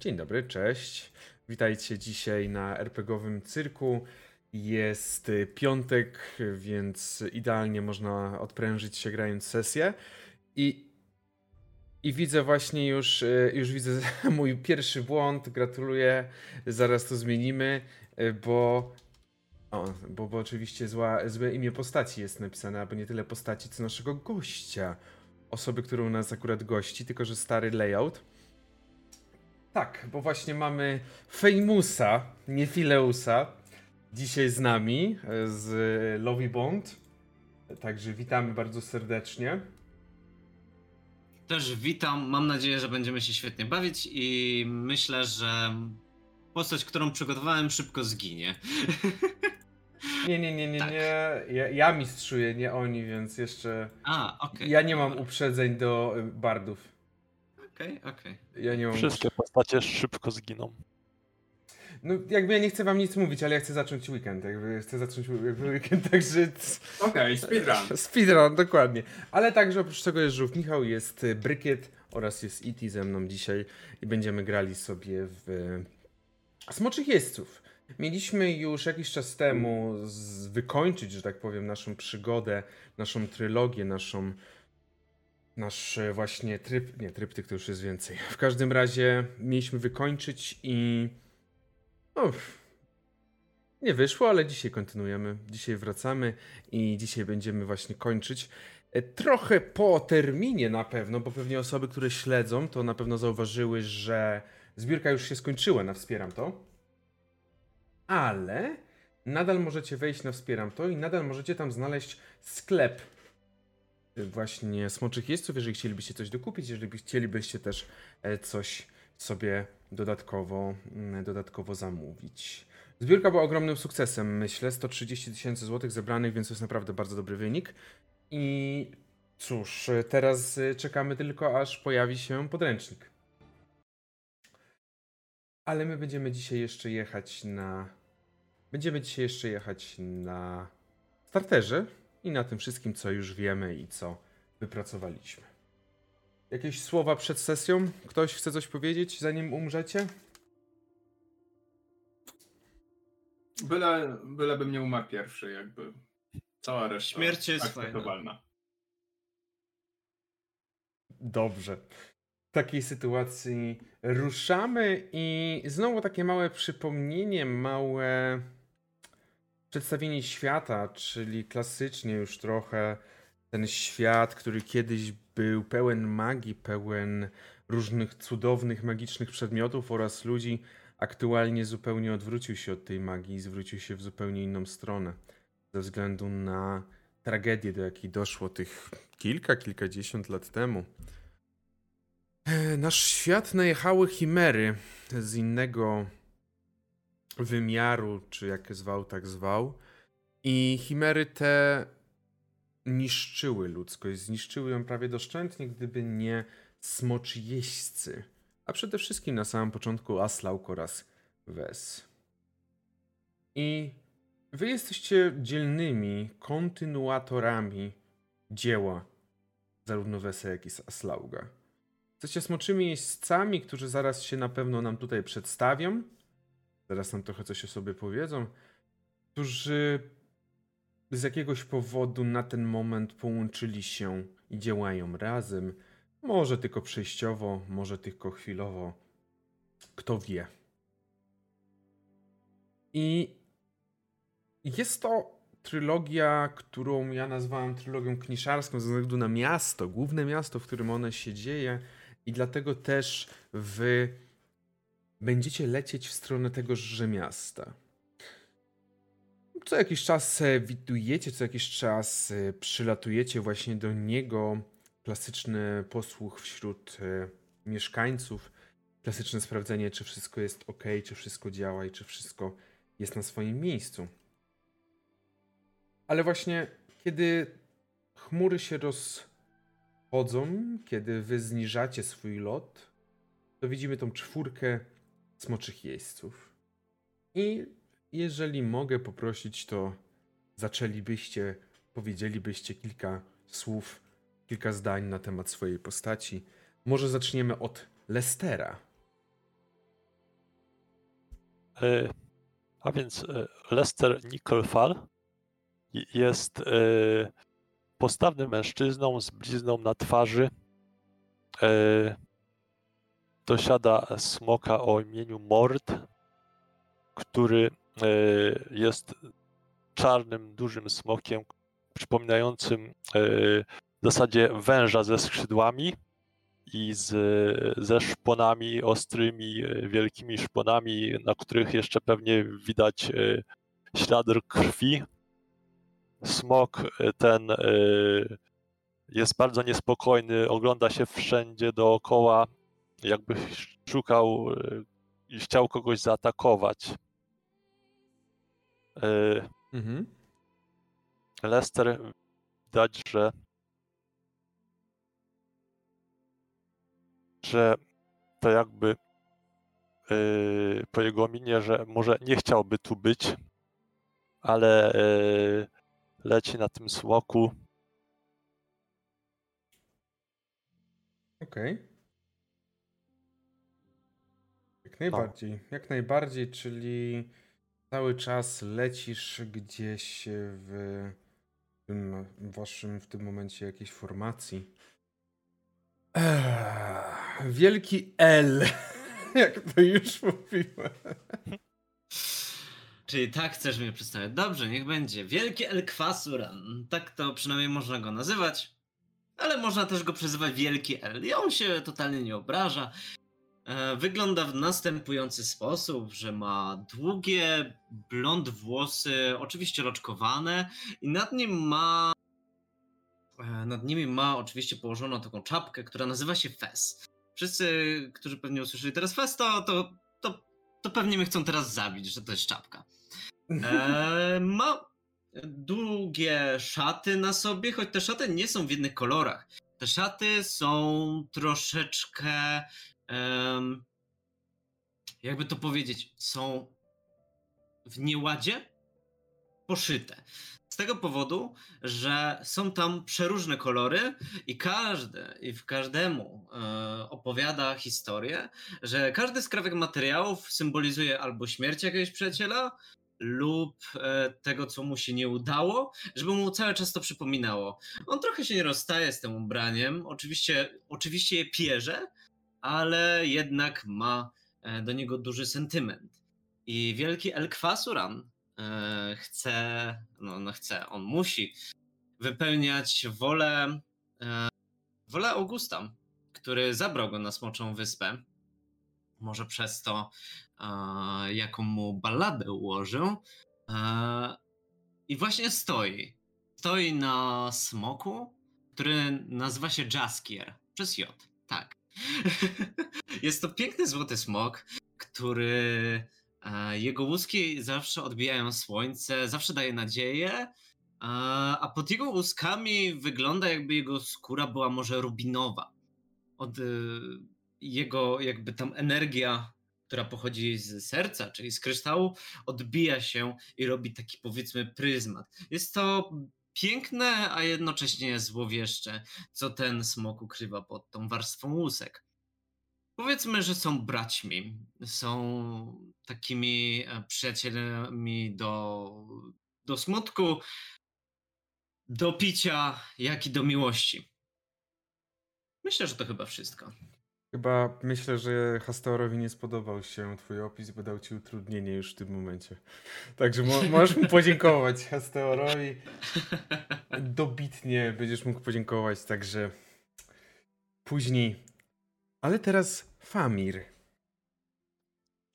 Dzień dobry, cześć. Witajcie dzisiaj na RPGowym cyrku. Jest y, piątek, więc idealnie można odprężyć się grając sesję. I, i widzę właśnie już, y, już widzę mój pierwszy błąd. Gratuluję. Zaraz to zmienimy, y, bo o, bo, bo oczywiście zła, złe imię postaci jest napisane, albo nie tyle postaci, co naszego gościa. Osoby, która u nas akurat gości, tylko że stary layout. Tak, bo właśnie mamy Famousa, nie Fileusa, dzisiaj z nami, e, z Lovey Bond. Także witamy bardzo serdecznie. Też witam, mam nadzieję, że będziemy się świetnie bawić i myślę, że postać, którą przygotowałem szybko zginie. Nie, nie, nie, nie, Tak. nie. Ja, ja mistrzuję, nie oni, więc jeszcze. A, okej. Ja nie mam uprzedzeń do y, bardów. Okej, okej. Ja nie mam. Wszystkie postacie szybko zginą. No, jakby ja nie chcę wam nic mówić, ale ja chcę zacząć weekend. Jakby chcę zacząć weekend, także. Okej, speedrun. Speedrun, dokładnie. Ale także oprócz tego jest Żółw Michał, jest y, Brykiet oraz jest E.T. ze mną dzisiaj i będziemy grali sobie w y, Smoczych Jeźdźców. Mieliśmy już jakiś czas temu z, wykończyć, że tak powiem, naszą przygodę, naszą trylogię, naszą nasz e, właśnie tryb, nie, tryptyk to już jest więcej. W każdym razie mieliśmy wykończyć i no, nie wyszło, ale dzisiaj kontynuujemy. Dzisiaj wracamy i dzisiaj będziemy właśnie kończyć. E, Trochę po terminie na pewno, bo pewnie osoby, które śledzą, to na pewno zauważyły, że zbiórka już się skończyła na Wspieram to. Ale nadal możecie wejść na Wspieram to i nadal możecie tam znaleźć sklep właśnie Smoczych Jeźdźców, jeżeli chcielibyście coś dokupić, jeżeli by- chcielibyście też e, coś sobie dodatkowo, mm, dodatkowo zamówić. Zbiórka była ogromnym sukcesem, myślę. 130 tysięcy złotych zebranych, więc to jest naprawdę bardzo dobry wynik. I cóż, teraz e, czekamy tylko, aż pojawi się podręcznik. Ale my będziemy dzisiaj jeszcze jechać na. Będziemy dzisiaj jeszcze jechać na starterze i na tym wszystkim, co już wiemy i co wypracowaliśmy. Jakieś słowa przed sesją? Ktoś chce coś powiedzieć, zanim umrzecie? Byle, bylebym nie umarł pierwszy, jakby. Cała reszta Śmierć jest akceptowalna. Dobrze. W takiej sytuacji ruszamy i znowu takie małe przypomnienie, małe przedstawienie świata, czyli klasycznie już trochę ten świat, który kiedyś był pełen magii, pełen różnych cudownych, magicznych przedmiotów oraz ludzi, aktualnie zupełnie odwrócił się od tej magii i zwrócił się w zupełnie inną stronę. Ze względu na tragedię, do jakiej doszło tych kilka, kilkadziesiąt lat temu. Nasz świat najechały chimery z innego wymiaru, czy jak zwał, tak zwał. I chimery te niszczyły ludzkość, zniszczyły ją prawie doszczętnie, gdyby nie smoczy jeźdźcy. A przede wszystkim na samym początku Aslauk oraz Wes. I wy jesteście dzielnymi kontynuatorami dzieła zarówno Wesa, jak i Aslauga. Jesteście smoczymi jeźdźcami, którzy zaraz się na pewno nam tutaj przedstawią. Zaraz nam trochę coś o sobie powiedzą. Którzy z jakiegoś powodu na ten moment połączyli się i działają razem. Może tylko przejściowo, może tylko chwilowo. Kto wie. I jest to trylogia, którą ja nazwałem trylogią kniszarską ze względu na miasto, główne miasto, w którym one się dzieje. I dlatego też wy będziecie lecieć w stronę tegoże miasta. Co jakiś czas e, widujecie, co jakiś czas e, przylatujecie właśnie do niego. Klasyczny posłuch wśród e, mieszkańców. Klasyczne sprawdzenie, czy wszystko jest ok, czy wszystko działa i czy wszystko jest na swoim miejscu. Ale właśnie kiedy chmury się rozchodzą, kiedy wy zniżacie swój lot, to widzimy tą czwórkę smoczych jeźdźców. I jeżeli mogę poprosić, to zaczęlibyście, powiedzielibyście kilka słów, kilka zdań na temat swojej postaci. Może zaczniemy od Lestera. E, A więc e, Lester Nickelfall i- jest e, postawnym mężczyzną z blizną na twarzy. E, Dosiada smoka o imieniu Mord, który e, jest czarnym, dużym smokiem, przypominającym e, w zasadzie węża ze skrzydłami i z, ze szponami ostrymi, e, wielkimi szponami, na których jeszcze pewnie widać ślad krwi. Smok ten jest bardzo niespokojny, ogląda się wszędzie dookoła, jakby szukał e, i chciał kogoś zaatakować. E, Mhm. Lester widać, że że to jakby yy, po jego minie, że może nie chciałby tu być, ale yy, leci na tym smoku. Okej. Jak najbardziej, jak najbardziej, czyli cały czas lecisz gdzieś w tym waszym w tym momencie jakiejś formacji. Wielki L, jak to już mówiłem. Czyli tak chcesz mnie przedstawiać. Dobrze, niech będzie. Wielki El Kwasuran. Tak to przynajmniej można go nazywać. Ale można też go przezywać Wielki El. I on się totalnie nie obraża. E, Wygląda w następujący sposób, że ma długie, blond włosy, oczywiście loczkowane i nad nim ma e, nad nimi ma oczywiście położoną taką czapkę, która nazywa się Fes. Wszyscy, którzy pewnie usłyszeli teraz Fes, to, to, to, to pewnie mnie chcą teraz zabić, że to jest czapka. E, ma długie szaty na sobie, choć te szaty nie są w jednych kolorach. Te szaty są troszeczkę. Em, jakby to powiedzieć, są w nieładzie poszyte. Z tego powodu, że są tam przeróżne kolory i każdy, i w każdemu e, opowiada historię, że każdy z krawek materiałów symbolizuje albo śmierć jakiegoś przyjaciela, lub e, tego, co mu się nie udało, żeby mu cały czas to przypominało. On trochę się nie rozstaje z tym ubraniem, oczywiście, oczywiście je pierze, ale jednak ma e, do niego duży sentyment. I wielki El Kwasuran e, chce, no, no chce, on musi wypełniać wolę, e, wolę Augusta, który zabrał go na Smoczą Wyspę. Może przez to, jaką mu balladę ułożył. I właśnie stoi. Stoi na smoku, który nazywa się Jaskier. Przez J, tak. Jest to piękny złoty smok, który e, jego łuski zawsze odbijają słońce, zawsze daje nadzieję, a pod jego łuskami wygląda jakby jego skóra była może rubinowa. Od e, jego jakby tam energia, która pochodzi z serca, czyli z kryształu, odbija się i robi taki powiedzmy pryzmat. Jest to piękne, a jednocześnie złowieszcze, co ten smok ukrywa pod tą warstwą łusek. Powiedzmy, że są braćmi, są takimi e, przyjacielami do, do smutku, do picia, jak i do miłości. Myślę, że to chyba wszystko. Chyba myślę, że Hasteorowi nie spodobał się twój opis, bo dał ci utrudnienie już w tym momencie. Także mo możesz mu podziękować Hasteorowi. Dobitnie będziesz mógł podziękować, także później. Ale teraz Famir.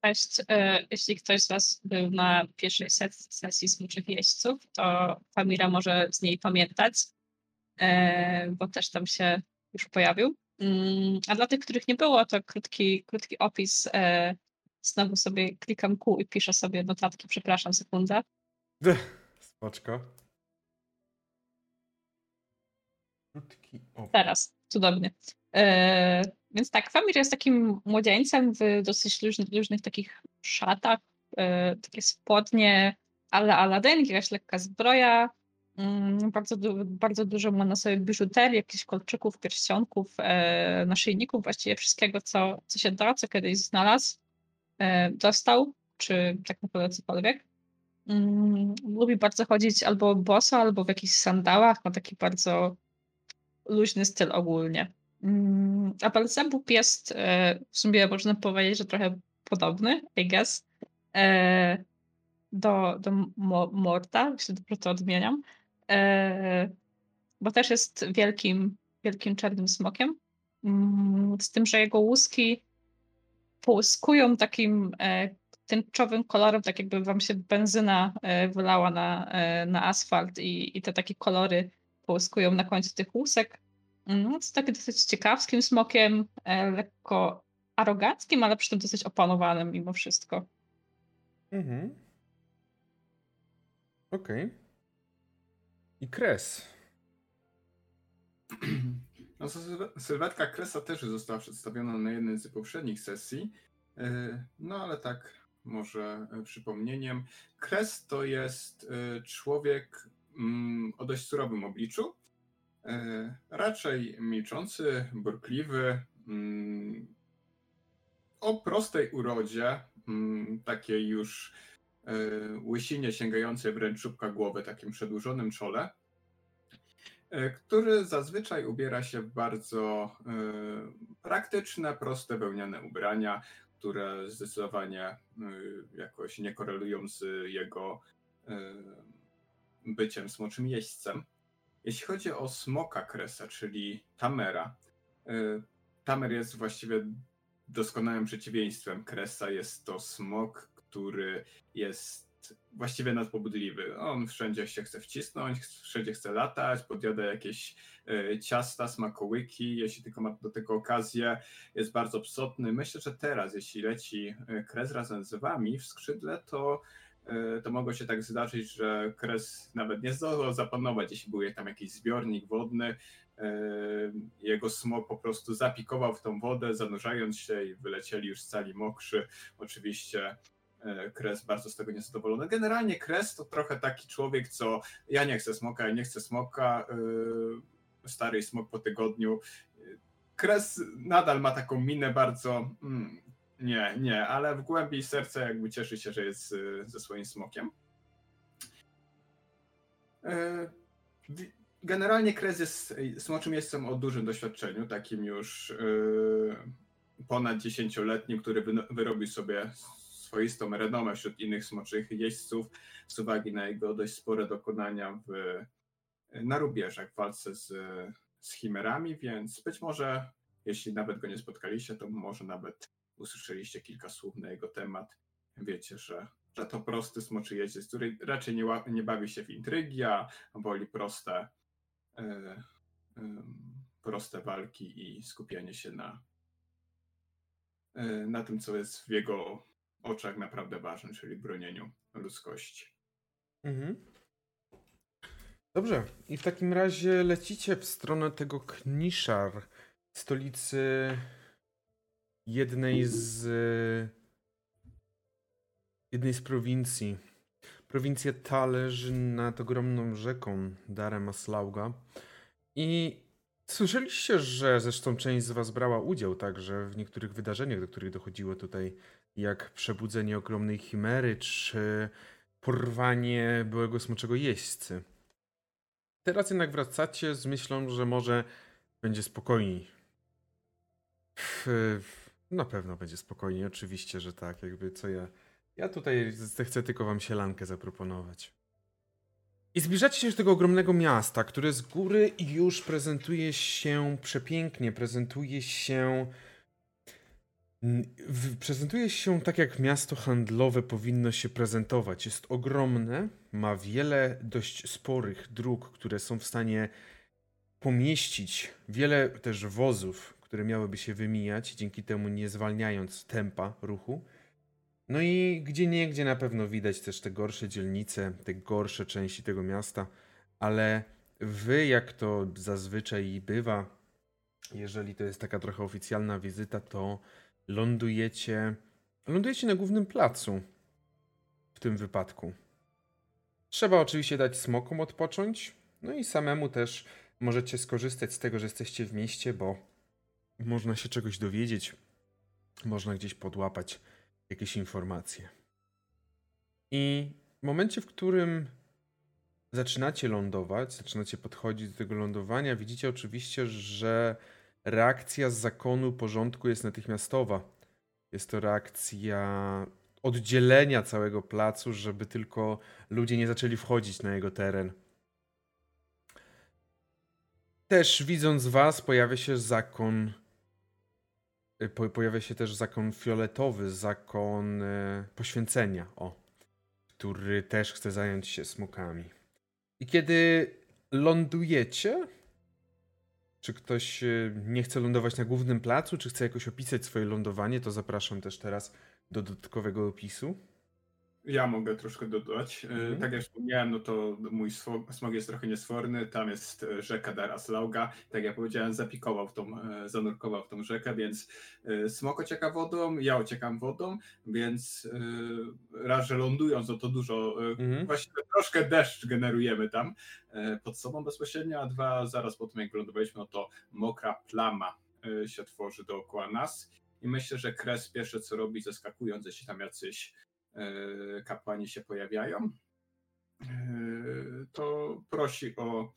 Cześć. E, Jeśli ktoś z Was był na pierwszej ses- sesji Smuczych Jeźdźców, to Famira może z niej pamiętać, e, bo też tam się już pojawił. Mm, A dla tych, których nie było, to krótki, krótki opis. e, Znowu sobie klikam Q i piszę sobie notatki, przepraszam, sekundę. Spoczko. Krótki opis. Teraz, cudownie. E, więc tak, Famir jest takim młodzieńcem w dosyć luźnych, luźnych takich szatach, e, takie spodnie ale Aladdin, jakaś lekka zbroja, bardzo, du- bardzo dużo ma na sobie biżuterii, jakichś kolczyków, pierścionków, e, naszyjników, właściwie wszystkiego, co, co się da, co kiedyś znalazł, e, dostał. czy tak naprawdę cokolwiek. Mm, lubi bardzo chodzić albo boso, albo w jakichś sandałach. Ma taki bardzo luźny styl ogólnie. Mm, a Belzebub jest e, w sumie można powiedzieć, że trochę podobny, I guess, do, do Morta, jeśli dobrze to odmieniam, bo też jest wielkim, wielkim czarnym smokiem. Mm, z tym, że jego łuski połyskują takim tęczowym kolorem, tak jakby wam się benzyna wylała na, na asfalt i, i te takie kolory połyskują na końcu tych łusek. No, jest takim dosyć ciekawskim smokiem, e, lekko aroganckim, ale przy tym dosyć opanowanym mimo wszystko. Mhm. Okej. Okay. I kres. No, sylwetka kresa też została przedstawiona na jednej z poprzednich sesji. E, no ale tak, może e, przypomnieniem. Kres to jest człowiek mm, o dość surowym obliczu, E, raczej milczący, burkliwy, mm, o prostej urodzie, mm, takiej już e, łysinie sięgającej wręcz czubka głowy, takim przedłużonym czole, e, który zazwyczaj ubiera się w bardzo praktyczne, proste, wełniane ubrania, które zdecydowanie jakoś nie korelują z jego byciem smoczym jeźdźcem. Jeśli chodzi o smoka kresa, czyli Tamera, Tamer jest właściwie doskonałym przeciwieństwem kresa. Jest to smok, który jest właściwie nadpobudliwy. On wszędzie się chce wcisnąć, wszędzie chce latać, podjada jakieś y, ciasta, smakołyki, jeśli tylko ma do tego okazję, jest bardzo psotny. Myślę, że teraz, jeśli leci y, kres razem z wami w skrzydle, to E, to mogło się tak zdarzyć, że kres nawet nie zdążył zapanować, jeśli był tam jakiś zbiornik wodny. E, jego smok po prostu zapikował w tą wodę, zanurzając się i wylecieli już cali mokrzy. Oczywiście e, Kres bardzo z tego niezadowolony. Generalnie Kres to trochę taki człowiek, co ja nie chcę smoka, ja nie chcę smoka, stary smok po tygodniu. Kres nadal ma taką minę bardzo, mm, nie, nie, ale w głębi serca jakby cieszy się, że jest y, ze swoim smokiem. E, generalnie Krez jest smoczym jestem o dużym doświadczeniu, takim już ponad dziesięcioletnim, który wyrobił sobie swoistą renomę wśród innych smoczych jeźdźców z uwagi na jego dość spore dokonania w, na rubieżach w walce z, z chimerami, więc być może jeśli nawet go nie spotkaliście, to może nawet usłyszeliście kilka słów na jego temat, wiecie, że, że to prosty smoczy jeździec, który raczej nie, nie bawi się w intrygi, a woli proste, e, proste walki i skupianie się na, e, na tym, co jest w jego oczach naprawdę ważne, czyli bronieniu ludzkości. Mhm. Dobrze, i w takim razie lecicie w stronę tego Kniszar, stolicy jednej z jednej z prowincji. Prowincja ta leży nad ogromną rzeką Darema Slauga i słyszeliście, że zresztą część z was brała udział także w niektórych wydarzeniach, do których dochodziło tutaj, jak przebudzenie ogromnej chimery, czy porwanie byłego smoczego jeźdźcy. Teraz jednak wracacie z myślą, że może będzie spokojniej. Na pewno będzie spokojnie, oczywiście, że tak. Jakby co ja. Ja tutaj chcę tylko wam sielankę zaproponować. I zbliżacie się do tego ogromnego miasta, które z góry już prezentuje się przepięknie, prezentuje się. Prezentuje się tak, jak miasto handlowe powinno się prezentować. Jest ogromne, ma wiele dość sporych dróg, które są w stanie pomieścić wiele też wozów, które miałyby się wymijać, dzięki temu nie zwalniając tempa ruchu. No i gdzie niegdzie na pewno widać też te gorsze dzielnice, te gorsze części tego miasta, ale wy, jak to zazwyczaj bywa, jeżeli to jest taka trochę oficjalna wizyta, to lądujecie, lądujecie na głównym placu w tym wypadku. Trzeba oczywiście dać smokom odpocząć, no i samemu też możecie skorzystać z tego, że jesteście w mieście, bo można się czegoś dowiedzieć, można gdzieś podłapać jakieś informacje. I w momencie, w którym zaczynacie lądować, zaczynacie podchodzić do tego lądowania, widzicie oczywiście, że reakcja z zakonu porządku jest natychmiastowa. Jest to reakcja oddzielenia całego placu, żeby tylko ludzie nie zaczęli wchodzić na jego teren. Też widząc was, pojawia się zakon. y, po- Pojawia się też zakon fioletowy, zakon e, poświęcenia, o, który też chce zająć się smokami. I kiedy lądujecie, czy ktoś e, nie chce lądować na głównym placu, czy chce jakoś opisać swoje lądowanie, to zapraszam też teraz do dodatkowego opisu. Ja mogę troszkę dodać. E, Mhm. Tak jak wspomniałem, no to mój smog jest trochę niesforny. Tam jest e, rzeka Daraslauga. Tak jak powiedziałem, zapikował w tą, e, zanurkował w tą rzekę, więc smok ocieka wodą, ja ociekam wodą, więc raz, że lądując, no to dużo, Mhm. właściwie troszkę deszcz generujemy tam pod sobą bezpośrednio, a dwa, zaraz po tym jak wylądowaliśmy, no to mokra plama się tworzy dookoła nas. I myślę, że Kres pierwsze co robi, zeskakując, jeśli tam jacyś kapłani się pojawiają, e, to prosi o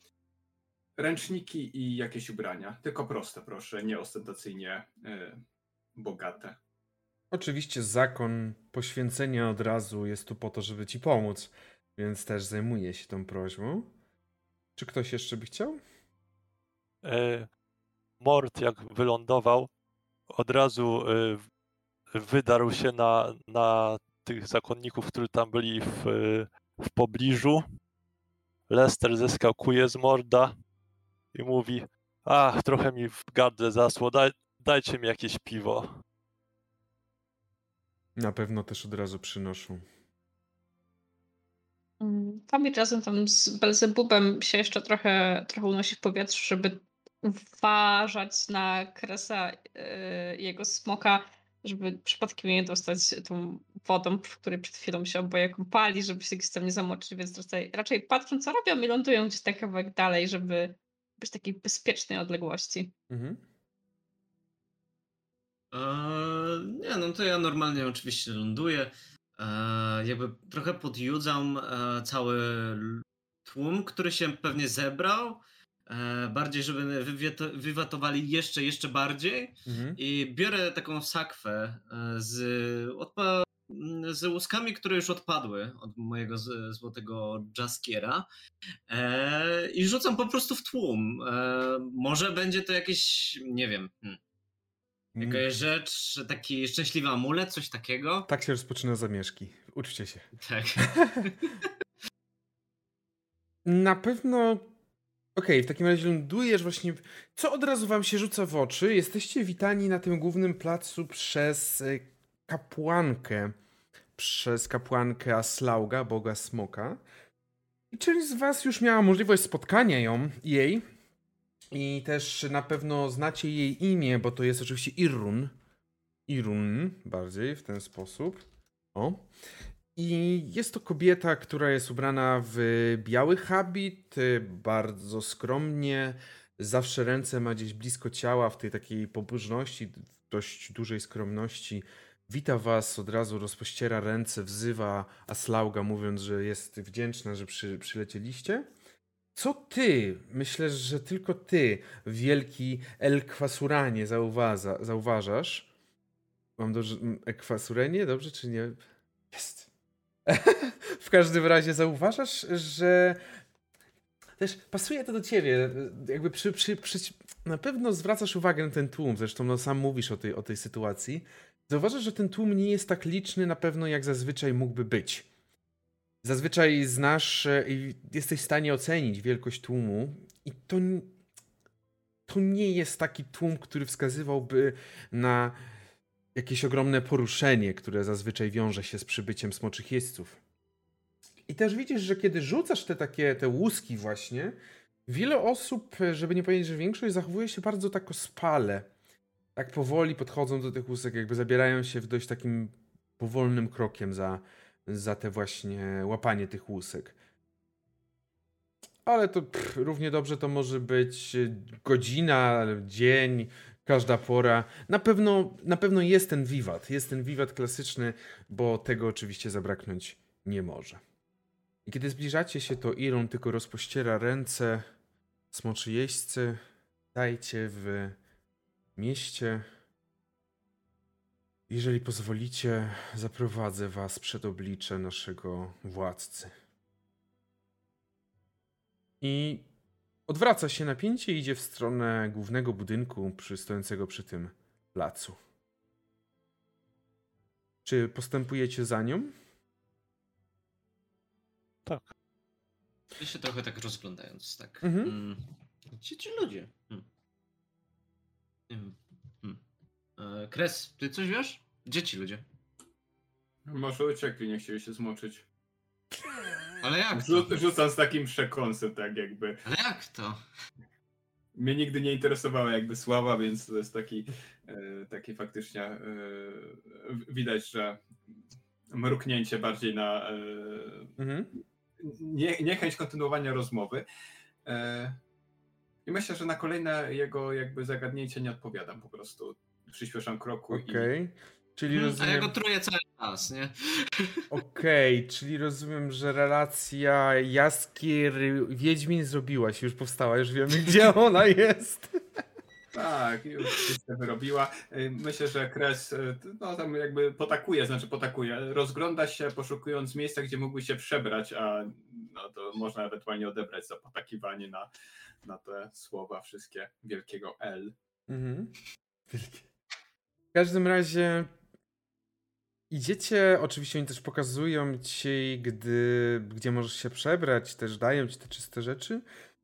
ręczniki i jakieś ubrania. Tylko proste, proszę, nie ostentacyjnie e, bogate. Oczywiście zakon poświęcenia od razu jest tu po to, żeby ci pomóc, więc też zajmuję się tą prośbą. Czy ktoś jeszcze by chciał? E, Mord, jak wylądował, od razu e, w- wydarł się na, na tych zakonników, którzy tam byli w, w pobliżu. Lester zeskakuje z morda i mówi: Ach, trochę mi w gardle zasło, daj, dajcie mi jakieś piwo. Na pewno też od razu przynoszą. Mm, Famir razem tam z Belzebubem się jeszcze trochę, trochę unosi w powietrzu, żeby uważać na Kresa yy, jego smoka, żeby przypadkiem nie dostać tą wodą, w której przed chwilą się oboje kąpali, żeby się gdzieś tam nie zamoczyć, więc raczej, raczej patrzą co robią i lądują gdzieś tak kawałek dalej, żeby być w takiej bezpiecznej odległości. Mhm. Eee, nie, no to ja normalnie oczywiście ląduję. Eee, jakby trochę podjudzam e, cały tłum, który się pewnie zebrał. E, bardziej, żeby wywatowali jeszcze, jeszcze bardziej. Mhm. I biorę taką sakwę e, z, odpa- z łuskami, które już odpadły od mojego z, złotego jaskiera. E, I rzucam po prostu w tłum. E, może będzie to jakieś, nie wiem, hmm, Mm. Jakaś rzecz, taki szczęśliwy amulet, coś takiego? Tak się rozpoczyna zamieszki. Uczcie się. Tak. Na pewno. Okej, w takim razie lądujesz właśnie. Co od razu wam się rzuca w oczy? Jesteście witani na tym głównym placu przez e, kapłankę. Przez kapłankę Aslauga, boga smoka. I część z was już miała możliwość spotkania ją, jej. I też na pewno znacie jej imię, bo to jest oczywiście Irun. Irun, bardziej w ten sposób. O. I jest to kobieta, która jest ubrana w biały habit, y, bardzo skromnie. Zawsze ręce ma gdzieś blisko ciała, w tej takiej pobożności, dość dużej skromności. Wita was, od razu rozpościera ręce, wzywa Aslauga, mówiąc, że jest wdzięczna, że przy, przylecieliście. Co ty, myślę, że tylko ty, wielki El Kwasuranie, zauwaza, zauważasz? Mam dobrze. Ekwasurenie, dobrze czy nie? Jest. w każdym razie zauważasz, że też pasuje to do ciebie. Jakby przy, przy, przy, na pewno zwracasz uwagę na ten tłum, zresztą no, sam mówisz o tej, o tej sytuacji. Zauważasz, że ten tłum nie jest tak liczny na pewno, jak zazwyczaj mógłby być. Zazwyczaj znasz e, i jesteś w stanie ocenić wielkość tłumu i to, to nie jest taki tłum, który wskazywałby na jakieś ogromne poruszenie, które zazwyczaj wiąże się z przybyciem smoczych jeźdźców. I też widzisz, że kiedy rzucasz te takie te łuski właśnie, wiele osób, żeby nie powiedzieć, że większość zachowuje się bardzo tak ospale. Tak powoli podchodzą do tych łusek, jakby zabierają się w dość takim powolnym krokiem za, za te właśnie łapanie tych łusek. Ale to pff, równie dobrze to może być godzina, dzień, każda pora. Na pewno, na pewno jest ten wiwat, jest ten wiwat klasyczny, bo tego oczywiście zabraknąć nie może. I kiedy zbliżacie się, to Iron tylko rozpościera ręce. Smoczy jeźdźcy, dajcie w mieście. Jeżeli pozwolicie, zaprowadzę was przed oblicze naszego władcy. I odwraca się napięcie i idzie w stronę głównego budynku przy, stojącego przy tym placu. Czy postępujecie za nią? Tak. Ja się trochę tak rozglądając, tak. Mhm. Mm. Gdzie ci ludzie? Hmm. Nie wiem. Hmm. E, Kres, ty coś wiesz? Gdzie ci ludzie? Może uciekli, nie chcieli się zmoczyć. Ale jak to? Rzu- rzucam z takim przekąsem, tak jakby. Ale jak to? Mnie nigdy nie interesowała jakby sława, więc to jest taki, e, taki faktycznie e, widać, że mruknięcie bardziej na e, Mhm. nie, niechęć kontynuowania rozmowy. E, I myślę, że na kolejne jego jakby zagadnięcie nie odpowiadam po prostu. Przyspieszam kroku Okej. Czyli Hmm, a ja rozumiem. go truję cały czas, nie? Okej, czyli rozumiem, że relacja Jaskier Wiedźmin zrobiła się, już powstała, już wiemy gdzie ona jest. tak, już się wyrobiła. E, Myślę, że Kres e, no, tam jakby potakuje, znaczy potakuje. Rozgląda się poszukując miejsca, gdzie mógłby się przebrać, a no, to można ewentualnie odebrać za potakiwanie na, na te słowa wszystkie wielkiego L. Mhm. W każdym razie idziecie, oczywiście oni też pokazują ci, gdy, gdzie możesz się przebrać, też dają ci te czyste rzeczy.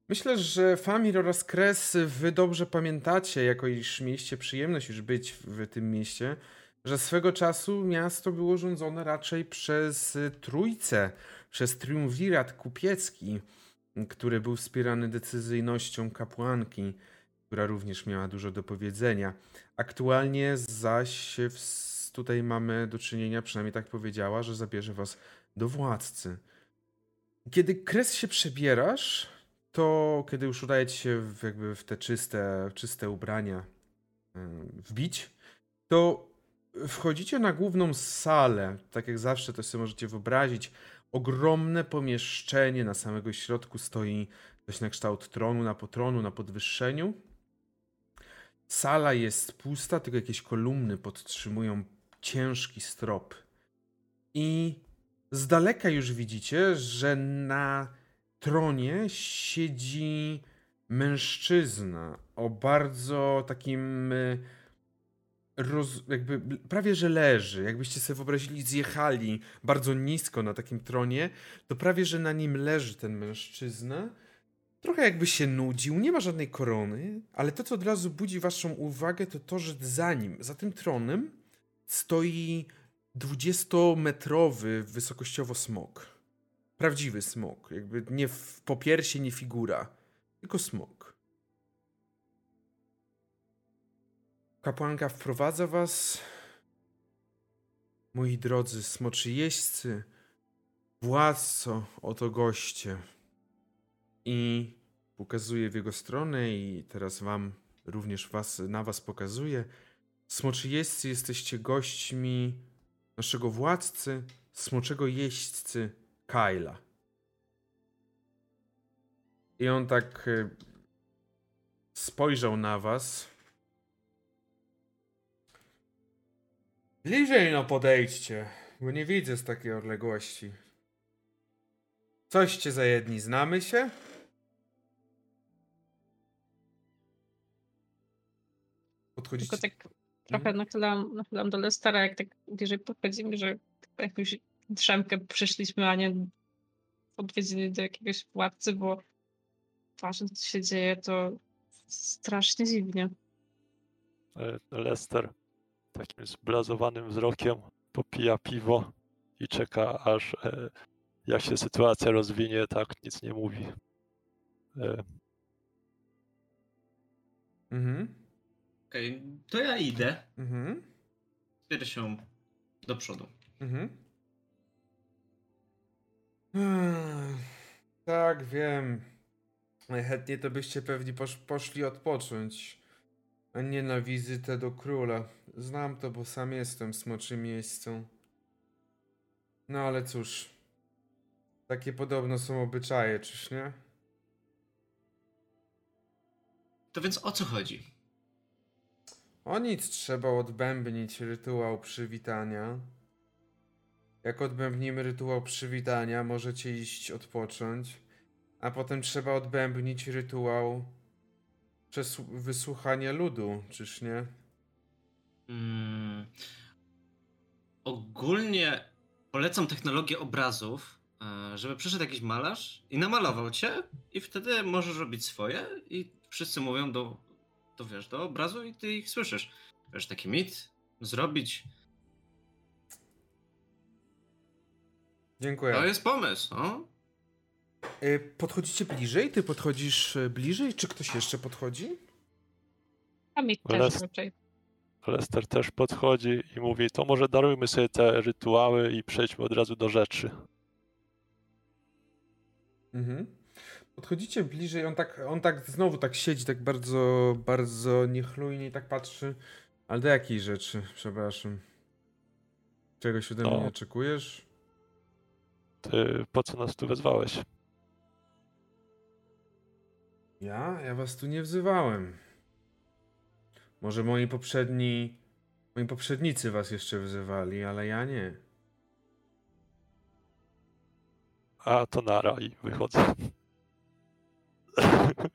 Myślę, że Famir oraz Kres wy dobrze pamiętacie, jako iż mieliście przyjemność już być w tym mieście, że swego czasu miasto było rządzone raczej przez trójcę, przez triumvirat kupiecki, który był wspierany decyzyjnością kapłanki która również miała dużo do powiedzenia. Aktualnie zaś w- tutaj mamy do czynienia, przynajmniej tak powiedziała, że zabierze was do władcy. Kiedy kres się przebierasz, to kiedy już udaje ci się w, jakby w te czyste, czyste ubrania em, wbić, to wchodzicie na główną salę. Tak jak zawsze to sobie możecie wyobrazić. Ogromne pomieszczenie, na samego środku stoi coś na kształt tronu, na potronu, na podwyższeniu. Sala jest pusta, tylko jakieś kolumny podtrzymują ciężki strop. I z daleka już widzicie, że na tronie siedzi mężczyzna o bardzo takim y, roz, jakby prawie że leży. Jakbyście sobie wyobrazili, zjechali bardzo nisko na takim tronie, to prawie że na nim leży ten mężczyzna. Trochę jakby się nudził, nie ma żadnej korony, ale to, co od razu budzi waszą uwagę, to to, że za nim, za tym tronem, stoi 20-metrowy wysokościowo smok. Prawdziwy smok, jakby nie w popiersie, nie figura, tylko smok. Kapłanka wprowadza was, moi drodzy smoczy jeźdźcy, władco, oto goście i pokazuje w jego stronę i teraz wam również was, na was pokazuje. Smoczy jeźdźcy jesteście gośćmi naszego władcy, smoczego jeźdźcy Kyla. I on tak y, spojrzał na was. Bliżej no podejdźcie, bo nie widzę z takiej odległości. Coście za jedni, znamy się? Podchodzicie. Tylko tak trochę nachylam, nachylam do Lestera, jak tak bliżej podchodzimy, że jakąś drzemkę przyszliśmy, a nie odwiedziny do jakiegoś władcy, bo patrząc co się dzieje, to strasznie dziwnie. E, Lester takim zblazowanym wzrokiem popija piwo i czeka, aż e, jak się sytuacja rozwinie, tak nic nie mówi. E, Mhm. Okej, to ja idę Mhm. z piersią do przodu. Mhm. Hmm, Tak, wiem. Najchętniej to byście pewnie posz, poszli odpocząć, a nie na wizytę do króla. Znam to, bo sam jestem smoczym miejscą. No ale cóż, Takie podobno są obyczaje, czyż nie? To więc o co chodzi? O nic trzeba odbębnić rytuał przywitania. Jak odbębnimy rytuał przywitania, możecie iść odpocząć. A potem trzeba odbębnić rytuał wysłuchania ludu, czyż nie? Mm, ogólnie polecam technologię obrazów, e, żeby przyszedł jakiś malarz i namalował cię i wtedy możesz robić swoje i wszyscy mówią do, do wiesz, do obrazu i ty ich słyszysz. Wiesz, taki mit zrobić. Dziękuję. To jest pomysł, no. Y, Podchodzicie bliżej? Ty podchodzisz y, bliżej? Czy ktoś jeszcze podchodzi? A mi Les- też raczej. Lester też podchodzi i mówi, to może darujmy sobie te rytuały i przejdźmy od razu do rzeczy. Mhm. Podchodzicie bliżej, on tak, on tak znowu tak siedzi, tak bardzo, bardzo niechlujnie i tak patrzy. Ale do jakiej rzeczy? Przepraszam. Czegoś ode mnie No. oczekujesz? Ty po co nas tu wezwałeś? Ja? Ja was tu nie wzywałem. Może moi poprzedni, moi poprzednicy was jeszcze wzywali, ale ja nie. A to nara i wychodzę.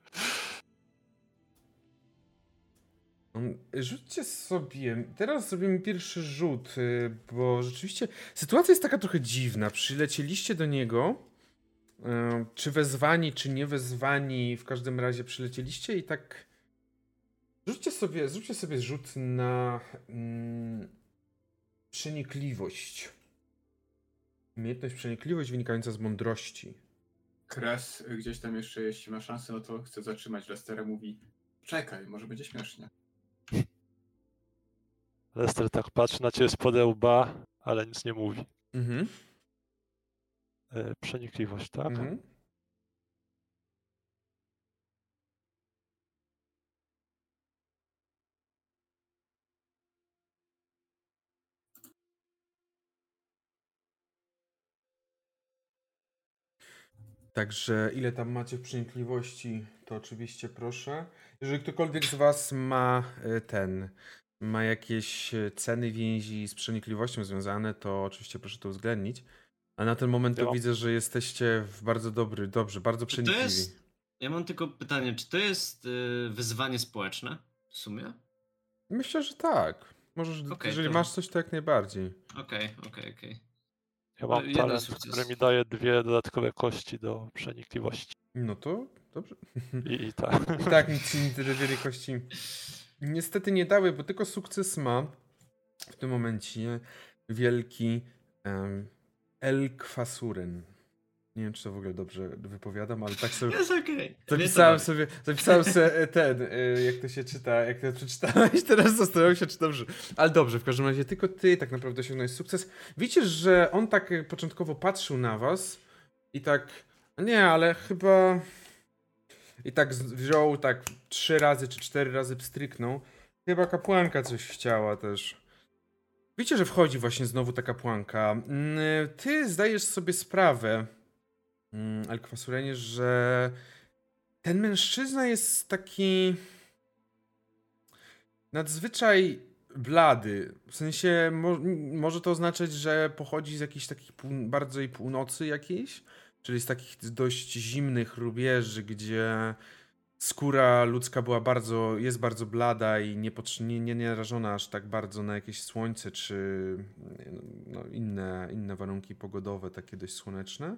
Mm, Rzućcie sobie. Teraz zrobimy pierwszy rzut, y, bo rzeczywiście sytuacja jest taka trochę dziwna. Przylecieliście do niego. y, Czy wezwani, czy nie wezwani, w każdym razie przylecieliście i tak. Rzućcie sobie, zróbcie sobie rzut na mm, przenikliwość. Umiejętność przenikliwość wynikająca z mądrości. Kres gdzieś tam jeszcze, jeśli ma szansę, no to chce zatrzymać Lestera, mówi czekaj, może będzie śmiesznie. Lester tak patrzy na ciebie spod łba, ale nic nie mówi. Mhm. E, Przenikliwość, tak? mhm. Także ile tam macie w przenikliwości, to oczywiście proszę. Jeżeli ktokolwiek z Was ma e, ten, ma jakieś e, ceny więzi z przenikliwością związane, to oczywiście proszę to uwzględnić. A na ten moment to widzę, że jesteście w bardzo dobry, dobrze, bardzo przenikliwi. jest. Ja mam tylko pytanie, czy to jest y, wyzwanie społeczne w sumie? Myślę, że tak. Możesz, Okej, jeżeli to- masz coś, to jak najbardziej. Okej, okej, okej. Ja mam jeden talent, sukces. który mi daje dwie dodatkowe kości do przenikliwości. No to dobrze. I, i tak. I tak nic ci te dwie wielkości niestety nie dały, bo tylko sukces ma w tym momencie wielki um, El Kwasuren. Nie wiem, czy to w ogóle dobrze wypowiadam, ale tak sobie Jest okej. zapisałem sobie, zapisałem sobie ten, y, jak to się czyta, jak to przeczytałeś, teraz zastanawiam się, czy dobrze. Ale dobrze, w każdym razie tylko ty tak naprawdę osiągnąłeś sukces. Widzicie, że on tak y, początkowo patrzył na was i tak, nie, ale chyba... I tak wziął, tak trzy razy czy cztery razy pstryknął. Chyba kapłanka coś chciała też. Widzicie, że wchodzi właśnie znowu ta kapłanka. Mm, Ty zdajesz sobie sprawę, mm, Alkwasurenie, że ten mężczyzna jest taki nadzwyczaj blady. W sensie mo może to oznaczać, że pochodzi z jakiejś takiej pół bardziej północy jakiejś, czyli z takich dość zimnych rubieży, gdzie skóra ludzka była bardzo, jest bardzo blada i nie, nie narażona aż tak bardzo na jakieś słońce czy no, inne, inne warunki pogodowe, takie dość słoneczne.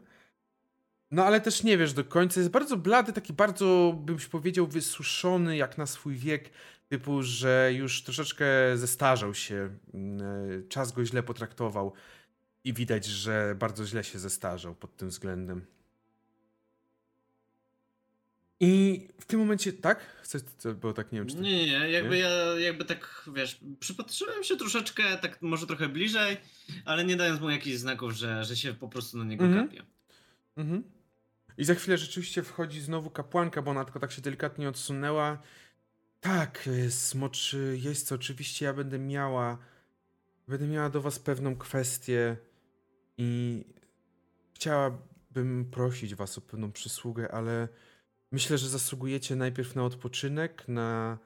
No ale też nie wiesz do końca, jest bardzo blady, taki bardzo, bym powiedział, wysuszony jak na swój wiek, typu, że już troszeczkę zestarzał się, mm, czas go źle potraktował i widać, że bardzo źle się zestarzał pod tym względem. I w tym momencie, tak? Chcesz, co- bo tak nie wiem, czy to... Nie, nie, jakby Nie? ja jakby tak, wiesz, przypatrzyłem się troszeczkę, tak może trochę bliżej, ale nie dając mu jakichś znaków, że, że się po prostu na niego Mhm. kapie. Mhm. I za chwilę rzeczywiście wchodzi znowu kapłanka, bo ona tylko tak się delikatnie odsunęła. Tak, y, smoczy jeźdźco, oczywiście ja będę miała, będę miała do was pewną kwestię i chciałabym prosić was o pewną przysługę, ale myślę, że zasługujecie najpierw na odpoczynek, na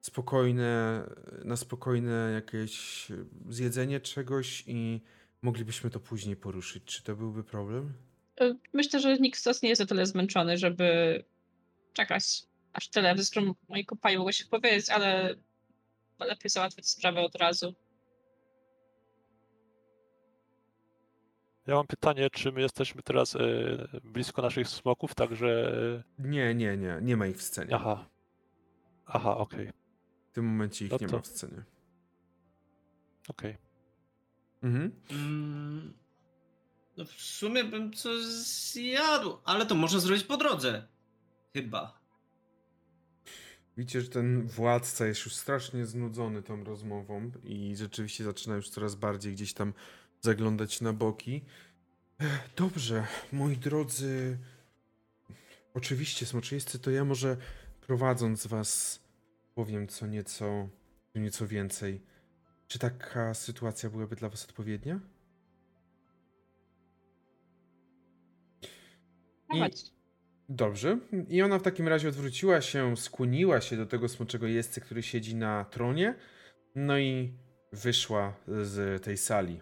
spokojne, na spokojne jakieś zjedzenie czegoś i moglibyśmy to później poruszyć. Czy to byłby problem? Y, Myślę, że nikt z nas nie jest o tyle zmęczony, żeby czekać aż tyle. Zresztą moi kompani mogą się powiedzieć, ale lepiej załatwić sprawę od razu. Ja mam pytanie, czy my jesteśmy teraz e, blisko naszych smoków, także... Nie, nie, nie. Nie ma ich w scenie. Aha. Aha, okej, W tym momencie ich No nie to- ma w scenie. okej. Mhm. Mm, no w sumie bym coś zjadł, ale to można zrobić po drodze. Chyba. Widzicie, że ten władca jest już strasznie znudzony tą rozmową i rzeczywiście zaczyna już coraz bardziej gdzieś tam zaglądać na boki. Dobrze, moi drodzy. Oczywiście, smoczyńscy, to ja może prowadząc was powiem co nieco, co nieco więcej. Czy taka sytuacja byłaby dla was odpowiednia? I-. Dobrze. I ona w takim razie odwróciła się, skłoniła się do tego smoczego jeźdźcy, który siedzi na tronie, no i wyszła z tej sali.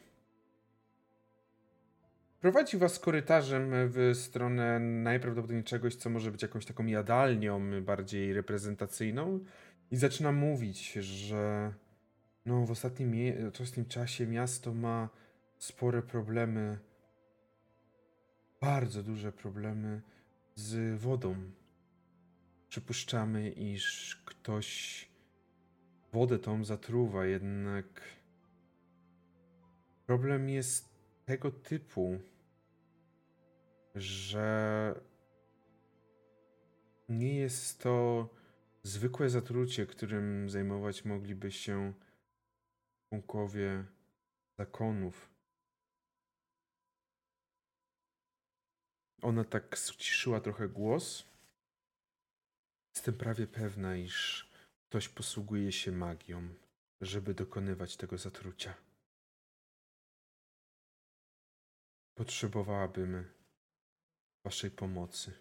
Prowadzi was korytarzem w stronę najprawdopodobniej czegoś, co może być jakąś taką jadalnią bardziej reprezentacyjną i zaczyna mówić, że no w ostatnim, w ostatnim czasie miasto ma spore problemy, bardzo duże problemy z wodą. Przypuszczamy, iż ktoś wodę tą zatruwa, jednak problem jest tego typu, że nie jest to zwykłe zatrucie, którym zajmować mogliby się członkowie zakonów. Ona tak ściszyła trochę głos. Jestem prawie pewna, iż ktoś posługuje się magią, żeby dokonywać tego zatrucia. Potrzebowałabym waszej pomocy.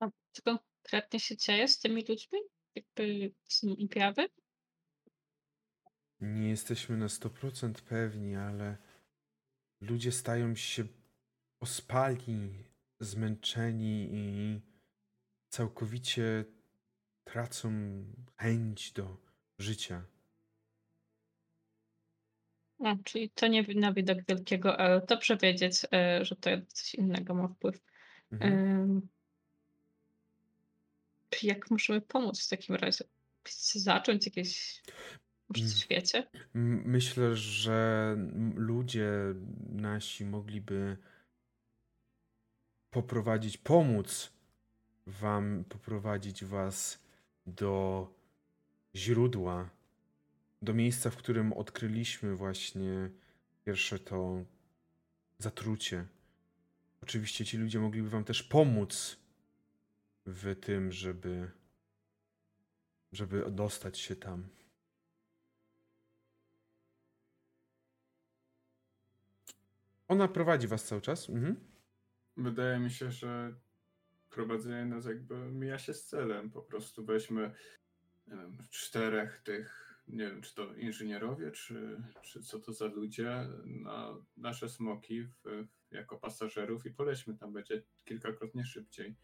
A co konkretnie się dzieje z tymi ludźmi? Jakby są objawy? Nie jesteśmy na 100% pewni, ale ludzie stają się ospali, zmęczeni i całkowicie tracą chęć do życia. A, czyli to nie na widok wielkiego L. Dobrze wiedzieć, e, że to coś innego ma wpływ. Mhm. Jak możemy pomóc w takim razie? Chcecie zacząć jakieś. Może coś wiecie? Myślę, że ludzie nasi mogliby poprowadzić, pomóc wam, poprowadzić was do źródła, do miejsca, w którym odkryliśmy właśnie pierwsze to zatrucie. Oczywiście ci ludzie mogliby wam też pomóc w tym, żeby żeby dostać się tam. Ona prowadzi was cały czas. Mhm. Wydaje mi się, że prowadzenie nas jakby mija się z celem. Po prostu weźmy wiem, czterech tych, nie wiem, czy to inżynierowie, czy, czy co to za ludzie, na nasze smoki w, jako pasażerów i polećmy tam. Będzie kilkakrotnie szybciej.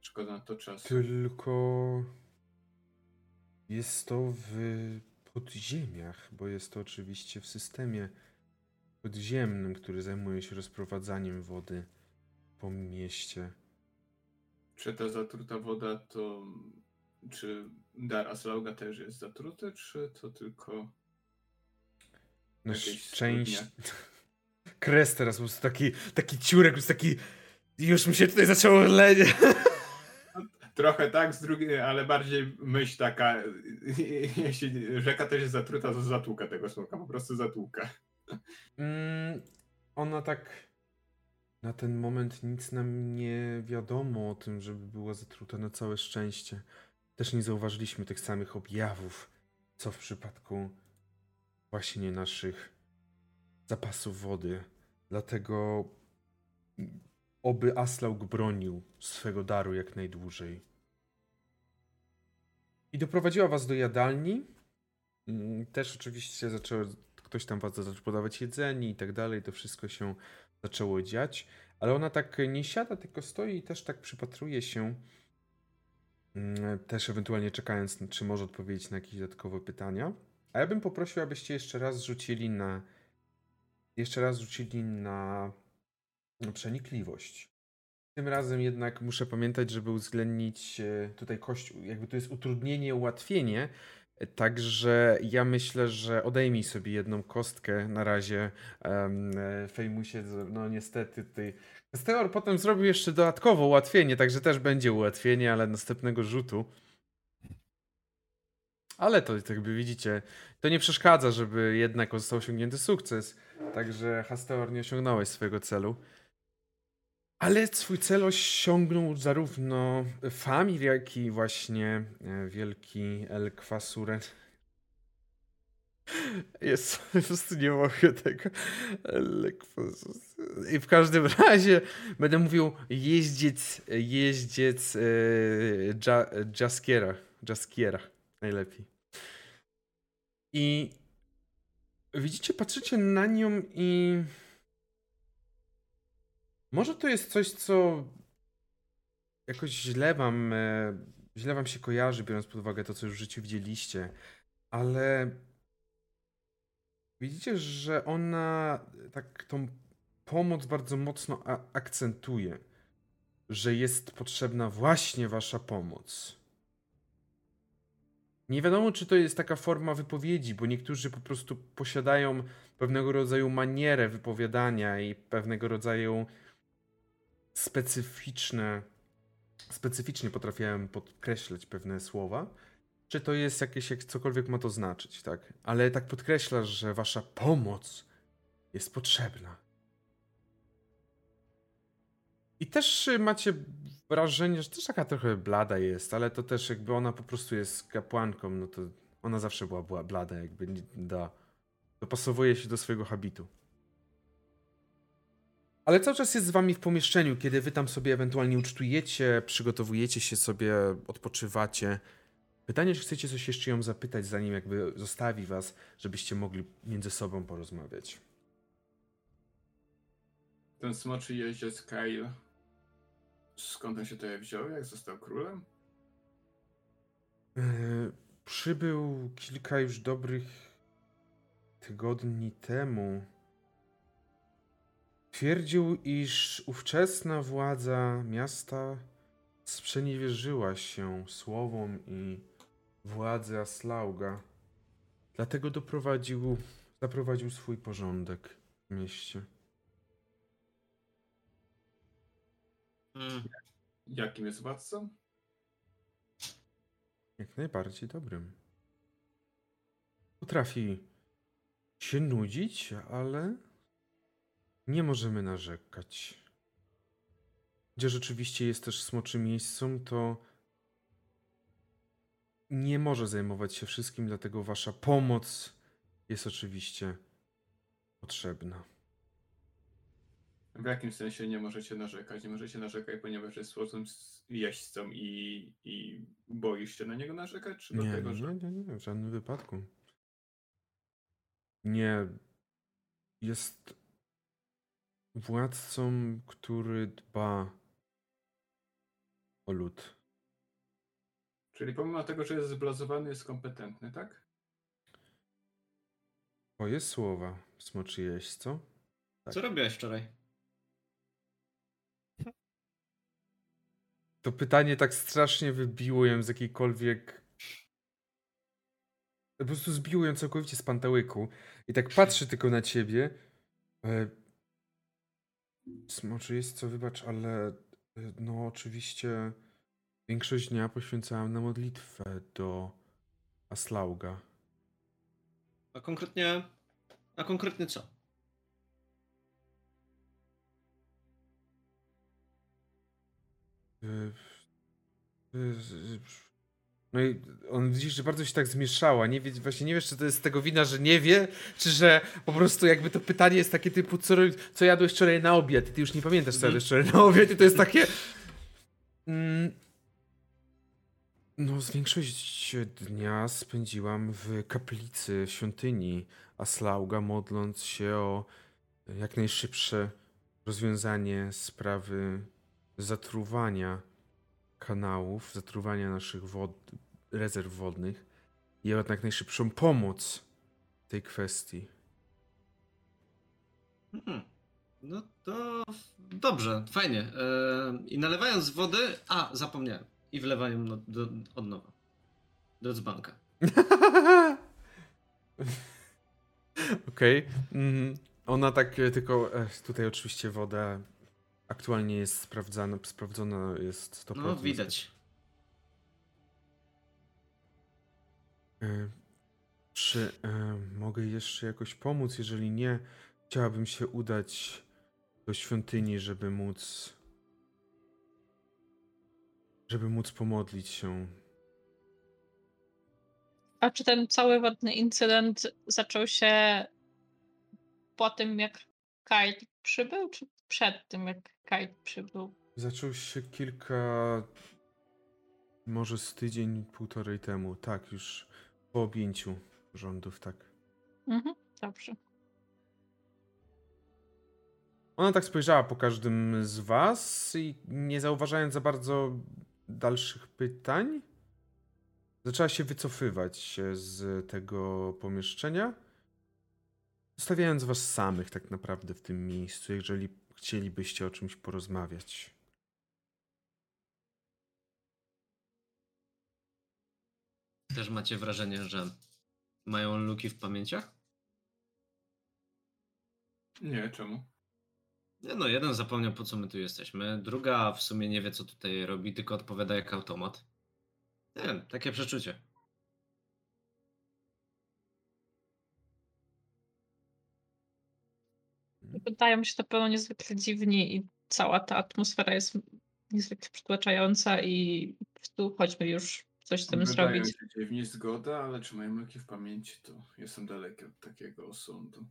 Szkoda na to czasu. Tylko jest to w podziemiach, bo jest to oczywiście w systemie podziemnym, który zajmuje się rozprowadzaniem wody po mieście. Czy ta zatruta woda to. Czy dar Aslauga też jest zatruty, czy to tylko. Na Jakieś szczęście. Kres teraz po prostu taki, taki ciurek, już taki. Już mi się tutaj zaczęło leć. Trochę tak, z drugiej, ale bardziej myśl taka, jeśli rzeka też jest zatruta, to zatłuka tego smoka, po prostu zatłuka. Mm, ona tak. Na ten moment nic nam nie wiadomo o tym, żeby była zatruta na całe szczęście. Też nie zauważyliśmy tych samych objawów, co w przypadku właśnie naszych zapasów wody. Dlatego oby Aslaug bronił swego daru jak najdłużej. I doprowadziła was do jadalni. Mm, Też oczywiście zaczęło, ktoś tam was zaczął podawać jedzenie i tak dalej. To wszystko się zaczęło dziać. Ale ona tak nie siada, tylko stoi i też tak przypatruje się. mm, Też ewentualnie czekając, czy może odpowiedzieć na jakieś dodatkowe pytania. A ja bym poprosił, abyście jeszcze raz rzucili na. Jeszcze raz rzucili na przenikliwość. Tym razem jednak muszę pamiętać, żeby uwzględnić e, tutaj kościół. Jakby to jest utrudnienie, ułatwienie. E, Także ja myślę, że odejmij sobie jedną kostkę na razie. Um, Fejmusie, no niestety tutaj. Steor potem zrobił jeszcze dodatkowo ułatwienie, także też będzie ułatwienie, ale następnego rzutu. Ale to jakby widzicie, to nie przeszkadza, żeby jednak został osiągnięty sukces. Także Hasteor nie osiągnąłeś swojego celu. Ale swój cel osiągnął zarówno Famir, jak i właśnie e, wielki El Kwasuren. Jest, po prostu nie mogę tego. I w każdym razie będę mówił jeździec, jeździec e, Jaskiera. Jaskiera. Najlepiej. I widzicie, patrzycie na nią i może to jest coś, co jakoś źle wam, e, źle wam się kojarzy, biorąc pod uwagę to, co już w życiu widzieliście, ale widzicie, że ona tak tą pomoc bardzo mocno akcentuje, że jest potrzebna właśnie wasza pomoc. Nie wiadomo, czy to jest taka forma wypowiedzi, bo niektórzy po prostu posiadają pewnego rodzaju manierę wypowiadania i pewnego rodzaju specyficzne, specyficznie potrafiłem podkreślać pewne słowa. Czy to jest jakieś, jak cokolwiek ma to znaczyć, tak? Ale tak podkreślasz, że wasza pomoc jest potrzebna. I też y, macie wrażenie, że też taka trochę blada jest, ale to też jakby ona po prostu jest kapłanką, no to ona zawsze była, była blada, jakby da. Dopasowuje się do swojego habitu. Ale cały czas jest z wami w pomieszczeniu, kiedy wy tam sobie ewentualnie ucztujecie, przygotowujecie się sobie, odpoczywacie. Pytanie, czy chcecie coś jeszcze ją zapytać, zanim jakby zostawi was, żebyście mogli między sobą porozmawiać. Ten smoczy jeździec Kyle. Skąd on się tutaj wziął? Jak został królem? Yy, przybył kilka już dobrych tygodni temu. Twierdził, iż ówczesna władza miasta sprzeniewierzyła się słowom i władzy Aslauga. Dlatego doprowadził, zaprowadził swój porządek w mieście. Mm. Jakim jest władcą? Jak najbardziej dobrym. Potrafi się nudzić, ale nie możemy narzekać. Gdzie rzeczywiście jest też smoczym miejscem, to nie może zajmować się wszystkim, dlatego wasza pomoc jest oczywiście potrzebna. W jakim sensie nie możecie narzekać? Nie możecie narzekać, ponieważ jest słodkim jeźdźcą i, i boisz się na niego narzekać? Czy Nie, dlatego, nie, że... nie, nie, nie, w żadnym wypadku. Nie. Jest władcą, który dba o lud. Czyli pomimo tego, że jest zblazowany, jest kompetentny, tak? Twoje słowa, smoczy jeźdźco. Tak. Co robiłeś wczoraj? To pytanie tak strasznie wybiło ją z jakiejkolwiek. Po prostu zbiło ją całkowicie z pantałyku. I tak patrzy tylko na ciebie. Smoczy jest co, wybacz, ale e, no oczywiście większość dnia poświęcałem na modlitwę do Aslauga. A konkretnie. A konkretnie co? E, e, No i on widzisz, że bardzo się tak zmieszała. Nie wie, właśnie nie wiesz, czy to jest z tego wina, że nie wie, czy że po prostu jakby to pytanie jest takie typu, co, co jadłeś wczoraj na obiad i ty już nie pamiętasz, co Mhm. jadłeś wczoraj na obiad i to jest takie... Mm, no, z większość dnia spędziłam w kaplicy świątyni Aslauga, modląc się o jak najszybsze rozwiązanie sprawy zatruwania kanałów, zatruwania naszych wod, rezerw wodnych i jak najszybszą pomoc w tej kwestii. Hmm. No to dobrze, fajnie. E, I nalewając wody. A, zapomniałem. I wlewają no, od nowa. Do dzbanka. Okej. mhm. Ona tak e, tylko. E, tutaj oczywiście woda aktualnie jest sprawdzana, sprawdzona jest 100%. No, widać. E, Czy e, mogę jeszcze jakoś pomóc? Jeżeli nie, chciałabym się udać do świątyni, żeby móc. Żeby móc pomodlić się. A czy ten cały wodny incydent zaczął się po tym, jak Kite przybył, czy przed tym, jak Kite przybył? Zaczął się kilka. Może z tydzień, półtorej temu. Tak, już po objęciu rządów, tak. Mhm, dobrze. Ona tak spojrzała po każdym z was i nie zauważając za bardzo dalszych pytań, zaczęła się wycofywać z tego pomieszczenia, zostawiając was samych tak naprawdę w tym miejscu, jeżeli chcielibyście o czymś porozmawiać. Też macie wrażenie, że mają luki w pamięciach? Nie, czemu? Nie no, jeden zapomniał po co my tu jesteśmy, druga w sumie nie wie co tutaj robi, tylko odpowiada jak automat. Nie wiem, takie przeczucie. Wydają się to pewno niezwykle dziwni i cała ta atmosfera jest niezwykle przytłaczająca i prostu chodźmy już coś z tym Wydają zrobić. się dziwnie zgoda, ale czy mają luki w pamięci, to jestem daleki od takiego osądu.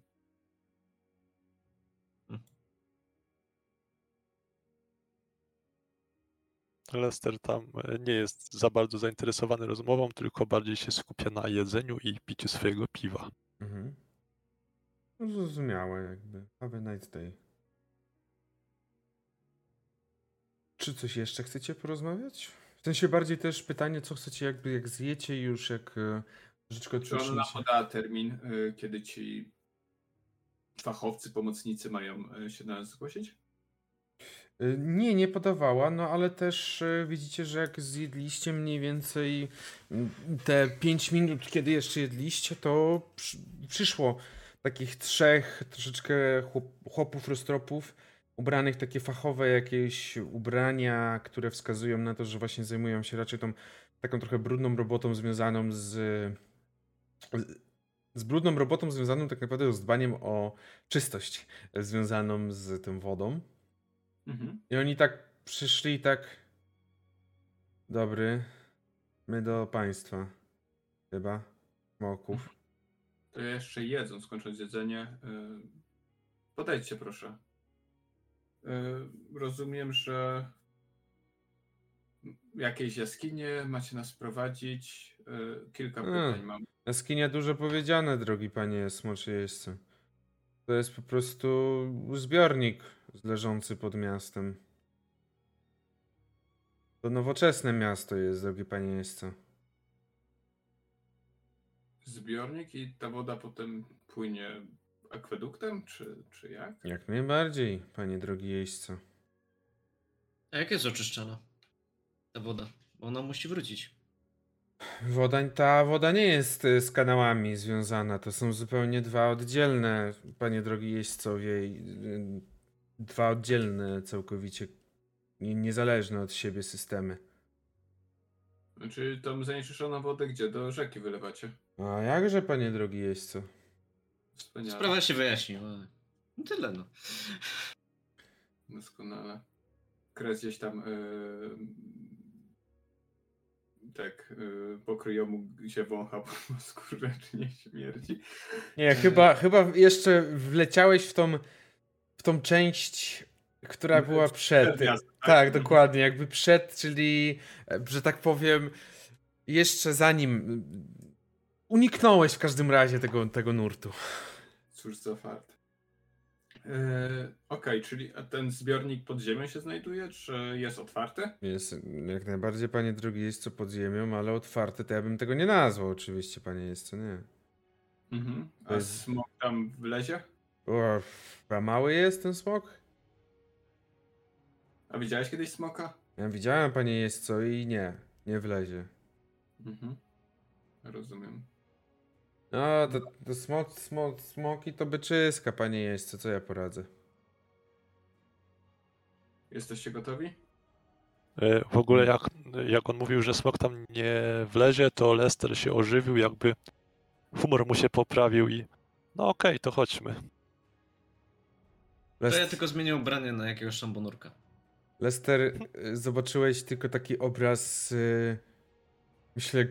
Lester tam e, nie jest za bardzo zainteresowany rozmową, tylko bardziej się skupia na jedzeniu i piciu swojego piwa. Mhm. No zrozumiałe jakby. Have a nice day. Czy coś jeszcze chcecie porozmawiać? W sensie bardziej też pytanie, co chcecie jakby jak zjecie już, jak e, troszeczkę Czy ona podała termin, y, kiedy ci fachowcy, pomocnicy mają y, się do nas zgłosić? Nie, nie podawała, no ale też widzicie, że jak zjedliście mniej więcej mm, te 5 minut, kiedy jeszcze jedliście, to przy, przyszło takich trzech troszeczkę chłop, chłopów roztropów, ubranych takie fachowe jakieś ubrania, które wskazują na to, że właśnie zajmują się raczej tą taką trochę brudną robotą związaną z, z, z brudną robotą związaną tak naprawdę z dbaniem o czystość, związaną z tą wodą. Mhm. I oni tak przyszli i tak. Dobry. My do państwa. Chyba. Smoków. To jeszcze jedzą, skończąc jedzenie. y, Podejdźcie proszę. Y, Rozumiem, że jakieś jaskinie macie nas prowadzić. Y, Kilka pytań mam. Jaskinia dużo powiedziane, drogi panie smoczy jeźdźcy. To jest po prostu zbiornik leżący pod miastem. To nowoczesne miasto jest, drogi panie jeźdźco. Zbiornik i ta woda potem płynie akweduktem, czy, czy jak? Jak najbardziej, panie drogi jeźdźco. A jak jest oczyszczana ta woda? Bo ona musi wrócić. Woda, ta woda nie jest y, z kanałami związana. To są zupełnie dwa oddzielne, panie drogi jeźdźcowie, i, y, dwa oddzielne całkowicie, niezależne od siebie systemy. Znaczy tą zanieczyszczoną wodę gdzie? Do rzeki wylewacie. A jakże, panie drogi jeźdźco? Wspaniale. Sprawa się wyjaśniła. No tyle no. Doskonale. Kres gdzieś tam yy, tak yy, pokryjomu się wącha po skórze, czy nie śmierdzi. Nie, chyba, chyba jeszcze wleciałeś w tą, w tą część, która była przed. Przedjazd, Tak, dokładnie, jakby przed, czyli, e, że tak powiem, jeszcze zanim uniknąłeś w każdym razie tego, tego nurtu. Cóż za fart. Yy, Okej, czyli a ten zbiornik pod ziemią się znajduje, czy jest otwarty? Jest jak najbardziej, panie drogi, jest co pod ziemią, ale otwarte to ja bym tego nie nazwał, oczywiście, panie jest co nie. Mhm. A jest- smok tam wlezie? O, a mały jest ten smok? A widziałeś kiedyś smoka? Ja widziałem, panie jest co i nie, nie wlezie. Mhm. Rozumiem. No, to, to smok, smok, smoki to byczyska, panie jest co, co ja poradzę. Jesteście gotowi? E, W ogóle jak, jak on mówił, że smok tam nie wlezie, to Lester się ożywił, jakby humor mu się poprawił i no okej, to chodźmy. To ja Lest- tylko zmienię ubranie na jakiegoś szambonurka. Lester, y, zobaczyłeś tylko taki obraz, y, myślę,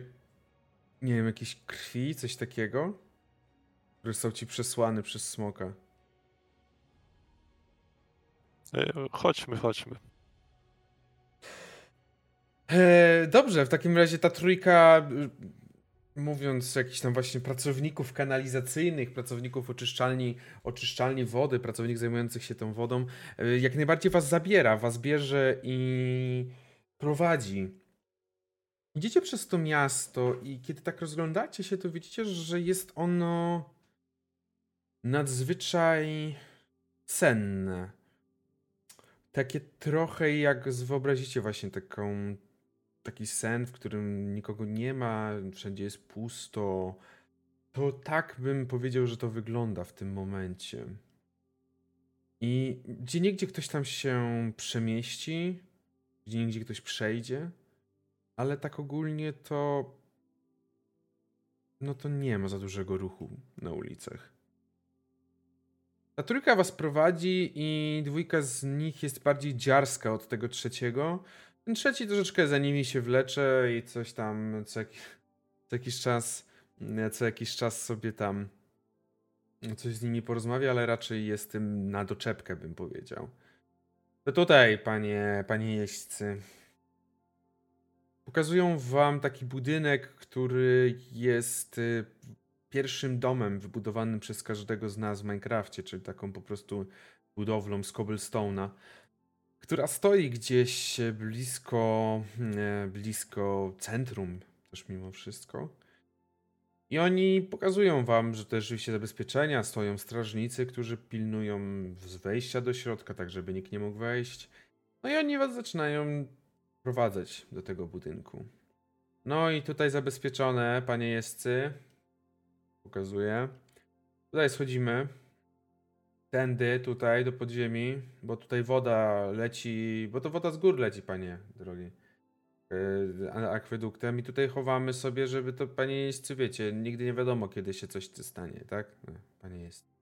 nie wiem, jakiejś krwi, coś takiego, który są ci przesłany przez smoka. E, Chodźmy, chodźmy. E, dobrze, w takim razie ta trójka, y, mówiąc jakichś tam właśnie pracowników kanalizacyjnych, pracowników oczyszczalni, oczyszczalni wody, pracowników zajmujących się tą wodą, jak najbardziej was zabiera, was bierze i prowadzi. Idziecie przez to miasto i kiedy tak rozglądacie się, to widzicie, że jest ono nadzwyczaj senne. Takie trochę jak wyobrazicie właśnie taką taki sen, w którym nikogo nie ma, wszędzie jest pusto. To tak bym powiedział, że to wygląda w tym momencie. I gdzie niegdzie ktoś tam się przemieści, gdzie niegdzie ktoś przejdzie, ale tak ogólnie to. No to nie ma za dużego ruchu na ulicach. Ta trójka was prowadzi i dwójka z nich jest bardziej dziarska od tego trzeciego. Ten trzeci troszeczkę za nimi się wlecze i coś tam co, jak, co jakiś czas co jakiś czas sobie tam coś z nimi porozmawia, ale raczej jest tym na doczepkę bym powiedział. To tutaj, panie, panie jeźdźcy. Pokazują wam taki budynek, który jest y, pierwszym domem wybudowanym przez każdego z nas w Minecrafcie, czyli taką po prostu budowlą z cobblestone'a, która stoi gdzieś blisko, e, blisko centrum też mimo wszystko. I oni pokazują wam, że też rzeczywiście zabezpieczenia, stoją strażnicy, którzy pilnują z wejścia do środka, tak żeby nikt nie mógł wejść. No i oni was zaczynają prowadzać do tego budynku. No i tutaj zabezpieczone, panie jeźdźcy. Pokazuję. Tutaj schodzimy. Tędy, tutaj, do podziemi, bo tutaj woda leci, bo to woda z gór leci, panie drogi. Yy, akweduktem i tutaj chowamy sobie, żeby to, panie jeźdźcy, wiecie, nigdy nie wiadomo, kiedy się coś stanie, tak? No, panie jest.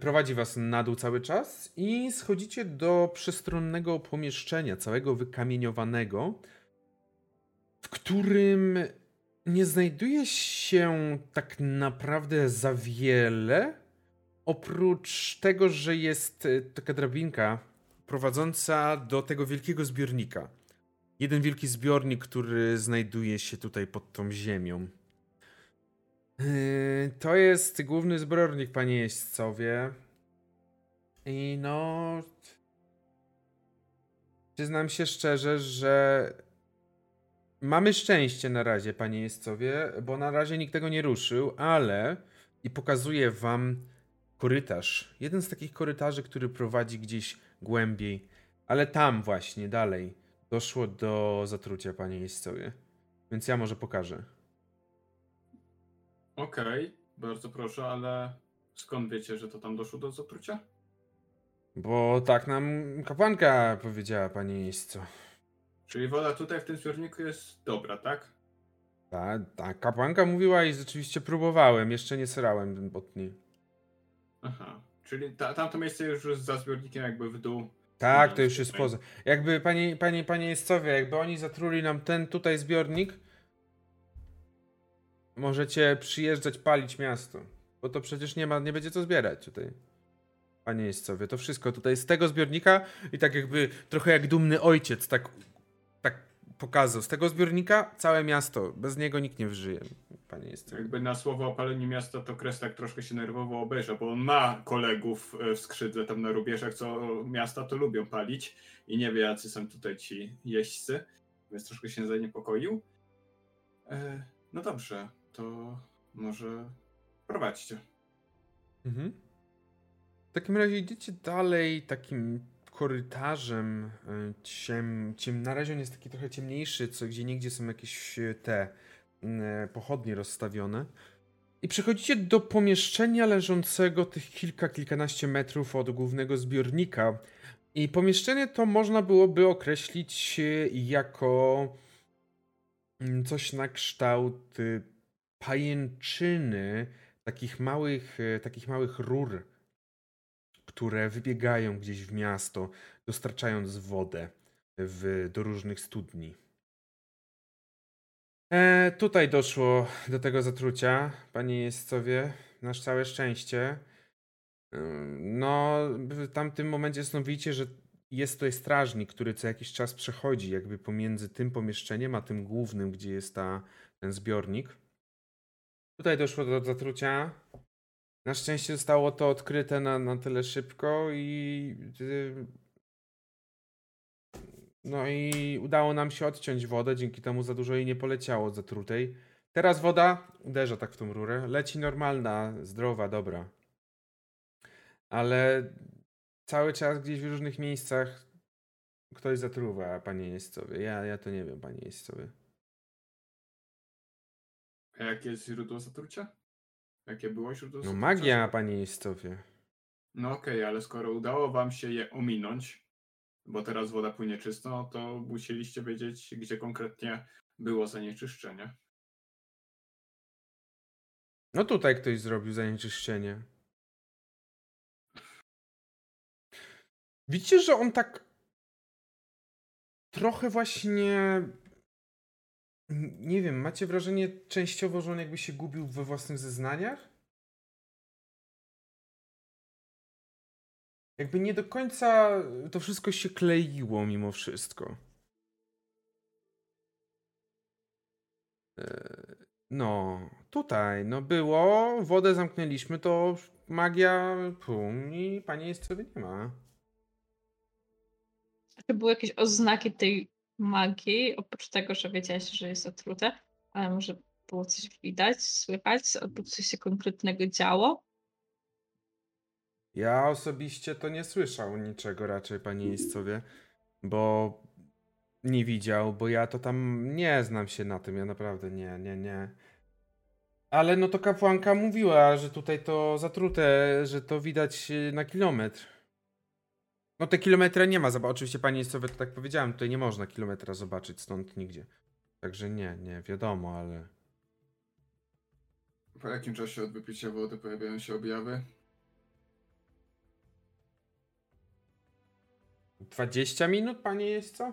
Prowadzi was na dół cały czas i schodzicie do przestronnego pomieszczenia, całego wykamieniowanego, w którym nie znajduje się tak naprawdę za wiele, oprócz tego, że jest y, taka drabinka prowadząca do tego wielkiego zbiornika. Jeden wielki zbiornik, który znajduje się tutaj pod tą ziemią. Yy, To jest główny zbiornik, panie jeźdźcowie. I no. Przyznam się szczerze, że mamy szczęście na razie, panie jeźdźcowie, bo na razie nikt tego nie ruszył, ale i pokazuję wam korytarz. Jeden z takich korytarzy, który prowadzi gdzieś głębiej, ale tam właśnie dalej doszło do zatrucia, panie jeźdźcowie. Więc ja może pokażę. Okej, bardzo proszę, ale skąd wiecie, że to tam doszło do zatrucia? Bo tak nam kapłanka powiedziała, panie jeźdźco. Czyli woda tutaj w tym zbiorniku jest dobra, tak? Ta, ta kapłanka mówiła i rzeczywiście próbowałem, jeszcze nie srałem od niej. Aha. Czyli ta, tamto miejsce już jest za zbiornikiem jakby w dół Tak, No, to już jest poza. Jakby, panie, panie, panie Jestcowie, jakby oni zatruli nam ten tutaj zbiornik, możecie przyjeżdżać palić miasto. Bo to przecież nie ma, nie będzie co zbierać tutaj. Panie Jestcowie, to wszystko tutaj z tego zbiornika i tak jakby trochę jak dumny ojciec, tak, tak pokazał. Z tego zbiornika całe miasto, bez niego nikt nie wyżyje. Panie Jestcowie. Jakby na słowo o paleniu miasta to Kres tak troszkę się nerwowo obejrza, bo on ma kolegów e, w skrzydle tam na rubieżach, co miasta to lubią palić i nie wie jacy są tutaj ci jeźdźcy, więc troszkę się zaniepokoił. E, no dobrze, to może prowadźcie. Mhm. W takim razie idziecie dalej takim korytarzem y, ciem, ciem, na razie on jest taki trochę ciemniejszy, co gdzie niegdzie są jakieś y, te y, pochodnie rozstawione. I przechodzicie do pomieszczenia leżącego tych kilka, kilkanaście metrów od głównego zbiornika. I pomieszczenie to można byłoby określić jako mm, coś na kształt pajęczyny, takich małych, e, takich małych rur, które wybiegają gdzieś w miasto, dostarczając wodę w, do różnych studni. E, tutaj doszło do tego zatrucia, panie Jestcowie, na całe szczęście. Ym, No, w tamtym momencie stanowicie, że jest tutaj strażnik, który co jakiś czas przechodzi jakby pomiędzy tym pomieszczeniem, a tym głównym, gdzie jest ta, ten zbiornik. Tutaj doszło do zatrucia. Na szczęście zostało to odkryte na, na tyle szybko i. y, No i udało nam się odciąć wodę, dzięki temu za dużo jej nie poleciało zatrutej. Teraz woda uderza tak w tą rurę. Leci normalna, zdrowa, dobra. Ale cały czas gdzieś w różnych miejscach ktoś zatruwa, panie Jeźdźcowie. Ja, ja to nie wiem, panie Jeźdźcowie. A jakie jest źródło zatrucia? Jakie było źródło No zatrucia? magia, panie Jeźdźcowie. No okej, ale skoro udało wam się je ominąć, bo teraz woda płynie czysto, no to musieliście wiedzieć, gdzie konkretnie było zanieczyszczenie. No tutaj ktoś zrobił zanieczyszczenie. Widzicie, że on tak trochę właśnie. Nie wiem, macie wrażenie częściowo, że on jakby się gubił we własnych zeznaniach? Jakby nie do końca to wszystko się kleiło mimo wszystko. Eee, No, tutaj, no było, wodę zamknęliśmy, to magia, pum, i pani jest sobie nie ma. Czy były jakieś oznaki tej magii, oprócz tego, że wiedziałeś, że jest zatrute, ale może było coś widać, słychać, albo coś się konkretnego działo? Ja osobiście to nie słyszał niczego raczej, panie Jeźdźcowie, bo nie widział, bo ja to tam nie znam się na tym, ja naprawdę nie, nie, nie. Ale no to kapłanka mówiła, że tutaj to zatrute, że to widać y, na kilometr. No te kilometry nie ma, oczywiście panie Jeźdźcowie to tak powiedziałem, tutaj nie można kilometra zobaczyć stąd nigdzie. Także nie, nie, wiadomo, ale... Po jakim czasie od wypicia wody pojawiają się objawy? 20 minut, panie jest co?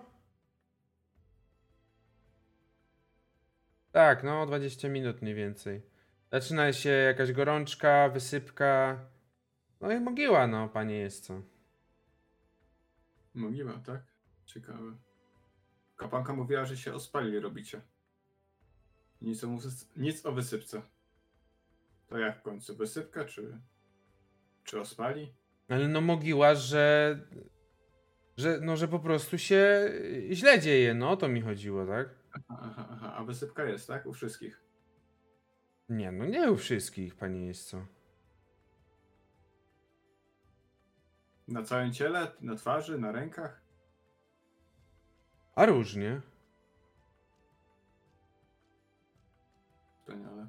Tak, no 20 minut mniej więcej. Zaczyna się jakaś gorączka, wysypka. No i mogiła, no, panie jest co. Mogiła, tak? Ciekawe. Kapanka mówiła, że się ospali robicie. Nic o, nic o wysypce. To jak w końcu? Wysypka czy, czy ospali? Ale no mogiła, że... Że, no, że po prostu się źle dzieje, no, o to mi chodziło, tak? Aha, aha, aha. A wysypka jest, tak? U wszystkich. Nie, no nie u wszystkich, panie jest co. Na całym ciele? Na twarzy? Na rękach? A różnie. Wspaniale.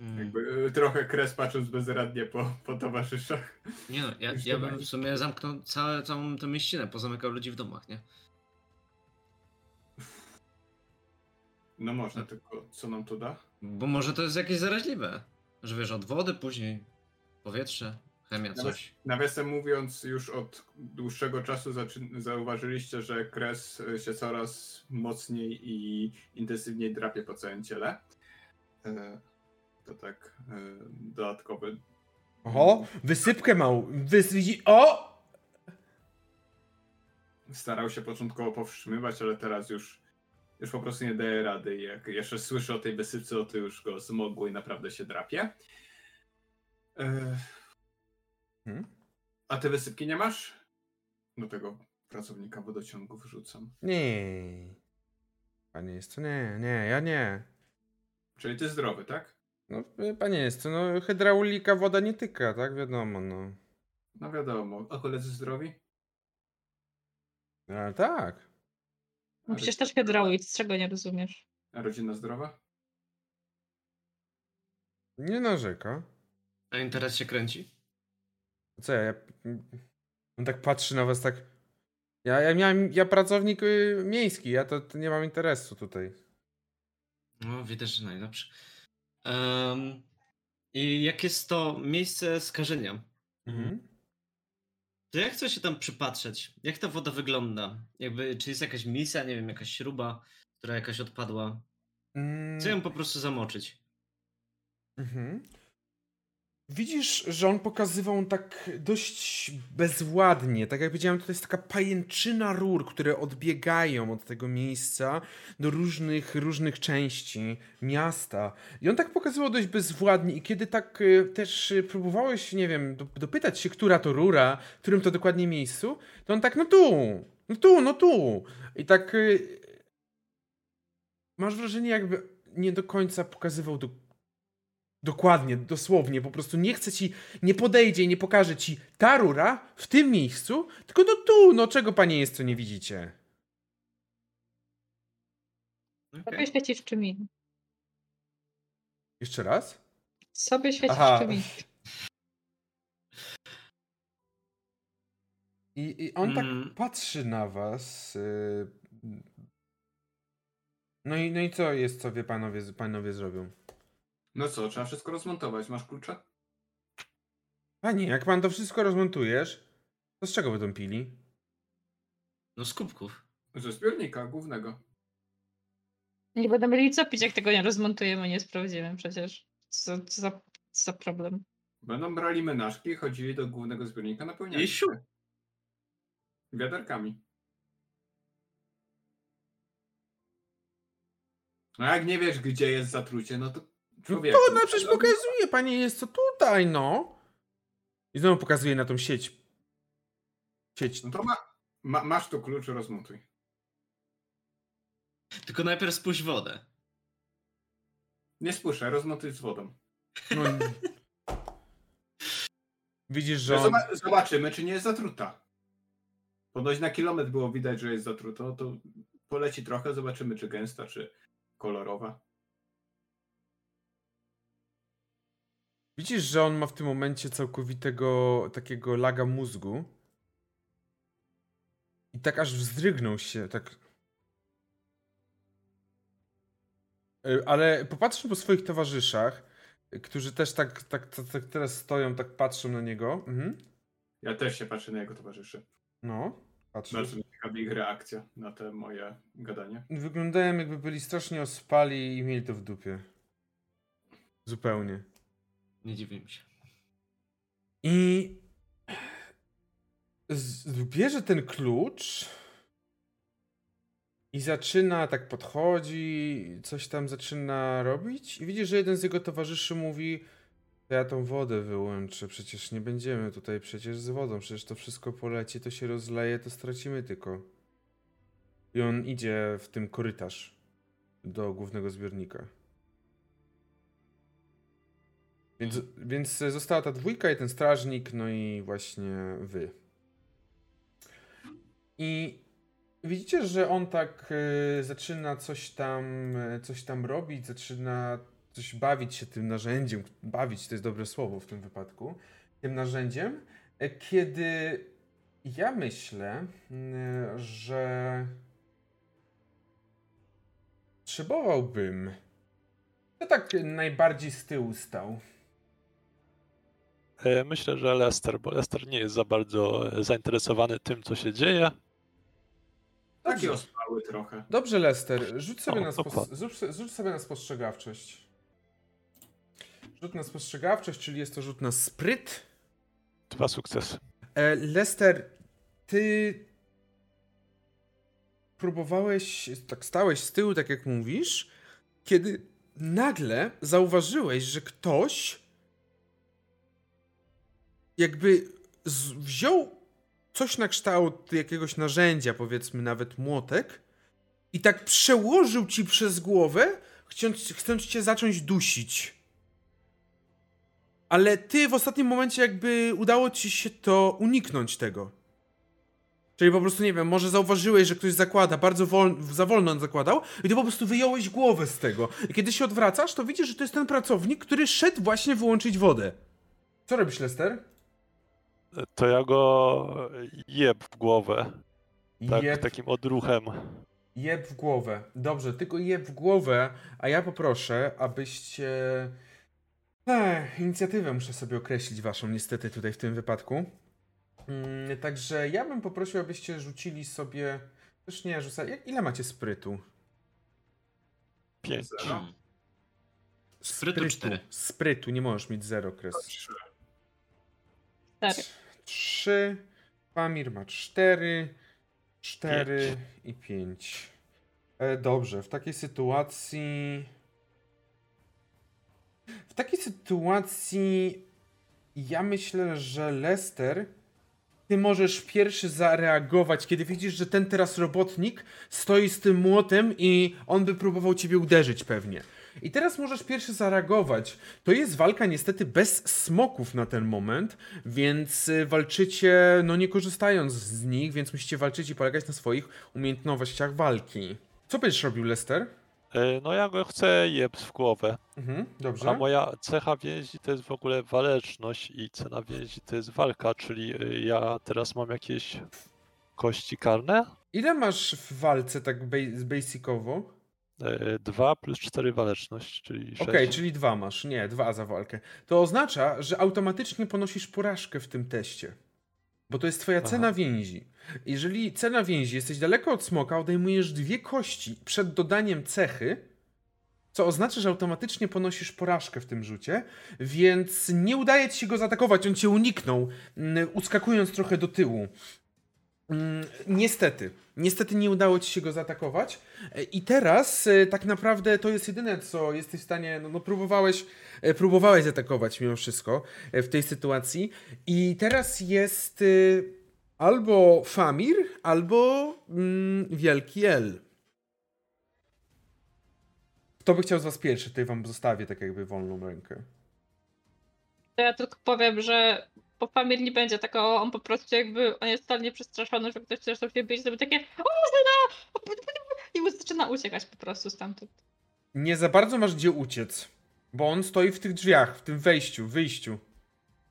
Mm. Jakby y, trochę kres patrząc bezradnie po, po towarzyszach. Nie no, ja, ja bym w sumie zamknął całe, całą tę mieścinę, pozamykał ludzi w domach, nie? No można, tylko co nam to da? Bo może to jest jakieś zaraźliwe. Że wiesz, od wody, później powietrze, chemia, coś. Nawiasem mówiąc, już od dłuższego czasu zauważyliście, że kres y, się coraz mocniej i intensywniej drapie po całym ciele. E, To tak e, dodatkowy. Oho, wysypkę mał. Wys... widzi- O! Starał się początkowo powstrzymywać, ale teraz już, już po prostu nie daje rady. Jak jeszcze słyszy o tej wysypce, to już go zmogło i naprawdę się drapie. E, Hmm? A ty wysypki nie masz? Do tego pracownika wodociągu wrzucam. Nie. Panie jest to nie, nie, ja nie. Czyli ty zdrowy, tak? No, panie jest to, no, hydraulika woda nie tyka, tak? Wiadomo, no. No wiadomo. A koledzy zdrowi? Ale tak. No przecież też hydraulic, czego nie rozumiesz? A rodzina zdrowa? Nie narzeka. A interes się kręci? Co ja, ja... On tak patrzy na was tak... Ja, ja miałem, ja pracownik y, miejski, ja to, to nie mam interesu tutaj. No, widać, że najlepszy. Em, I jak jest to miejsce skażenia? Mhm. To jak chcę się tam przypatrzeć? Jak ta woda wygląda? Jakby, czy jest jakaś misja, nie wiem, jakaś śruba, która jakaś odpadła? Mm, Chcę ją po prostu zamoczyć. Mhm. Widzisz, że on pokazywał tak dość bezładnie. Tak jak powiedziałem, to jest taka pajęczyna rur, które odbiegają od tego miejsca do różnych, różnych części miasta. I on tak pokazywał dość bezwładnie. I kiedy tak y, też y, próbowałeś, nie wiem, do, dopytać się, która to rura, w którym to dokładnie miejscu, to on tak, no tu, no tu, no tu. I tak y, masz wrażenie, jakby nie do końca pokazywał do Dokładnie, dosłownie, po prostu nie chce ci, nie podejdzie i nie pokaże ci ta rura w tym miejscu, tylko no tu, no czego panie jest, co nie widzicie. Sobie świecisz czym innym. Jeszcze raz? Sobie świecisz Aha. czym innym. I, i on Mm. tak patrzy na was. y, No i, no i co jest, co wie panowie, panowie zrobią? No co, trzeba wszystko rozmontować. Masz klucze? Panie, jak pan to wszystko rozmontujesz, to z czego będą pili? No z kubków. Ze zbiornika głównego. Nie będą mieli co pić, jak tego nie rozmontujemy, nie sprawdzimy przecież. Co, co, za, co za problem? Będą brali menażki i chodzili do głównego zbiornika napełniać I siup. się wiaderkami. No jak nie wiesz, gdzie jest zatrucie, no to No człowieku... to, no przecież pokazuje, panie jest to tutaj, no. I znowu pokazuje na tą sieć. Sieć. No to ma, ma, masz tu klucz, rozmontuj. Tylko najpierw spuść wodę. Nie spuszczaj, rozmontuj z wodą. No, i- Widzisz, że No on... zoba- Zobaczymy, czy nie jest zatruta. Ponoć na kilometr było widać, że jest zatruta, no to poleci trochę, zobaczymy, czy gęsta, czy kolorowa. Widzisz, że on ma w tym momencie całkowitego takiego laga mózgu. I tak aż wzdrygnął się, tak. Y, Ale popatrzmy po swoich towarzyszach, którzy też tak, tak, tak, tak teraz stoją, tak patrzą na niego. Mhm. Ja też się patrzę na jego towarzyszy. No, patrzę. Bardzo mnie ciekawi ich reakcja na te moje gadanie. Wyglądają jakby byli strasznie ospali i mieli to w dupie. Zupełnie. Nie dziwię się. I bierze ten klucz i zaczyna, tak podchodzi, coś tam zaczyna robić i widzi, że jeden z jego towarzyszy mówi "To ja tą wodę wyłączę, przecież nie będziemy tutaj przecież z wodą, przecież to wszystko poleci, to się rozleje, to stracimy tylko. I on idzie w tym korytarz do głównego zbiornika. Więc, więc została ta dwójka i ten strażnik, no i właśnie wy. I widzicie, że on tak y, zaczyna coś tam, y, coś tam robić, zaczyna coś bawić się tym narzędziem. Bawić to jest dobre słowo w tym wypadku. Tym narzędziem, y, kiedy ja myślę, y, że potrzebowałbym. To tak najbardziej z tyłu stał. E, Myślę, że Lester, bo Lester nie jest za bardzo e, zainteresowany tym, co się dzieje. Taki ospały trochę. Dobrze, Lester, rzuć sobie, O, na, spos- rzuć, rzuć sobie na spostrzegawczość. Rzut na spostrzegawczość, czyli jest to rzut na spryt. Dwa sukcesy. E, Lester, ty próbowałeś, tak stałeś z tyłu, tak jak mówisz, kiedy nagle zauważyłeś, że ktoś jakby wziął coś na kształt jakiegoś narzędzia, powiedzmy nawet młotek, i tak przełożył ci przez głowę, chcąc, chcąc cię zacząć dusić. Ale ty w ostatnim momencie jakby udało ci się to uniknąć tego. Czyli po prostu, nie wiem, może zauważyłeś, że ktoś zakłada, bardzo wol, za wolno on zakładał i ty po prostu wyjąłeś głowę z tego. I kiedy się odwracasz, to widzisz, że to jest ten pracownik, który szedł właśnie wyłączyć wodę. Co robisz, Lester? E, To ja go jeb w głowę. Tak, Jeb, takim odruchem. jeb w głowę. Dobrze, tylko jeb w głowę, a ja poproszę, abyście... Ech, inicjatywę muszę sobie określić waszą, niestety, tutaj w tym wypadku. Mm, także ja bym poprosił, abyście rzucili sobie... Też nie, Ile macie sprytu? Pięć. Zero. Sprytu cztery. Sprytu, nie możesz mieć zero, Kres. Trzy. Cztery. 3, Pamir ma 4, 4 i 5. E, dobrze, w takiej sytuacji. W takiej sytuacji ja myślę, że Lester, ty możesz pierwszy zareagować, kiedy widzisz, że ten teraz robotnik stoi z tym młotem i on by próbował ciebie uderzyć pewnie. I teraz możesz pierwszy zareagować. To jest walka niestety bez smoków na ten moment, więc y, walczycie, no nie korzystając z nich, więc musicie walczyć i polegać na swoich umiejętnościach walki. Co będziesz robił, Lester? E, No ja go chcę jeb w głowę. Mhm, dobrze. A moja cecha więzi to jest w ogóle waleczność i cena więzi to jest walka, czyli e, ja teraz mam jakieś kości karne. Ile masz w walce tak basicowo? E, Dwa plus cztery waleczność, czyli sześć. Okej, czyli dwa masz. Nie, dwa za walkę. To oznacza, że automatycznie ponosisz porażkę w tym teście. Bo to jest twoja Aha. cena więzi. Jeżeli cena więzi, jesteś daleko od smoka, odejmujesz dwie kości przed dodaniem cechy, co oznacza, że automatycznie ponosisz porażkę w tym rzucie, więc nie udaje ci się go zaatakować, on cię uniknął, mm, uskakując trochę do tyłu. Mm, Niestety, niestety nie udało ci się go zaatakować. E, I teraz e, tak naprawdę to jest jedyne, co jesteś w stanie. No, no próbowałeś, e, próbowałeś zaatakować mimo wszystko w tej sytuacji. I teraz jest albo Famir, albo mm, Wielki L. Kto by chciał z was pierwszy? Tutaj wam zostawię tak jakby wolną rękę. Ja tylko powiem, że po Famir nie będzie takiego, on po prostu jakby, on jest totalnie przestraszony, że ktoś zaczął się bić, to będzie takie o, Zena! I mu zaczyna uciekać po prostu stamtąd. Nie za bardzo masz gdzie uciec, bo on stoi w tych drzwiach, w tym wejściu, wyjściu.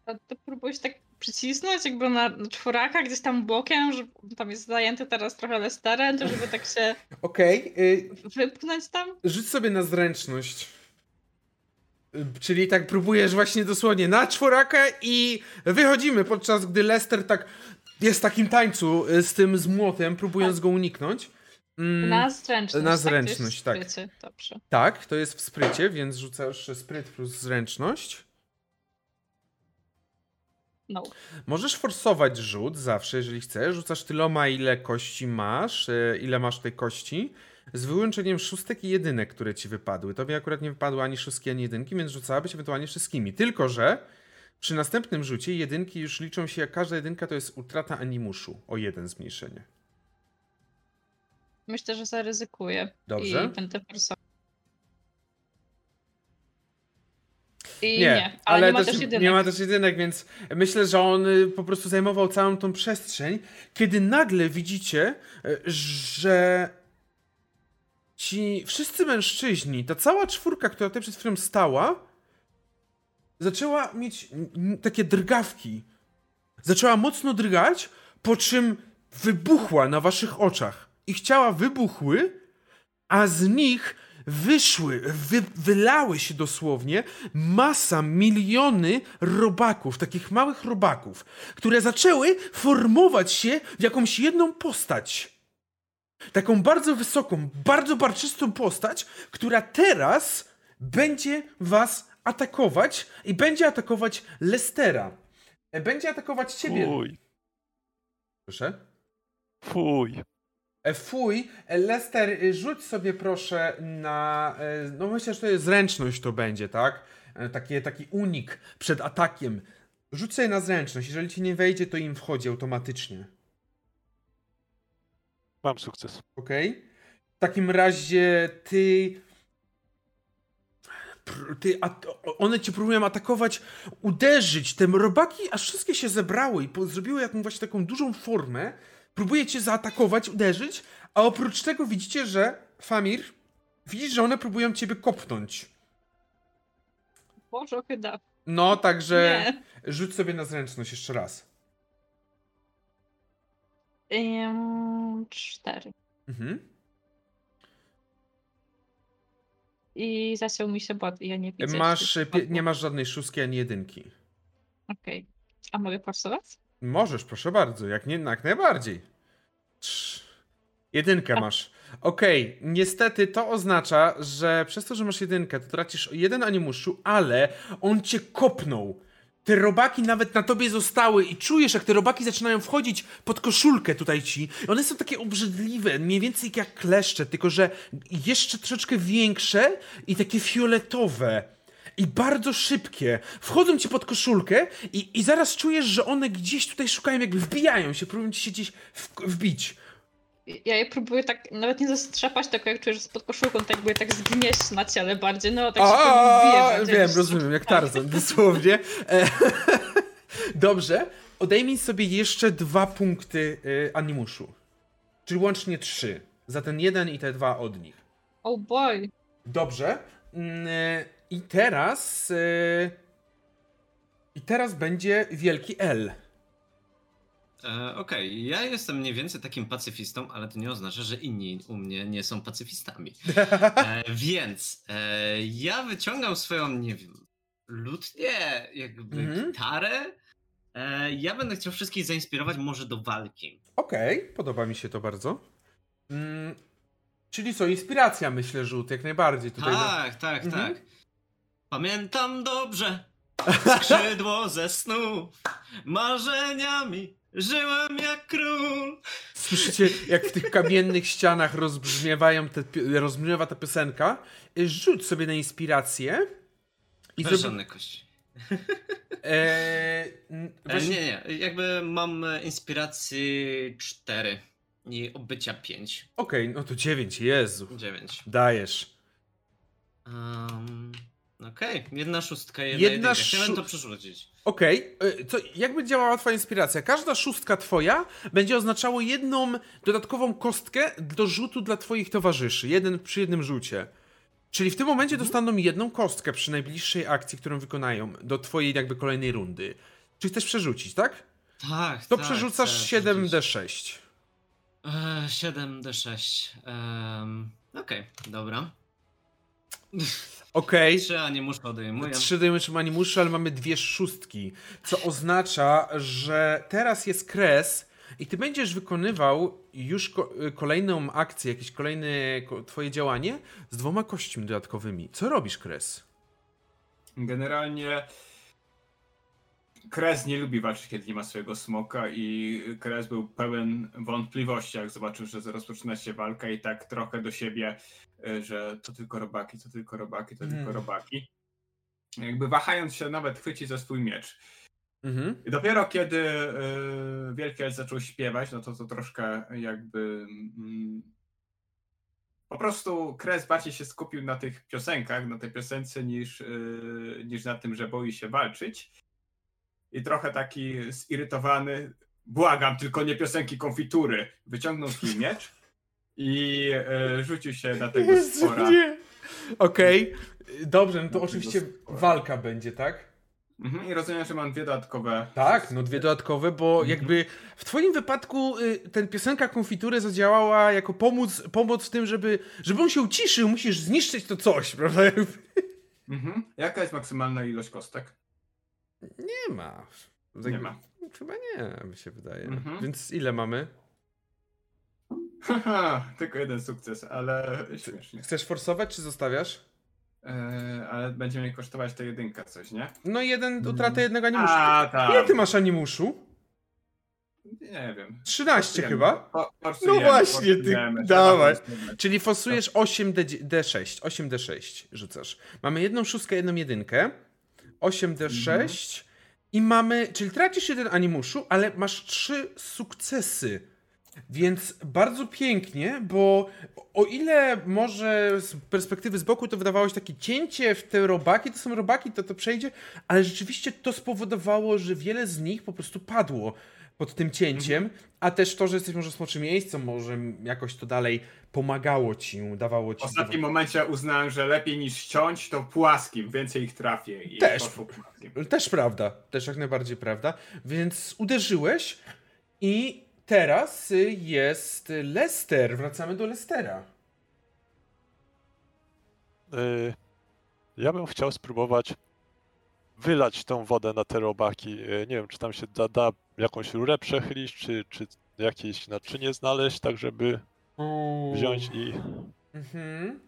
A to próbujesz tak przycisnąć jakby na, na czworaka gdzieś tam bokiem, że tam jest zajęty teraz trochę Lesterem, to żeby tak się Okej, y, wypchnąć tam. Rzuć sobie na zręczność. Y, Czyli tak próbujesz właśnie dosłownie na czworakę i wychodzimy, podczas gdy Lester tak jest w takim tańcu y, z tym z młotem, próbując go uniknąć. Mm, Na zręczność. na tak? To jest zręczność, w tak. sprycie. Dobrze. Tak, to jest w sprycie, więc rzucasz spryt plus zręczność. No. Możesz forsować rzut zawsze, jeżeli chcesz. Rzucasz tyloma, ile kości masz, e, ile masz tej kości, z wyłączeniem szóstek i jedynek, które ci wypadły. Tobie akurat nie wypadły ani szóstki, ani jedynki, więc rzucałabyś ewentualnie wszystkimi. Tylko, że przy następnym rzucie jedynki już liczą się, jak każda jedynka to jest utrata animuszu o jeden zmniejszenie. Myślę, że zaryzykuję. Dobrze. I będę forsował. I Nie, nie, ale, nie ma też jedynek. nie ma też jedynek, więc myślę, że on y, po prostu zajmował całą tą przestrzeń, kiedy nagle widzicie, y, że ci wszyscy mężczyźni, ta cała czwórka, która tutaj przed chwilą stała, zaczęła mieć takie drgawki. Zaczęła mocno drgać, po czym wybuchła na waszych oczach. Ich ciała wybuchły, a z nich wyszły, wy, wylały się dosłownie masa, miliony robaków, takich małych robaków, które zaczęły formować się w jakąś jedną postać. Taką bardzo wysoką, bardzo barczystą postać, która teraz będzie was atakować i będzie atakować Lestera. E, Będzie atakować ciebie. Fuj, Proszę. fuj. E, Fuj, E, Lester, rzuć sobie proszę na. No myślę, że to jest zręczność to będzie, tak? Takie, taki unik przed atakiem. Rzuć sobie na zręczność. Jeżeli ci nie wejdzie, to im wchodzi automatycznie. Mam sukces. Ok? W takim razie ty. ty a, o- one cię próbują atakować, uderzyć. Te robaki aż wszystkie się zebrały i po, zrobiły jakąś właśnie taką dużą formę. Próbuje cię zaatakować, uderzyć, a oprócz tego widzicie, że Famir, widzisz, że one próbują ciebie kopnąć. Boże, chyba. No, także Nie. rzuć sobie na zręczność jeszcze raz. Cztery. Mhm. I zasiął mi się bot i ja nie widzę. Masz, pie, nie masz żadnej szóstki ani jedynki. Okej. A mogę forsować? Możesz, proszę bardzo, jak, nie, jak najbardziej. Trz. Jedynkę masz. Okej, niestety to oznacza, że przez to, że masz jedynkę, to tracisz jeden animuszu, ale on cię kopnął. Te robaki nawet na tobie zostały i czujesz, jak te robaki zaczynają wchodzić pod koszulkę tutaj ci. One są takie obrzydliwe, mniej więcej jak kleszcze, tylko że jeszcze troszeczkę większe i takie fioletowe. I bardzo szybkie. Wchodzą ci pod koszulkę i, i zaraz czujesz, że one gdzieś tutaj szukają, jakby wbijają się, próbują ci się gdzieś wbić. Ja je próbuję tak, nawet nie zastrzepać, tylko jak czuję, że spod koszulką, tak jakby tak zgnieść na ciele bardziej, no tak się Wiem, rozumiem, jak Tarzan, dosłownie. E, Dobrze, odejmij sobie jeszcze dwa punkty y, animuszu. Czyli łącznie trzy. Za ten jeden i te dwa od nich. Oh boy. Dobrze. Mm, y, I teraz... y, I teraz będzie wielki L. E, Okej, ja jestem mniej więcej takim pacyfistą, ale to nie oznacza, że inni u mnie nie są pacyfistami. E, więc e, ja wyciągam swoją, nie wiem, lutnię, jakby Mhm. gitarę. E, ja będę chciał wszystkich zainspirować może do walki. Okej, podoba mi się to bardzo. Mm, czyli co, inspiracja myślę, rzut, jak najbardziej. Tutaj Tak, tak, Mhm. tak. Pamiętam dobrze skrzydło ze snu, marzeniami żyłem jak król. Słyszycie, jak w tych kamiennych ścianach rozbrzmiewają te, rozbrzmiewa ta piosenka. Y, Rzuć sobie na inspirację. I Bez zrobi- żadnych kości. Eee, nie, nie, jakby mam e, inspiracji 4 i obycia 5. Okej, no to 9, Jezu. 9. Dajesz. Um, Okej, jedna szóstka, jedna, Jedna jedna Chciałem to przerzucić. Okej, y, co jakby działała twoja inspiracja? Każda szóstka twoja będzie oznaczało jedną dodatkową kostkę do rzutu dla twoich towarzyszy. Jeden przy jednym rzucie. Czyli w tym momencie Mhm. dostaną jedną kostkę przy najbliższej akcji, którą wykonają do twojej jakby kolejnej rundy. Czy chcesz przerzucić, tak? Tak, To tak, przerzucasz chcę 7d6. E, 7d6. Um, Okej, dobra. Okej. Trzy, a nie muszę odejmuję. Trzy animuszy, ale mamy dwie szóstki. Co oznacza, że teraz jest kres i ty będziesz wykonywał już ko- kolejną akcję, jakieś kolejne ko- twoje działanie z dwoma kośćmi dodatkowymi. Co robisz, kres? Generalnie Kres nie lubi walczyć, kiedy nie ma swojego smoka i Kres był pełen wątpliwości, jak zobaczył, że rozpoczyna się walka i tak trochę do siebie, y, że to tylko robaki, to tylko robaki, to tylko robaki. Jakby wahając się nawet chwyci za swój miecz. Mhm. I dopiero kiedy y, Wielki Elf zaczął śpiewać, no to to troszkę jakby... Mm, po prostu Kres bardziej się skupił na tych piosenkach, na tej piosence, niż, y, niż na tym, że boi się walczyć. I trochę taki zirytowany, błagam, tylko nie piosenki konfitury, wyciągnął swój miecz i y, rzucił się na tego Jezu, spora. Okej, dobrze, no to oczywiście walka będzie, tak? Mhm, I rozumiem, że mam dwie dodatkowe. Tak, no dwie dodatkowe, bo Mhm. jakby w twoim wypadku y, ten piosenka konfitury zadziałała jako pomoc, pomoc w tym, żeby, żeby on się uciszył, musisz zniszczyć to coś, prawda? Mhm. Jaka jest maksymalna ilość kostek? Nie ma. Nie ma. Chyba nie, mi się wydaje. Mhm. Więc ile mamy? Haha, tylko jeden sukces, ale śmiesznie. Chcesz forsować, czy zostawiasz? Eee, ale będzie mnie kosztować ta jedynka coś, nie? No jeden, utratę jednego animuszu. A, tak. Ile ty masz animuszu? Nie wiem. 13 Forsujemy. chyba? Po- forsujemy, No właśnie, ty- dawaj. Czyli fosujesz 8D6, 8D6 rzucasz. Mamy jedną szóstkę, jedną jedynkę, 8D6 i mamy, czyli tracisz jeden animuszu, ale masz trzy sukcesy. Więc bardzo pięknie, bo o ile może z perspektywy z boku to wydawało się takie cięcie w te robaki, to są robaki, to to przejdzie, ale rzeczywiście to spowodowało, że wiele z nich po prostu padło pod tym cięciem, a też to, że jesteś może smoczym miejscem, może jakoś to dalej pomagało ci, dawało ci... W ostatnim momencie uznałem, że lepiej niż ściąć, to płaskim, więcej ich trafię. I Też. Też prawda, też jak najbardziej prawda. Więc uderzyłeś i teraz jest Lester. Wracamy do Lestera. Y, Ja bym chciał spróbować wylać tą wodę na te robaki. Y, Nie wiem, czy tam się da, da jakąś rurę przechylić, czy, czy jakieś naczynie znaleźć, tak żeby wziąć i Mhm.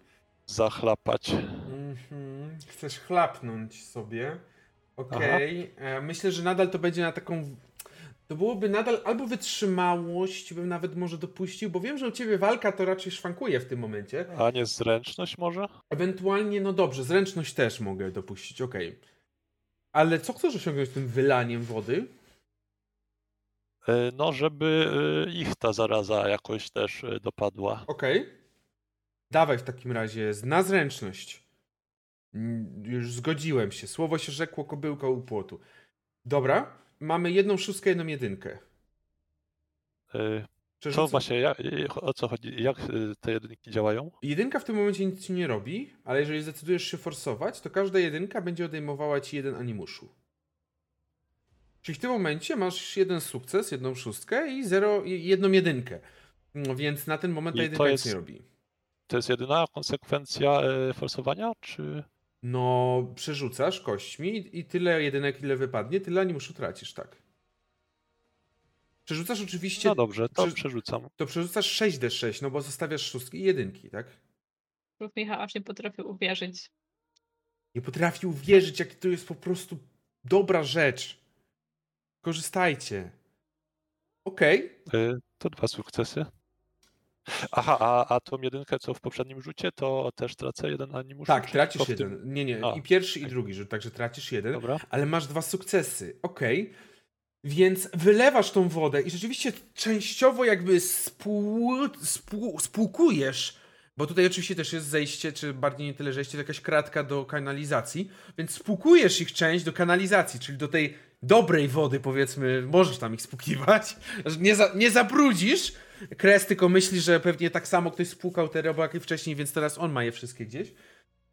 zachlapać. Mhm. Chcesz chlapnąć sobie. Okej. E, Myślę, że nadal to będzie na taką. To byłoby nadal albo wytrzymałość, bym nawet może dopuścił, bo wiem, że u ciebie walka to raczej szwankuje w tym momencie. A nie zręczność może? Ewentualnie, no dobrze, zręczność też mogę dopuścić, okej. Ale co chcesz osiągnąć tym wylaniem wody? Y, No, żeby y, ich ta zaraza jakoś też y, dopadła. Okej. Dawaj w takim razie na zręczność. Już zgodziłem się. Słowo się rzekło, kobyłka u płotu. Dobra, mamy jedną szóstkę, jedną jedynkę. Y, Co właśnie, ja- y, o co chodzi? Jak y, te jedynki działają? Jedynka w tym momencie nic ci nie robi, ale jeżeli zdecydujesz się forsować, to każda jedynka będzie odejmowała ci jeden animuszu. Czyli w tym momencie masz jeden sukces, jedną szóstkę i zero, jedną jedynkę. No więc na ten moment ta I jedynka to nic nie jest- robi. To jest jedyna konsekwencja y, forsowania, czy... No, przerzucasz kośćmi i tyle jedynek, ile wypadnie, tyle animuszu tracisz, tak. Przerzucasz oczywiście, No dobrze, to Czy- przerzucam. to przerzucasz 6d6, no bo zostawiasz szóstki i jedynki, tak? Lub Michał aż nie potrafił uwierzyć. Nie potrafi uwierzyć, jak to jest po prostu dobra rzecz. Korzystajcie. Okej. Y, To dwa sukcesy. Aha, a, a tą jedynkę, co w poprzednim rzucie, to też tracę jeden animusz? Tak, tracisz w tym- jeden. Nie, nie. A, I pierwszy, i okej. drugi rzut, także tracisz jeden. Dobra. ale masz dwa sukcesy. Okej. Więc wylewasz tą wodę i rzeczywiście częściowo jakby spół, spół, spłukujesz, bo tutaj oczywiście też jest zejście, czy bardziej nie tyle zejście, to jakaś kratka do kanalizacji, więc spłukujesz ich część do kanalizacji, czyli do tej dobrej wody powiedzmy, możesz tam ich spłukiwać, że nie, za, nie zabrudzisz, Kres tylko myśli, że pewnie tak samo ktoś spłukał te robaki wcześniej, więc teraz on ma je wszystkie gdzieś.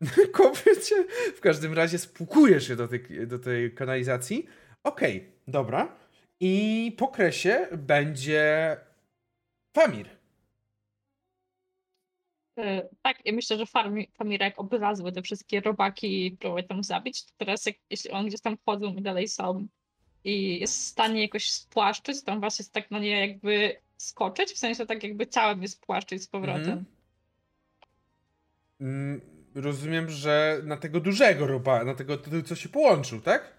Kobiecie. W każdym razie spłukujesz je do tej, do tej kanalizacji. Okej, dobra. I po kresie będzie Famir. E, Tak, ja myślę, że farmi, Famira jak oblazły te wszystkie robaki i próbuje tam zabić, to teraz jak, jeśli on gdzieś tam wchodzą i dalej są i jest w stanie jakoś spłaszczyć, to on was jest tak na nie jakby skoczyć, w sensie tak jakby ciałem jest spłaszczyć z powrotem. Mhm. Mm, rozumiem, że na tego dużego roba, na tego, co się połączył, tak?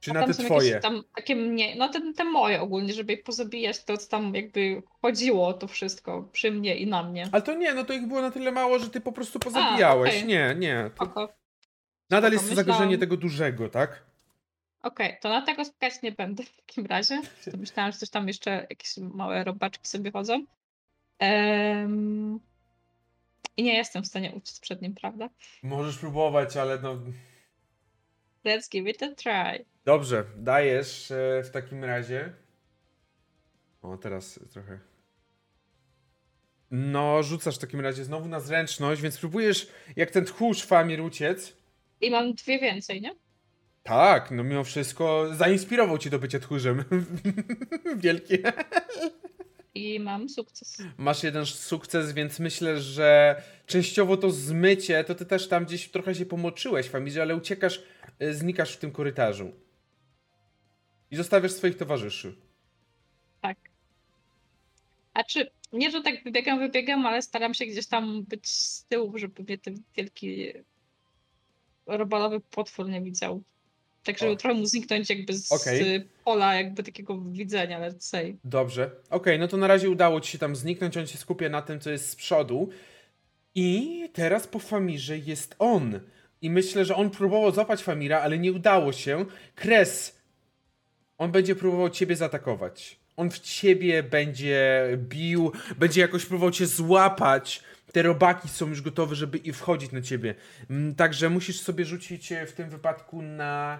Czy A na te twoje? Tam takie mniej, no te, te moje ogólnie, żeby je pozabijać, to co tam jakby chodziło to wszystko przy mnie i na mnie. Ale to nie, no to ich było na tyle mało, że ty po prostu pozabijałeś. okej. Nie, nie. To Oko. nadal jest to zagrożenie tego dużego, tak? Okej, to na tego skakać nie będę w takim razie. Myślałam, że coś tam jeszcze jakieś małe robaczki sobie chodzą. Em, I nie jestem w stanie uciec przed nim, prawda? Możesz próbować, ale no... Let's give it a try. Dobrze, dajesz e, w takim razie. O, teraz trochę. No, rzucasz w takim razie znowu na zręczność, więc próbujesz jak ten tchórz Famir uciec. I mam dwie więcej, nie? Tak, no mimo wszystko zainspirował cię do bycia tchórzem. Wielkie. I mam sukces. Masz jeden sukces, więc myślę, że częściowo to zmycie, to ty też tam gdzieś trochę się pomoczyłeś, Famirze, ale uciekasz, znikasz w tym korytarzu. I zostawiasz swoich towarzyszy. Tak. A czy nie, że tak wybiegam, wybiegam, ale staram się gdzieś tam być z tyłu, żeby mnie ten wielki robalowy potwór nie widział. Tak, żeby O. trochę mu zniknąć jakby z Okej. pola jakby takiego widzenia, let's say. Dobrze. Okej, no to na razie udało ci się tam zniknąć, on się skupia na tym, co jest z przodu. I teraz po Famirze jest on. I myślę, że on próbował złapać Famira, ale nie udało się. Kres. On będzie próbował ciebie zaatakować. On w ciebie będzie bił, będzie jakoś próbował cię złapać. Te robaki są już gotowe, żeby i wchodzić na ciebie. Mm, Także musisz sobie rzucić e, w tym wypadku na.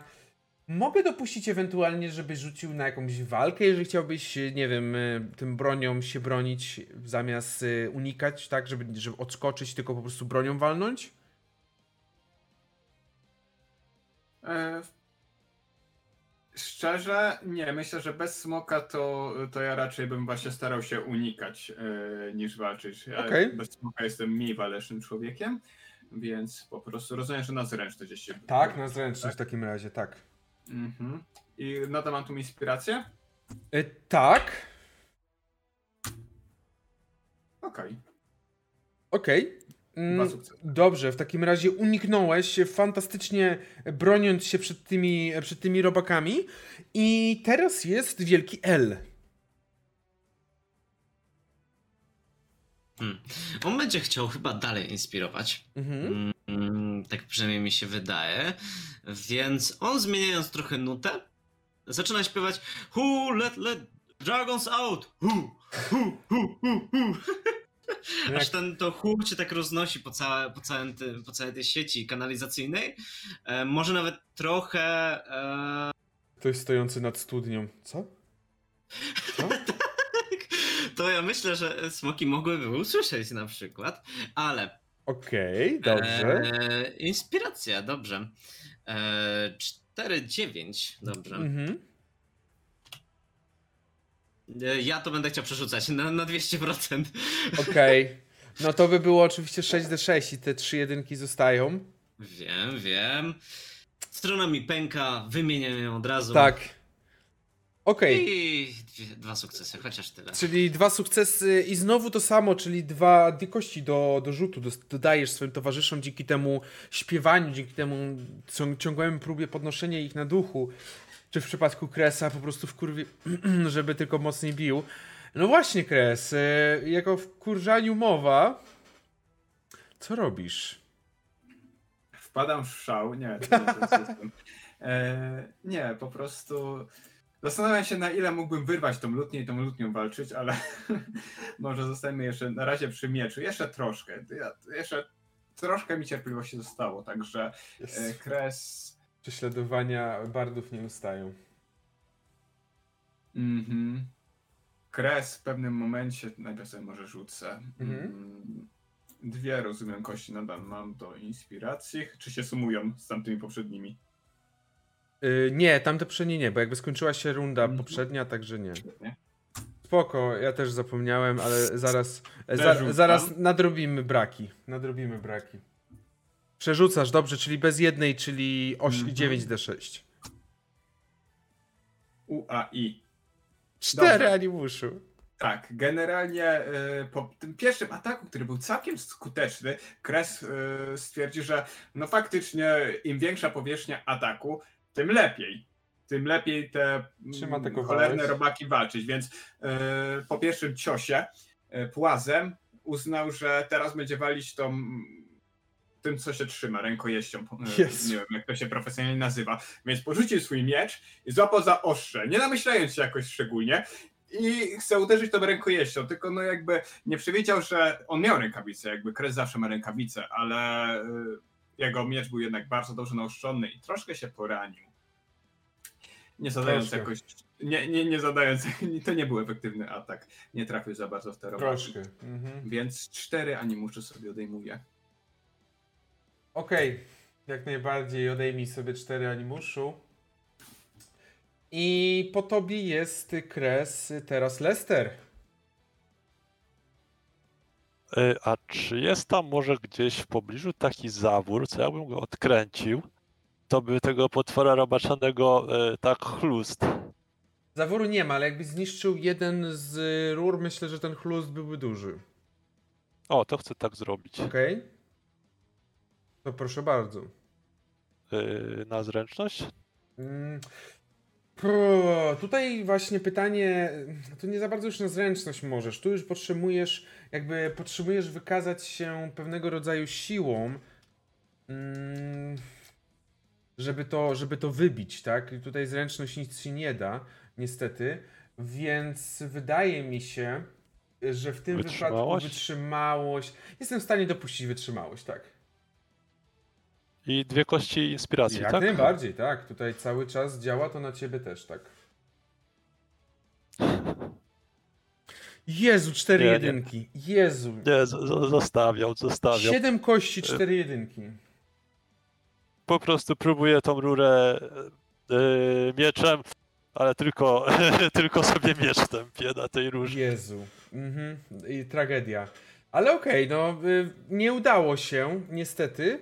Mogę dopuścić ewentualnie, żeby rzucił na jakąś walkę, jeżeli chciałbyś, e, nie wiem, e, tym bronią się bronić, zamiast unikać, tak, żeby, żeby odskoczyć, tylko po prostu bronią walnąć. Szczerze, nie. Myślę, że bez smoka to, to ja raczej bym właśnie starał się unikać e, niż walczyć. Ja Okej. Bez smoka jestem mniej walecznym człowiekiem, więc po prostu rozumiem, że na zręczność gdzieś się. Tak, na zręczność w takim razie, tak. Mhm. I nadal mam tu inspirację? E, tak, Okej. okej. Mm, Dwa sukcesy. Dobrze, w takim razie uniknąłeś, fantastycznie broniąc się przed tymi, przed tymi robakami. I teraz jest wielki L. Hmm. On będzie chciał chyba dalej inspirować. Mhm. Mm, tak przynajmniej mi się wydaje. Więc on zmieniając trochę nutę, zaczyna śpiewać Who let let dragons out? Who? Who? Who? Who? Who? No Aż ten to chór się tak roznosi po, całe, po, całym tym, po całej tej sieci kanalizacyjnej. E, może nawet trochę. E, Ktoś stojący nad studnią. Co? Co? to ja myślę, że smoki mogłyby usłyszeć na przykład, ale Okej, dobrze. E, inspiracja, dobrze. E, 4-9, dobrze. Mhm. E, ja to będę chciał przerzucać na, na 200%. Okej. No to by było oczywiście 6d6 i te trzy jedynki zostają. Wiem, wiem. Strona mi pęka, wymieniam ją od razu. Tak. Okej. I dwie, dwa sukcesy, chociaż tyle. Czyli dwa sukcesy i znowu to samo, czyli dwa, dwie kości do, do rzutu dodajesz swoim towarzyszom dzięki temu śpiewaniu, dzięki temu cią- ciągłemu próbie podnoszenia ich na duchu. Czy w przypadku Kresa po prostu w kurwie, żeby tylko mocniej bił. No właśnie, Kres, y, jako w kurżaniu mowa, co robisz? Wpadam w szał. Nie, to nie system. E, nie, po prostu zastanawiam się, na ile mógłbym wyrwać tą lutnię i tą lutnią walczyć, ale może zostajemy jeszcze na razie przy mieczu. Jeszcze troszkę. Ja, jeszcze troszkę mi cierpliwości zostało, także e, kres. Prześladowania bardów nie ustają. Mhm. Kres w pewnym momencie, najpierw sobie może rzucę. Mhm. Mm, Dwie, rozumiem, kości nadal mam do inspiracji. Czy się sumują z tamtymi poprzednimi? Y, nie, tamte poprzednie nie, bo jakby skończyła się runda Mhm. poprzednia, także nie. Świetnie. Spoko, ja też zapomniałem, ale zaraz, za, zaraz nadrobimy braki. Nadrobimy braki. Przerzucasz, dobrze, czyli bez jednej, czyli oś- Mhm. 9d6. UAI. 4 Dobrze. animuszu. Tak, generalnie y, po tym pierwszym ataku, który był całkiem skuteczny, Kres y, stwierdził, że no faktycznie im większa powierzchnia ataku, tym lepiej. Tym lepiej te mm, cholerne robaki walczyć, więc y, po pierwszym ciosie y, płazem uznał, że teraz będzie walić tą tym, co się trzyma, rękojeścią. y, Jezu. Nie wiem, jak to się profesjonalnie nazywa. Więc porzucił swój miecz i złapał za ostrze, nie namyślając się jakoś szczególnie i chce uderzyć tą rękojeścią, tylko no jakby nie przewidział, że on miał rękawicę, jakby Kres zawsze ma rękawicę, ale y, jego miecz był jednak bardzo dobrze naoszczony i troszkę się poranił. Nie zadając Troszkę. jakoś, nie, nie, nie zadając, to nie był efektywny atak, nie trafił za bardzo w te robaki. Troszkę. Mhm. Więc cztery animuszy sobie odejmuje. Okej. Jak najbardziej odejmij sobie cztery animuszu. I po tobie jest kres teraz Lester. E, A czy jest tam może gdzieś w pobliżu taki zawór, co jakbym go odkręcił, to by tego potwora robaczanego e, tak chlust. Zaworu nie ma, ale jakbyś zniszczył jeden z rur, myślę, że ten chlust byłby duży. O, to chcę tak zrobić. Okej? To proszę bardzo. E, Na zręczność? Pro, Tutaj właśnie pytanie, to nie za bardzo już na zręczność możesz. Tu już potrzebujesz, jakby potrzebujesz wykazać się pewnego rodzaju siłą, mm, żeby to, żeby to wybić, tak? I tutaj zręczność nic ci nie da, niestety. Więc wydaje mi się, że w tym wypadku wytrzymałość. Jestem w stanie dopuścić wytrzymałość, tak. I dwie kości inspiracji, Jak tak? najbardziej, tak. Tutaj cały czas działa to na ciebie też, tak. Jezu, cztery Nie, nie. jedynki. Jezu. Nie, z- z- zostawiał, zostawiał. Siedem kości, cztery jedynki. Po prostu próbuję tą rurę e, mieczem, ale tylko, tylko sobie miecz tępię na tej rurze. Jezu. Mhm. I tragedia. Ale okej, no y, nie udało się, niestety.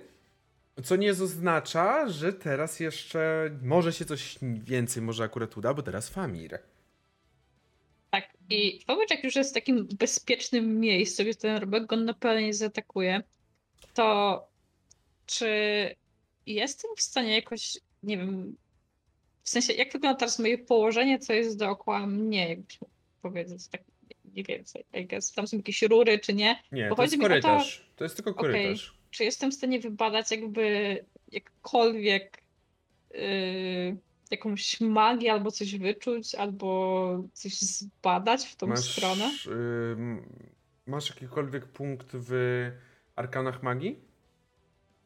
Co nie oznacza, że teraz jeszcze może się coś więcej może akurat uda, bo teraz Famir. Tak, i jak już jest w takim bezpiecznym miejscu, gdzie ten robek go na pewno nie zaatakuje, to czy jestem w stanie jakoś, nie wiem, w sensie, jak wygląda teraz moje położenie, co jest dookoła mnie, jakbyś mógł powiedzieć, tak mniej więcej, I guess. Tam są jakieś rury, czy nie? Nie, Bo to jest o to- korytarz. To jest tylko korytarz. Czy jestem w stanie wybadać jakby jakkolwiek yy, jakąś magię, albo coś wyczuć, albo coś zbadać w tą stronę? ym, masz jakikolwiek punkt w arkanach magii?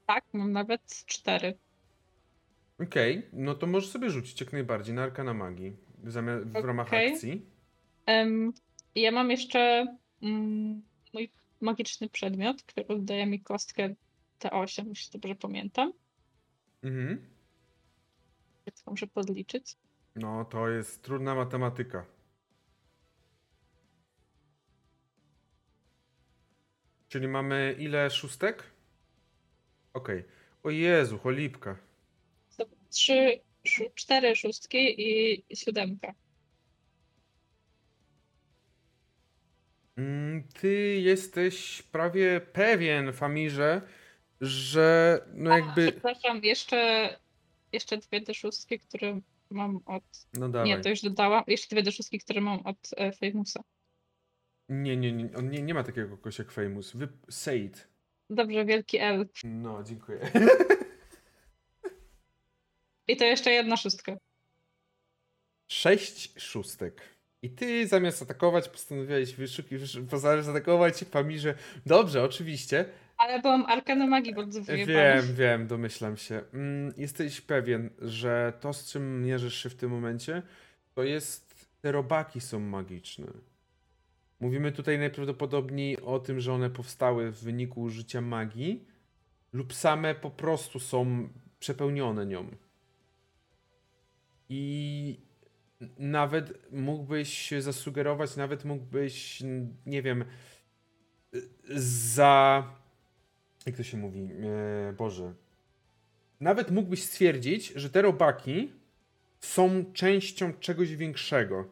Tak, mam nawet cztery. Okej, no to możesz sobie rzucić jak najbardziej na arkana magii zamiast w ramach Okej. akcji. Em, ja mam jeszcze mm, mój magiczny przedmiot, który daje mi kostkę T8, jeśli dobrze pamiętam. Mhm. Więc muszę podliczyć. No to jest trudna matematyka. Czyli mamy ile szóstek? Okej. O Jezu, cholipka. To trzy, cztery szóstki i siódemka. Ty jesteś prawie pewien, Famirze, że no A, jakby... przepraszam, jeszcze, jeszcze dwie te szóstki, które mam od... No dawaj. Nie, to już dodałam. Jeszcze dwie te szóstki, które mam od e, Famousa. Nie, nie, nie, on nie, nie ma takiego kogoś jak Famous. Wy... Said. Dobrze, wielki L. No, dziękuję. I to jeszcze jedna szóstka. Sześć szóstek. I ty zamiast atakować, postanowiłeś wyszukiwać, postanowiłeś zaatakować Famirze. Dobrze, oczywiście. Ale byłam arkana magii bardzo wyjebana. Wiem, wiem, domyślam się. Mm, jesteś pewien, że to, z czym mierzysz się w tym momencie, to jest. Te robaki są magiczne. Mówimy tutaj najprawdopodobniej o tym, że one powstały w wyniku użycia magii, lub same po prostu są przepełnione nią. I nawet mógłbyś zasugerować, nawet mógłbyś, nie wiem, za jak to się mówi? E, Boże. Nawet mógłbyś stwierdzić, że te robaki są częścią czegoś większego.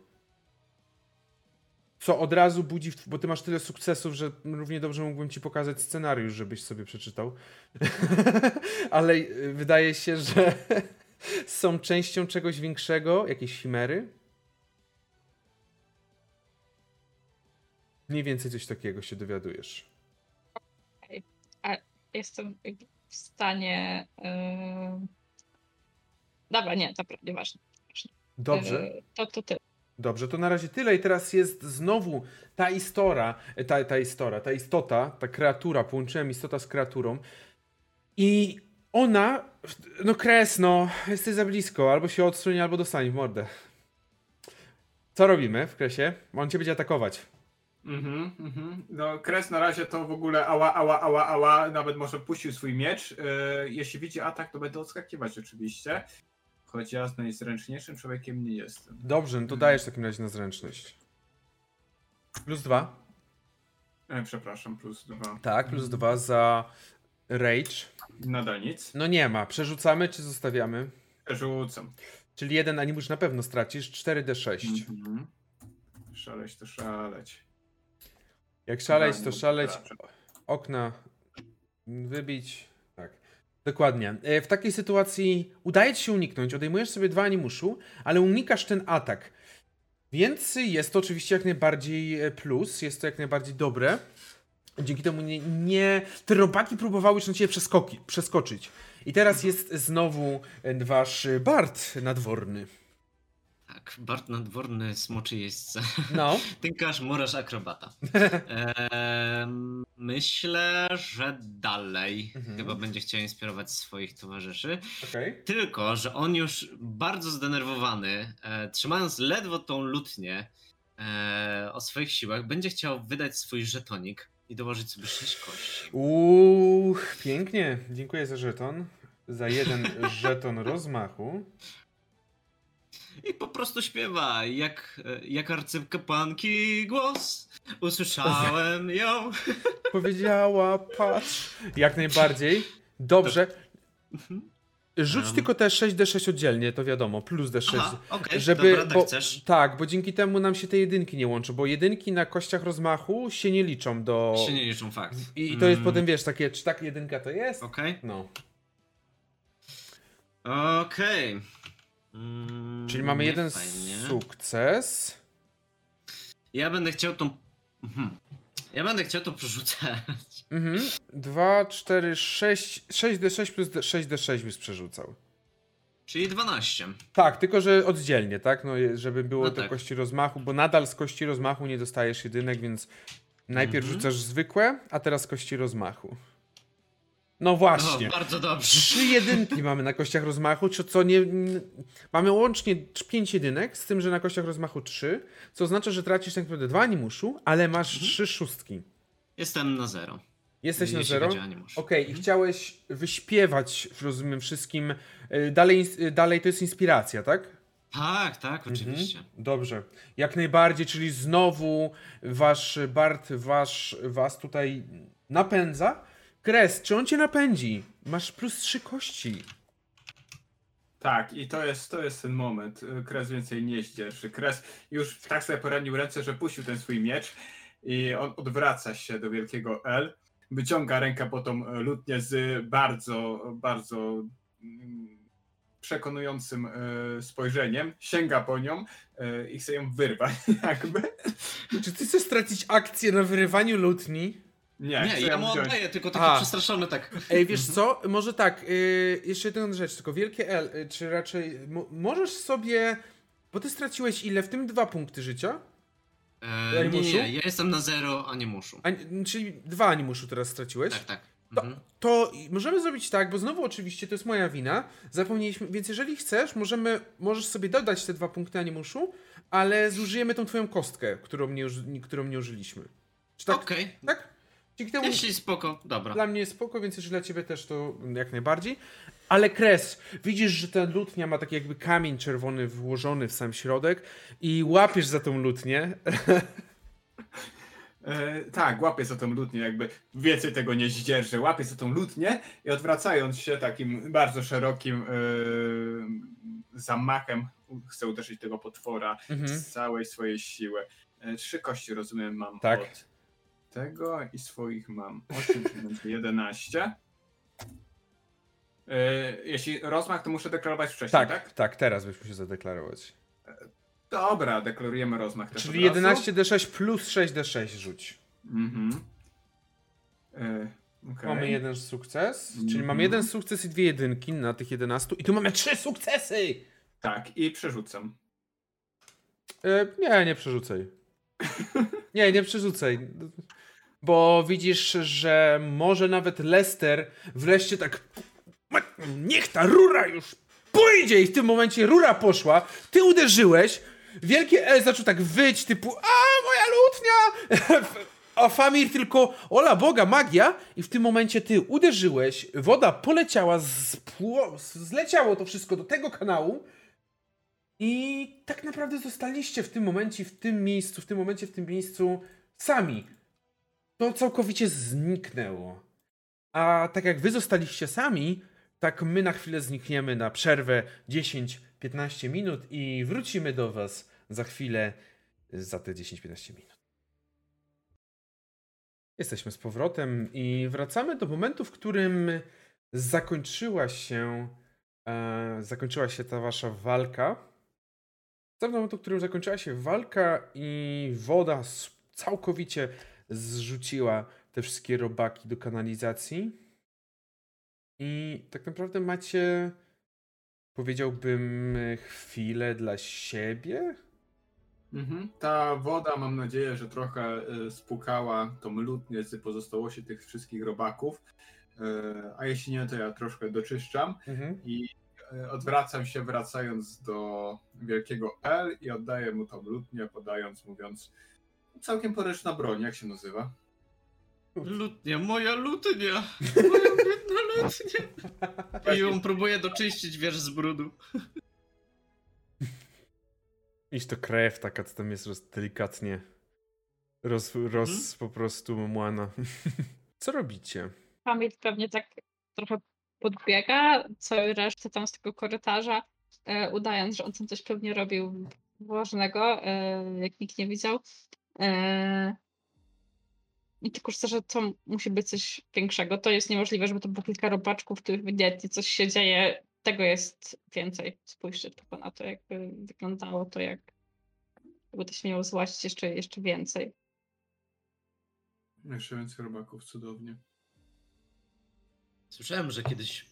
Co od razu budzi, bo ty masz tyle sukcesów, że równie dobrze mógłbym ci pokazać scenariusz, żebyś sobie przeczytał. Ale e, wydaje się, że są częścią czegoś większego, jakieś chimery. Mniej więcej coś takiego się dowiadujesz. Jestem jakby w stanie... Yy... Dobra, nie, dobra, nieważne. Dobrze. Yy, to, to ty. Dobrze, to na razie tyle i teraz jest znowu ta istora, ta, ta istora, ta istota, ta kreatura, połączyłem istota z kreaturą i ona, no kres, no, jesteś za blisko, albo się odsunie, albo dostanie w mordę. Co robimy w kresie? On cię będzie atakować. Mhm, mhm. No, Kres na razie to w ogóle ała, ała, ała, ała, nawet może puścił swój miecz. E, jeśli widzi atak, to będę odskakiwać oczywiście. Choć ja z najzręczniejszym człowiekiem nie jestem. Dobrze, no to dajesz w takim razie na zręczność. Plus dwa. E, przepraszam, plus dwa. Tak, plus dwa za rage. Nadal nic. No nie ma. Przerzucamy czy zostawiamy? Rzucam. Czyli jeden animusz na pewno stracisz. 4d6. Mhm. Szaleć to szaleć. Jak szaleć, to szaleć. Okna wybić. Tak. Dokładnie. E, W takiej sytuacji udaje ci się uniknąć. Odejmujesz sobie dwa animuszu, ale unikasz ten atak. Więc jest to oczywiście jak najbardziej e, plus. Jest to jak najbardziej dobre. Dzięki temu nie, nie te robaki próbowały już na ciebie przeskoki, przeskoczyć. I teraz jest znowu e, wasz Bart nadworny. Tak, Bart nadworny smoczy jeźdźca. No. Tynkarz, murarz, akrobata. Ehm, myślę, że dalej Mhm. chyba będzie chciał inspirować swoich towarzyszy. Okej. Tylko, że on już bardzo zdenerwowany, e, trzymając ledwo tą lutnię e, o swoich siłach, będzie chciał wydać swój żetonik i dołożyć sobie 6 kości. Uuu, pięknie. Dziękuję za żeton. Za jeden żeton rozmachu. I po prostu śpiewa, jak, jak arcykapłanki głos. Usłyszałem ją. Powiedziała, patrz. Jak najbardziej. Dobrze. Rzuć Um. tylko te 6d6 oddzielnie, to wiadomo, plus d6. Aha, okej, żeby, dobra, tak bo, chcesz. tak, bo dzięki temu nam się te jedynki nie łączą, bo jedynki na kościach rozmachu się nie liczą do... Się nie liczą fakt. I, i to jest Mm, potem, wiesz, takie, czy tak jedynka to jest? Okej. No. Okej. Mm, Czyli mamy jeden fajnie. sukces. Ja będę chciał tą. Mhm. Ja będę chciał to przerzucać. Mhm. 2, 4, 6, 6d6 plus 6d6 byś przerzucał. Czyli 12. Tak, tylko że oddzielnie, tak? No, żeby było No te tak. kości rozmachu, bo nadal z kości rozmachu nie dostajesz jedynek, więc najpierw Mhm. rzucasz zwykłe, a teraz kości rozmachu. No właśnie. O, bardzo dobrze. Trzy jedynki mamy na kościach rozmachu, co, co nie. Mamy łącznie pięć jedynek, z tym, że na kościach rozmachu trzy, co oznacza, że tracisz tak naprawdę dwa animuszu, ale masz Mhm. trzy szóstki. Jestem na zero. Jesteś na zero? Okej, i Mhm. chciałeś wyśpiewać, rozumiem, wszystkim. y, Dalej, y, dalej to jest inspiracja, tak? Tak, tak, oczywiście. Mhm. Dobrze. Jak najbardziej, czyli znowu wasz Bart wasz, was tutaj napędza. Kres, czy on cię napędzi? Masz plus trzy kości. Tak, i to jest, to jest ten moment. Y, Kres więcej nie zdzierży. Kres już tak sobie poradził ręce, że puścił ten swój miecz i on odwraca się do wielkiego L. Wyciąga rękę po tą e, lutnię z bardzo, bardzo mm, przekonującym e, spojrzeniem. Sięga po nią e, i chce ją wyrwać jakby. Czy ty chcesz stracić akcję na wyrywaniu lutni? Nie, Nie, ja mu wziąć. oddaję, tylko taki A. przestraszony tak. Ej, wiesz co? Może tak, yy, jeszcze jedna rzecz, tylko wielkie L, y, czy raczej mo- możesz sobie, bo ty straciłeś ile? W tym dwa punkty życia? E, nie, Animuszu? nie, ja jestem na zero, a nie muszę. A, czyli dwa animuszu teraz straciłeś? Tak, tak. To, Mhm. to możemy zrobić tak, bo znowu oczywiście to jest moja wina. Zapomnieliśmy, więc jeżeli chcesz, możemy, możesz sobie dodać te dwa punkty animuszu, ale zużyjemy tą twoją kostkę, którą nie, którą nie użyliśmy. Czy tak? Okej, Tak? Dzięki temu jeśli spoko, dobra. dla mnie jest spoko, więc jeżeli dla ciebie też to jak najbardziej. Ale kres, widzisz, że ta lutnia ma taki jakby kamień czerwony włożony w sam środek i łapiesz za tą lutnię. E, tak, łapie za tą lutnię, jakby więcej tego nie zdzierży. Łapie za tą lutnię i odwracając się takim bardzo szerokim e, zamachem chce uderzyć tego potwora Mhm. z całej swojej siły. E, trzy kości, rozumiem, mam Tak. od tego i swoich mam 8, czyli będzie 11. E, jeśli rozmach, to muszę deklarować wcześniej, Tak, tak? tak, teraz byś musiał zadeklarować. Dobra, deklarujemy rozmach też Czyli od razu. 11d6 plus 6d6 rzuć. Mhm. E, okej. Mamy jeden sukces, czyli Mhm. mamy jeden sukces i dwie jedynki na tych 11 i tu mamy trzy sukcesy! Tak, i przerzucam. E, nie, nie przerzucaj. Nie, nie przerzucaj. Bo widzisz, że może nawet Lester wreszcie tak. Niech ta rura już pójdzie! I w tym momencie rura poszła, ty uderzyłeś. wielkie L zaczął tak wyć, typu a moja lutnia! A Famir tylko, ola Boga, magia! I w tym momencie ty uderzyłeś, woda poleciała, spło, zleciało to wszystko do tego kanału i tak naprawdę zostaliście w tym momencie, w tym miejscu, w tym momencie, w tym miejscu sami. To całkowicie zniknęło. A tak jak wy zostaliście sami, tak my na chwilę znikniemy na przerwę 10-15 minut i wrócimy do was za chwilę za te 10-15 minut. Jesteśmy z powrotem i wracamy do momentu, w którym zakończyła się e, zakończyła się ta wasza walka. Do momentu, w którym zakończyła się walka i woda całkowicie zrzuciła te wszystkie robaki do kanalizacji. I tak naprawdę macie, powiedziałbym, chwilę dla siebie. Mhm. Ta woda, mam nadzieję, że trochę y, spłukała tą lutnię z pozostałości tych wszystkich robaków. Y, a jeśli nie, to ja troszkę doczyszczam mhm. i y, odwracam się, wracając do wielkiego L i oddaję mu tą lutnię, podając, mówiąc całkiem poręczna broń, jak się nazywa? Lutnia, moja lutnia! Moja biedna lutnia! I ją próbuje doczyścić, wiesz, z brudu. Iść to krew taka, co tam jest roz, delikatnie roz, roz hmm? po prostu młana. Co robicie? Pamięć pewnie tak trochę podbiega całej reszty tam z tego korytarza, e, udając, że on tam coś pewnie robił ważnego, e, jak nikt nie widział. E, i tylko chcę, że to musi być coś większego. To jest niemożliwe, żeby to było kilka robaczków, w których ewidentnie coś się dzieje. Tego jest więcej. Spójrzcie tylko na to, jakby wyglądało to, jak jakby to się miało złaścić jeszcze, jeszcze więcej. Jeszcze więcej robaków, cudownie. Słyszałem, że kiedyś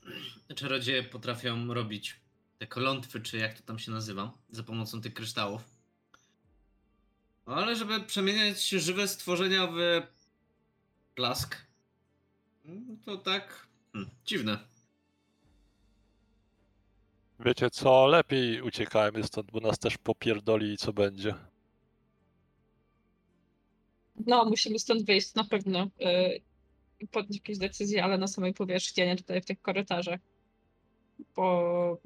czarodzieje potrafią robić te kolątwy, czy jak to tam się nazywa, za pomocą tych kryształów. Ale żeby przemieniać żywe stworzenia w Blask. No to tak. Hmm, dziwne. Wiecie co, lepiej uciekajmy stąd, bo nas też popierdoli i co będzie. No, musimy stąd wyjść na pewno yy, i podjąć jakieś decyzje, ale na samej powierzchni, a nie tutaj w tych korytarzach. Bo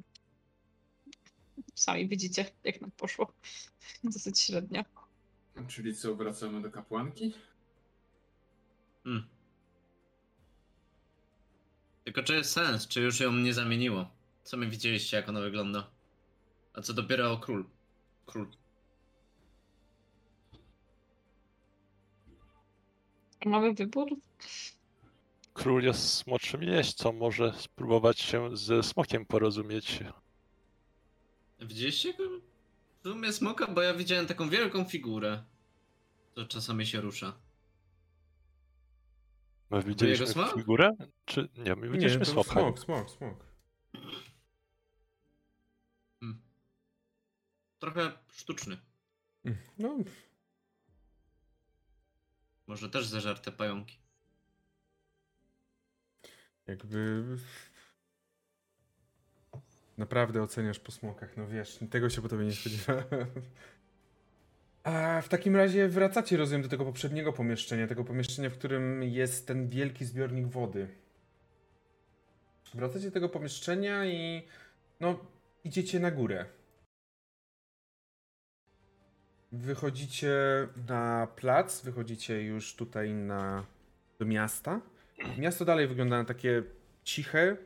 sami widzicie, jak nam poszło. Dosyć średnio. Czyli co, wracamy do kapłanki? Hmm. Tylko czy jest sens? Czy już ją nie zamieniło? Co my widzieliście, jak ona wygląda? A co dopiero król? Król. Mamy wybór? Król jest smoczym jeźdźcą, może spróbować się ze smokiem porozumieć. Widzieliście go? W sumie smoka, bo ja widziałem taką wielką figurę. To czasami się rusza. My widzieliśmy smok? figurę? Czy nie, my widzieliśmy nie, smoka. Smok, smok, smok. Hmm. Trochę sztuczny. No. Może też zażarte pająki. Jakby... Naprawdę oceniasz po smokach, no wiesz, tego się po tobie nie spodziewałem. A w takim razie wracacie, rozumiem, do tego poprzedniego pomieszczenia, tego pomieszczenia, w którym jest ten wielki zbiornik wody. Wracacie do tego pomieszczenia i no, idziecie na górę. Wychodzicie na plac, wychodzicie już tutaj na, do miasta. Miasto dalej wygląda na takie ciche,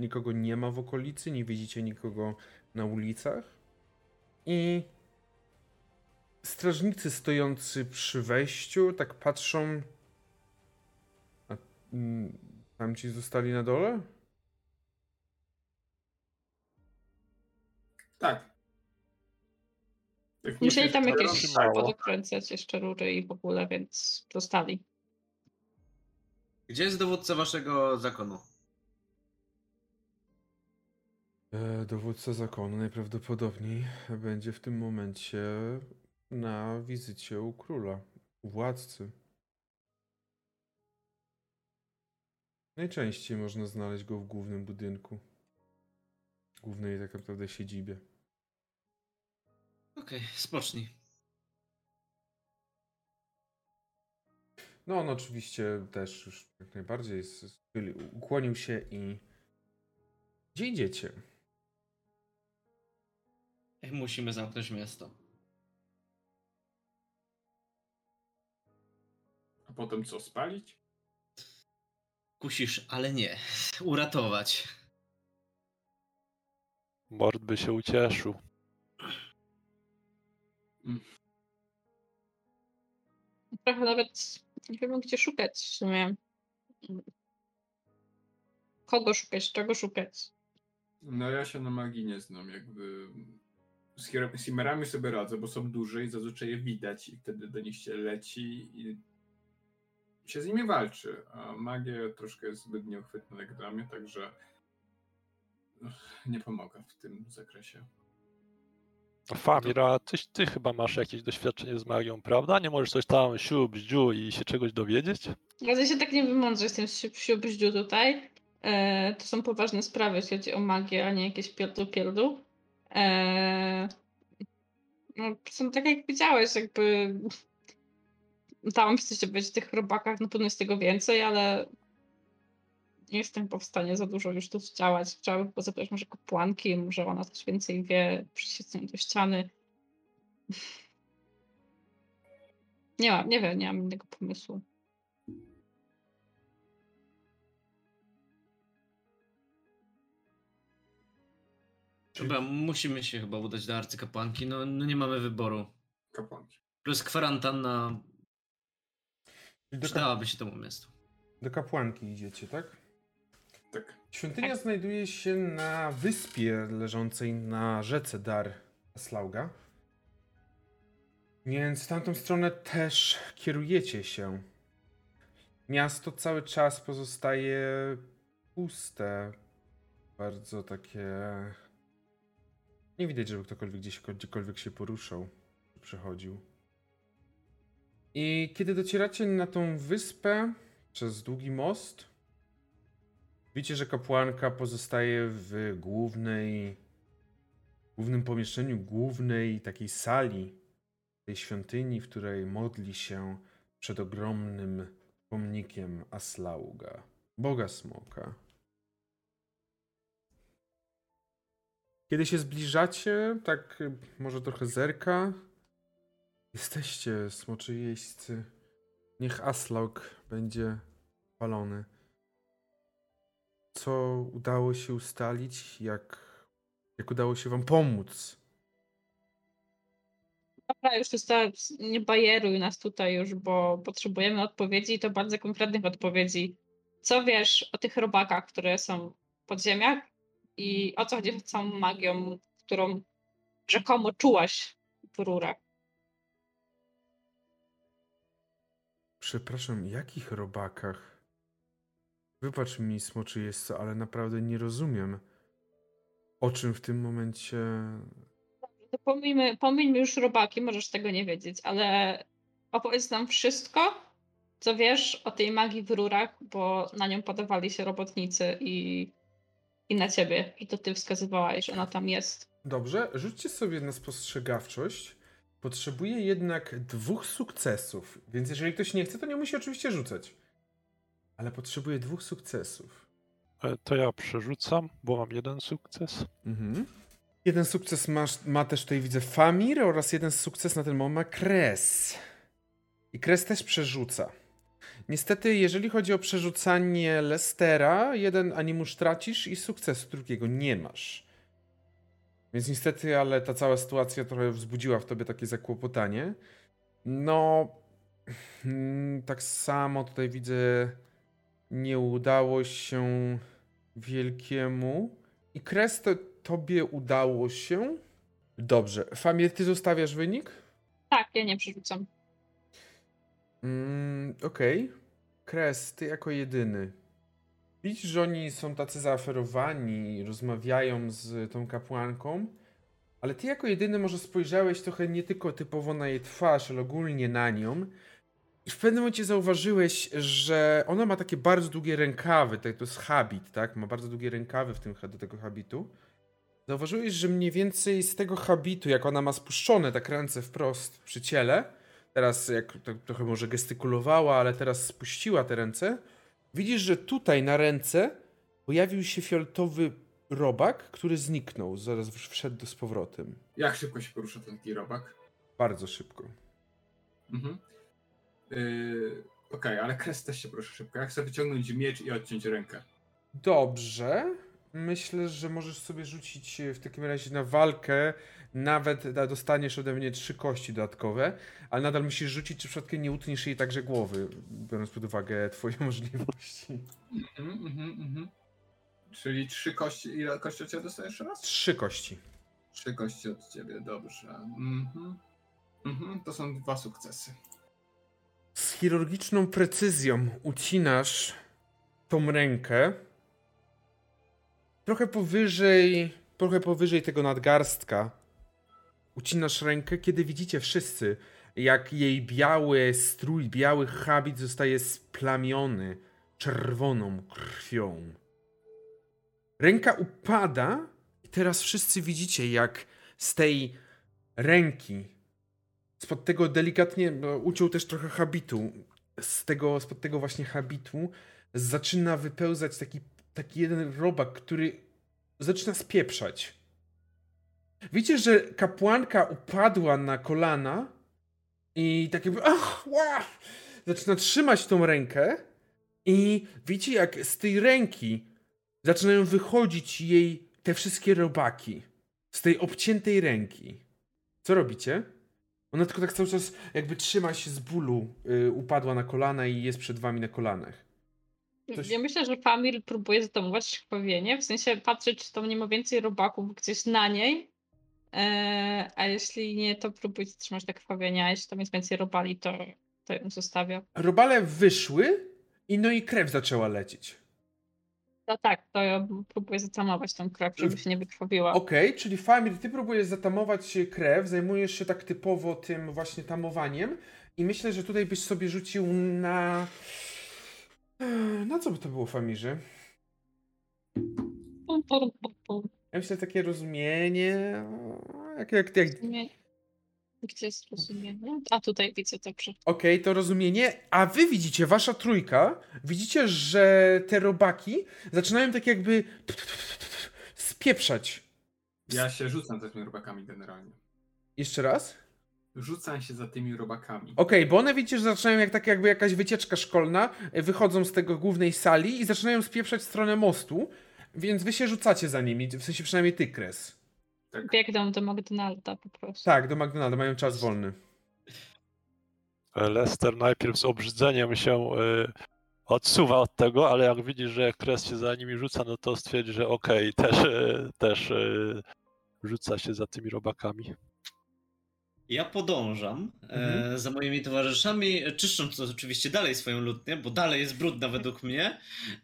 nikogo nie ma w okolicy, nie widzicie nikogo na ulicach. I strażnicy stojący przy wejściu tak patrzą. A mm, tam ci zostali na dole? Tak. tak Musieli tam jakieś podokręcać jeszcze rury i w ogóle, więc zostali. Gdzie jest dowódca waszego zakonu? Dowódca zakonu najprawdopodobniej będzie w tym momencie na wizycie u króla, u władcy. Najczęściej można znaleźć go w głównym budynku. Głównej tak naprawdę siedzibie. Okej, Okej, spocznij. No on oczywiście też już jak najbardziej ukłonił się i... Gdzie idziecie? Musimy zamknąć miasto. A potem co, spalić? Kusisz, ale nie. Uratować. Mord by się ucieszył. Trochę nawet nie wiem, gdzie szukać w sumie. Kogo szukać, czego szukać. No ja się na magii nie znam, jakby... Z Chimerami sobie radzę, bo są duże i zazwyczaj je widać i wtedy do nich się leci i się z nimi walczy, a magia troszkę jest zbyt nieuchwytna jak dla mnie, także nie pomaga w tym zakresie. Famira, ty, ty chyba masz jakieś doświadczenie z magią, prawda? Nie możesz coś tam siu, bździu i się czegoś dowiedzieć? Ja się tak nie wymądrzę z tym siubździu tutaj. E, to są poważne sprawy, jeśli chodzi o magię, a nie jakieś pierdół pierdół. E, no, są tak jak widziałeś, jakby dałam się coś dowiedzieć o tych robakach, na pewno jest tego więcej, ale nie jestem w stanie za dużo już tu działać. Chciałabym pozapytać może kapłanki, może ona coś więcej wie, nią do ściany. Nie mam, nie wiem, nie mam innego pomysłu. Chyba musimy się chyba udać do arcykapłanki. No, no nie mamy wyboru. Kapłanki. Plus kwarantanna do, kap- przydałaby się temu miastu. do kapłanki idziecie, tak? Tak. Świątynia znajduje się na wyspie leżącej na rzece Dar Slauga. Więc w tamtą stronę też kierujecie się. Miasto cały czas pozostaje puste. Bardzo takie. Nie widać, żeby ktokolwiek gdzieś, gdziekolwiek się poruszał, przechodził. I kiedy docieracie na tą wyspę przez długi most, Widzicie, że kapłanka pozostaje w głównej, głównym pomieszczeniu, głównej takiej sali tej świątyni, w której modli się przed ogromnym pomnikiem Aslauga, boga smoka. Kiedy się zbliżacie, tak y, może trochę zerka, jesteście smoczy jeźdźcy. Niech Aslaug będzie palony co udało się ustalić, jak, jak udało się wam pomóc. Dobra, już została, nie bajeruj nas tutaj już, bo potrzebujemy odpowiedzi i to bardzo konkretnych odpowiedzi. Co wiesz o tych robakach, które są w podziemiach i o co chodzi z całą magią, którą rzekomo czułaś w rurach? Przepraszam, jakich robakach? Wybacz mi, smoczy jest co, ale naprawdę nie rozumiem, o czym w tym momencie. To pomijmy, pomijmy już robaki, możesz tego nie wiedzieć, ale opowiedz nam wszystko, co wiesz o tej magii w rurach, bo na nią podawali się robotnicy i, i na ciebie, i to ty wskazywałaś, że ona tam jest. Dobrze, rzućcie sobie na spostrzegawczość. Potrzebuję jednak dwóch sukcesów, więc jeżeli ktoś nie chce, to nie musi oczywiście rzucać. Ale potrzebuję dwóch sukcesów. E, To ja przerzucam, bo mam jeden sukces. Mhm. Jeden sukces masz, ma też tutaj widzę Famir oraz jeden sukces na ten moment ma Kres. I Kres też przerzuca. Niestety, jeżeli chodzi o przerzucanie Lestera, jeden animusz tracisz i sukcesu drugiego nie masz. Więc niestety, ale ta cała sytuacja trochę wzbudziła w tobie takie zakłopotanie. No, mm, tak samo tutaj widzę, nie udało się wielkiemu. I Kres, to tobie udało się. Dobrze. Famir, ty zostawiasz wynik? Tak, ja nie przerzucam. Mm, Okej. Kres, ty jako jedyny. Widzisz, że oni są tacy zaaferowani, rozmawiają z tą kapłanką, ale ty jako jedyny może spojrzałeś trochę nie tylko typowo na jej twarz, ale ogólnie na nią. I w pewnym momencie zauważyłeś, że ona ma takie bardzo długie rękawy, tak, to jest habit, tak? Ma bardzo długie rękawy w tym, do tego habitu. Zauważyłeś, że mniej więcej z tego habitu, jak ona ma spuszczone tak ręce wprost przy ciele, teraz jak tak trochę może gestykulowała, ale teraz spuściła te ręce, widzisz, że tutaj na ręce pojawił się fioletowy robak, który zniknął, zaraz wszedł z powrotem. Jak szybko się porusza ten taki robak? Bardzo szybko. Mhm. Yy, Okej, ale kres też się porusza szybko. Jak chcę wyciągnąć miecz i odciąć rękę? Dobrze. Myślę, że możesz sobie rzucić w takim razie na walkę. Nawet dostaniesz ode mnie trzy kości dodatkowe, ale nadal musisz rzucić, czy przypadkiem nie utniesz jej także głowy, biorąc pod uwagę twoje możliwości. Mhm, mhm, mhm. Czyli trzy kości. Ile kości od ciebie dostajesz jeszcze raz? Trzy kości. Trzy kości od ciebie, dobrze. Mhm. Mhm, to są dwa sukcesy. Z chirurgiczną precyzją ucinasz tą rękę. Trochę powyżej, trochę powyżej tego nadgarstka. Ucinasz rękę, kiedy widzicie wszyscy, jak jej biały strój, biały habit zostaje splamiony czerwoną krwią. Ręka upada i teraz wszyscy widzicie, jak z tej ręki spod tego delikatnie, no, uciął też trochę habitu. Z tego, spod tego właśnie habitu zaczyna wypełzać taki, taki jeden robak, który zaczyna spieprzać. Widzicie, że kapłanka upadła na kolana i tak jakby ach, ła! zaczyna trzymać tą rękę i widzicie, jak z tej ręki zaczynają wychodzić jej te wszystkie robaki. Z tej obciętej ręki. Co robicie? Ona tylko tak cały czas jakby trzyma się z bólu, y, upadła na kolana i jest przed wami na kolanach. Coś- Ja myślę, że Famil próbuje zatamować krwawienie, w sensie patrzy, czy tam nie ma więcej robaków gdzieś na niej, a jeśli nie, to próbuje zatrzymać te krwawienia, a jeśli tam jest więcej robali, to, to ją zostawia. Robale wyszły i no i krew zaczęła lecieć. No tak, to ja próbuję zatamować tą krew, żeby się nie wykrwawiła. Okej, czyli Famir, ty próbujesz zatamować krew, zajmujesz się tak typowo tym właśnie tamowaniem i myślę, że tutaj byś sobie rzucił na... Na co by to było, Famirze? Pum, pum, pum, pum. Ja myślę, takie rozumienie... Jak, jak, jak... Nie. Gdzie jest rozumienie? A tutaj widzę dobrze. Okej, to rozumienie. A wy widzicie, wasza trójka, widzicie, że te robaki zaczynają tak jakby spieprzać. Ja się rzucam za tymi robakami generalnie. Jeszcze raz? Rzucam się za tymi robakami. Okej, bo one widzicie, że zaczynają jak tak jakby jakaś wycieczka szkolna, wychodzą z tego głównej sali i zaczynają spieprzać w stronę mostu, więc wy się rzucacie za nimi, w sensie przynajmniej ty, Kres. Biegną do McDonalda po prostu. Tak, do McDonalda, mają czas wolny. Lester najpierw z obrzydzeniem się y, odsuwa od tego, ale jak widzi, że kres się za nimi rzuca, no to stwierdzi, że okej, też, y, też y, rzuca się za tymi robakami. Ja podążam Mhm. e, za moimi towarzyszami, czyszcząc to oczywiście dalej swoją lutnię, bo dalej jest brudna według mnie.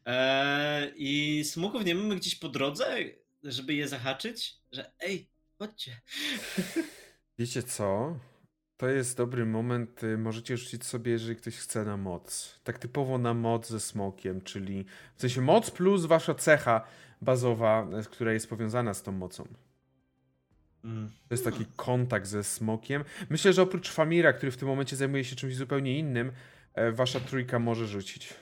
E, I smoków nie mamy gdzieś po drodze, żeby je zahaczyć, że ej, chodźcie. Wiecie co? To jest dobry moment, y, możecie rzucić sobie, jeżeli ktoś chce na moc. Tak typowo na moc ze smokiem, czyli w sensie moc plus wasza cecha bazowa, y, która jest powiązana z tą mocą. To jest taki kontakt ze smokiem. Myślę, że oprócz Famira, który w tym momencie zajmuje się czymś zupełnie innym, e, wasza trójka może rzucić.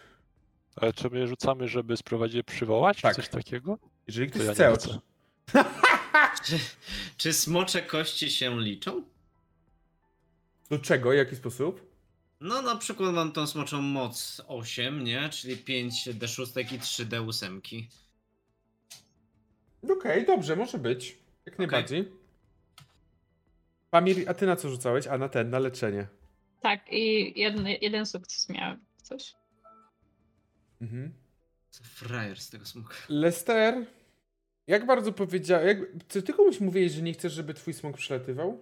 Ale czy my rzucamy, żeby je przywołać, Tak. coś takiego? Jeżeli ktoś ja nie chce. chcę. Czy, czy smocze kości się liczą? Do czego? W jaki sposób? No na przykład mam tą smoczą moc 8, nie? Czyli 5 D6 i 3 D8. Okej, dobrze, może być. Jak najbardziej. Famir, a ty na co rzucałeś? A na ten, na leczenie. Tak, i jeden, jeden sukces miałem. Coś. Mhm. Frajer z tego smoka. Lester, jak bardzo powiedziałeś, jak, czy ty komuś mówiłeś, że nie chcesz, żeby twój smok przelatywał?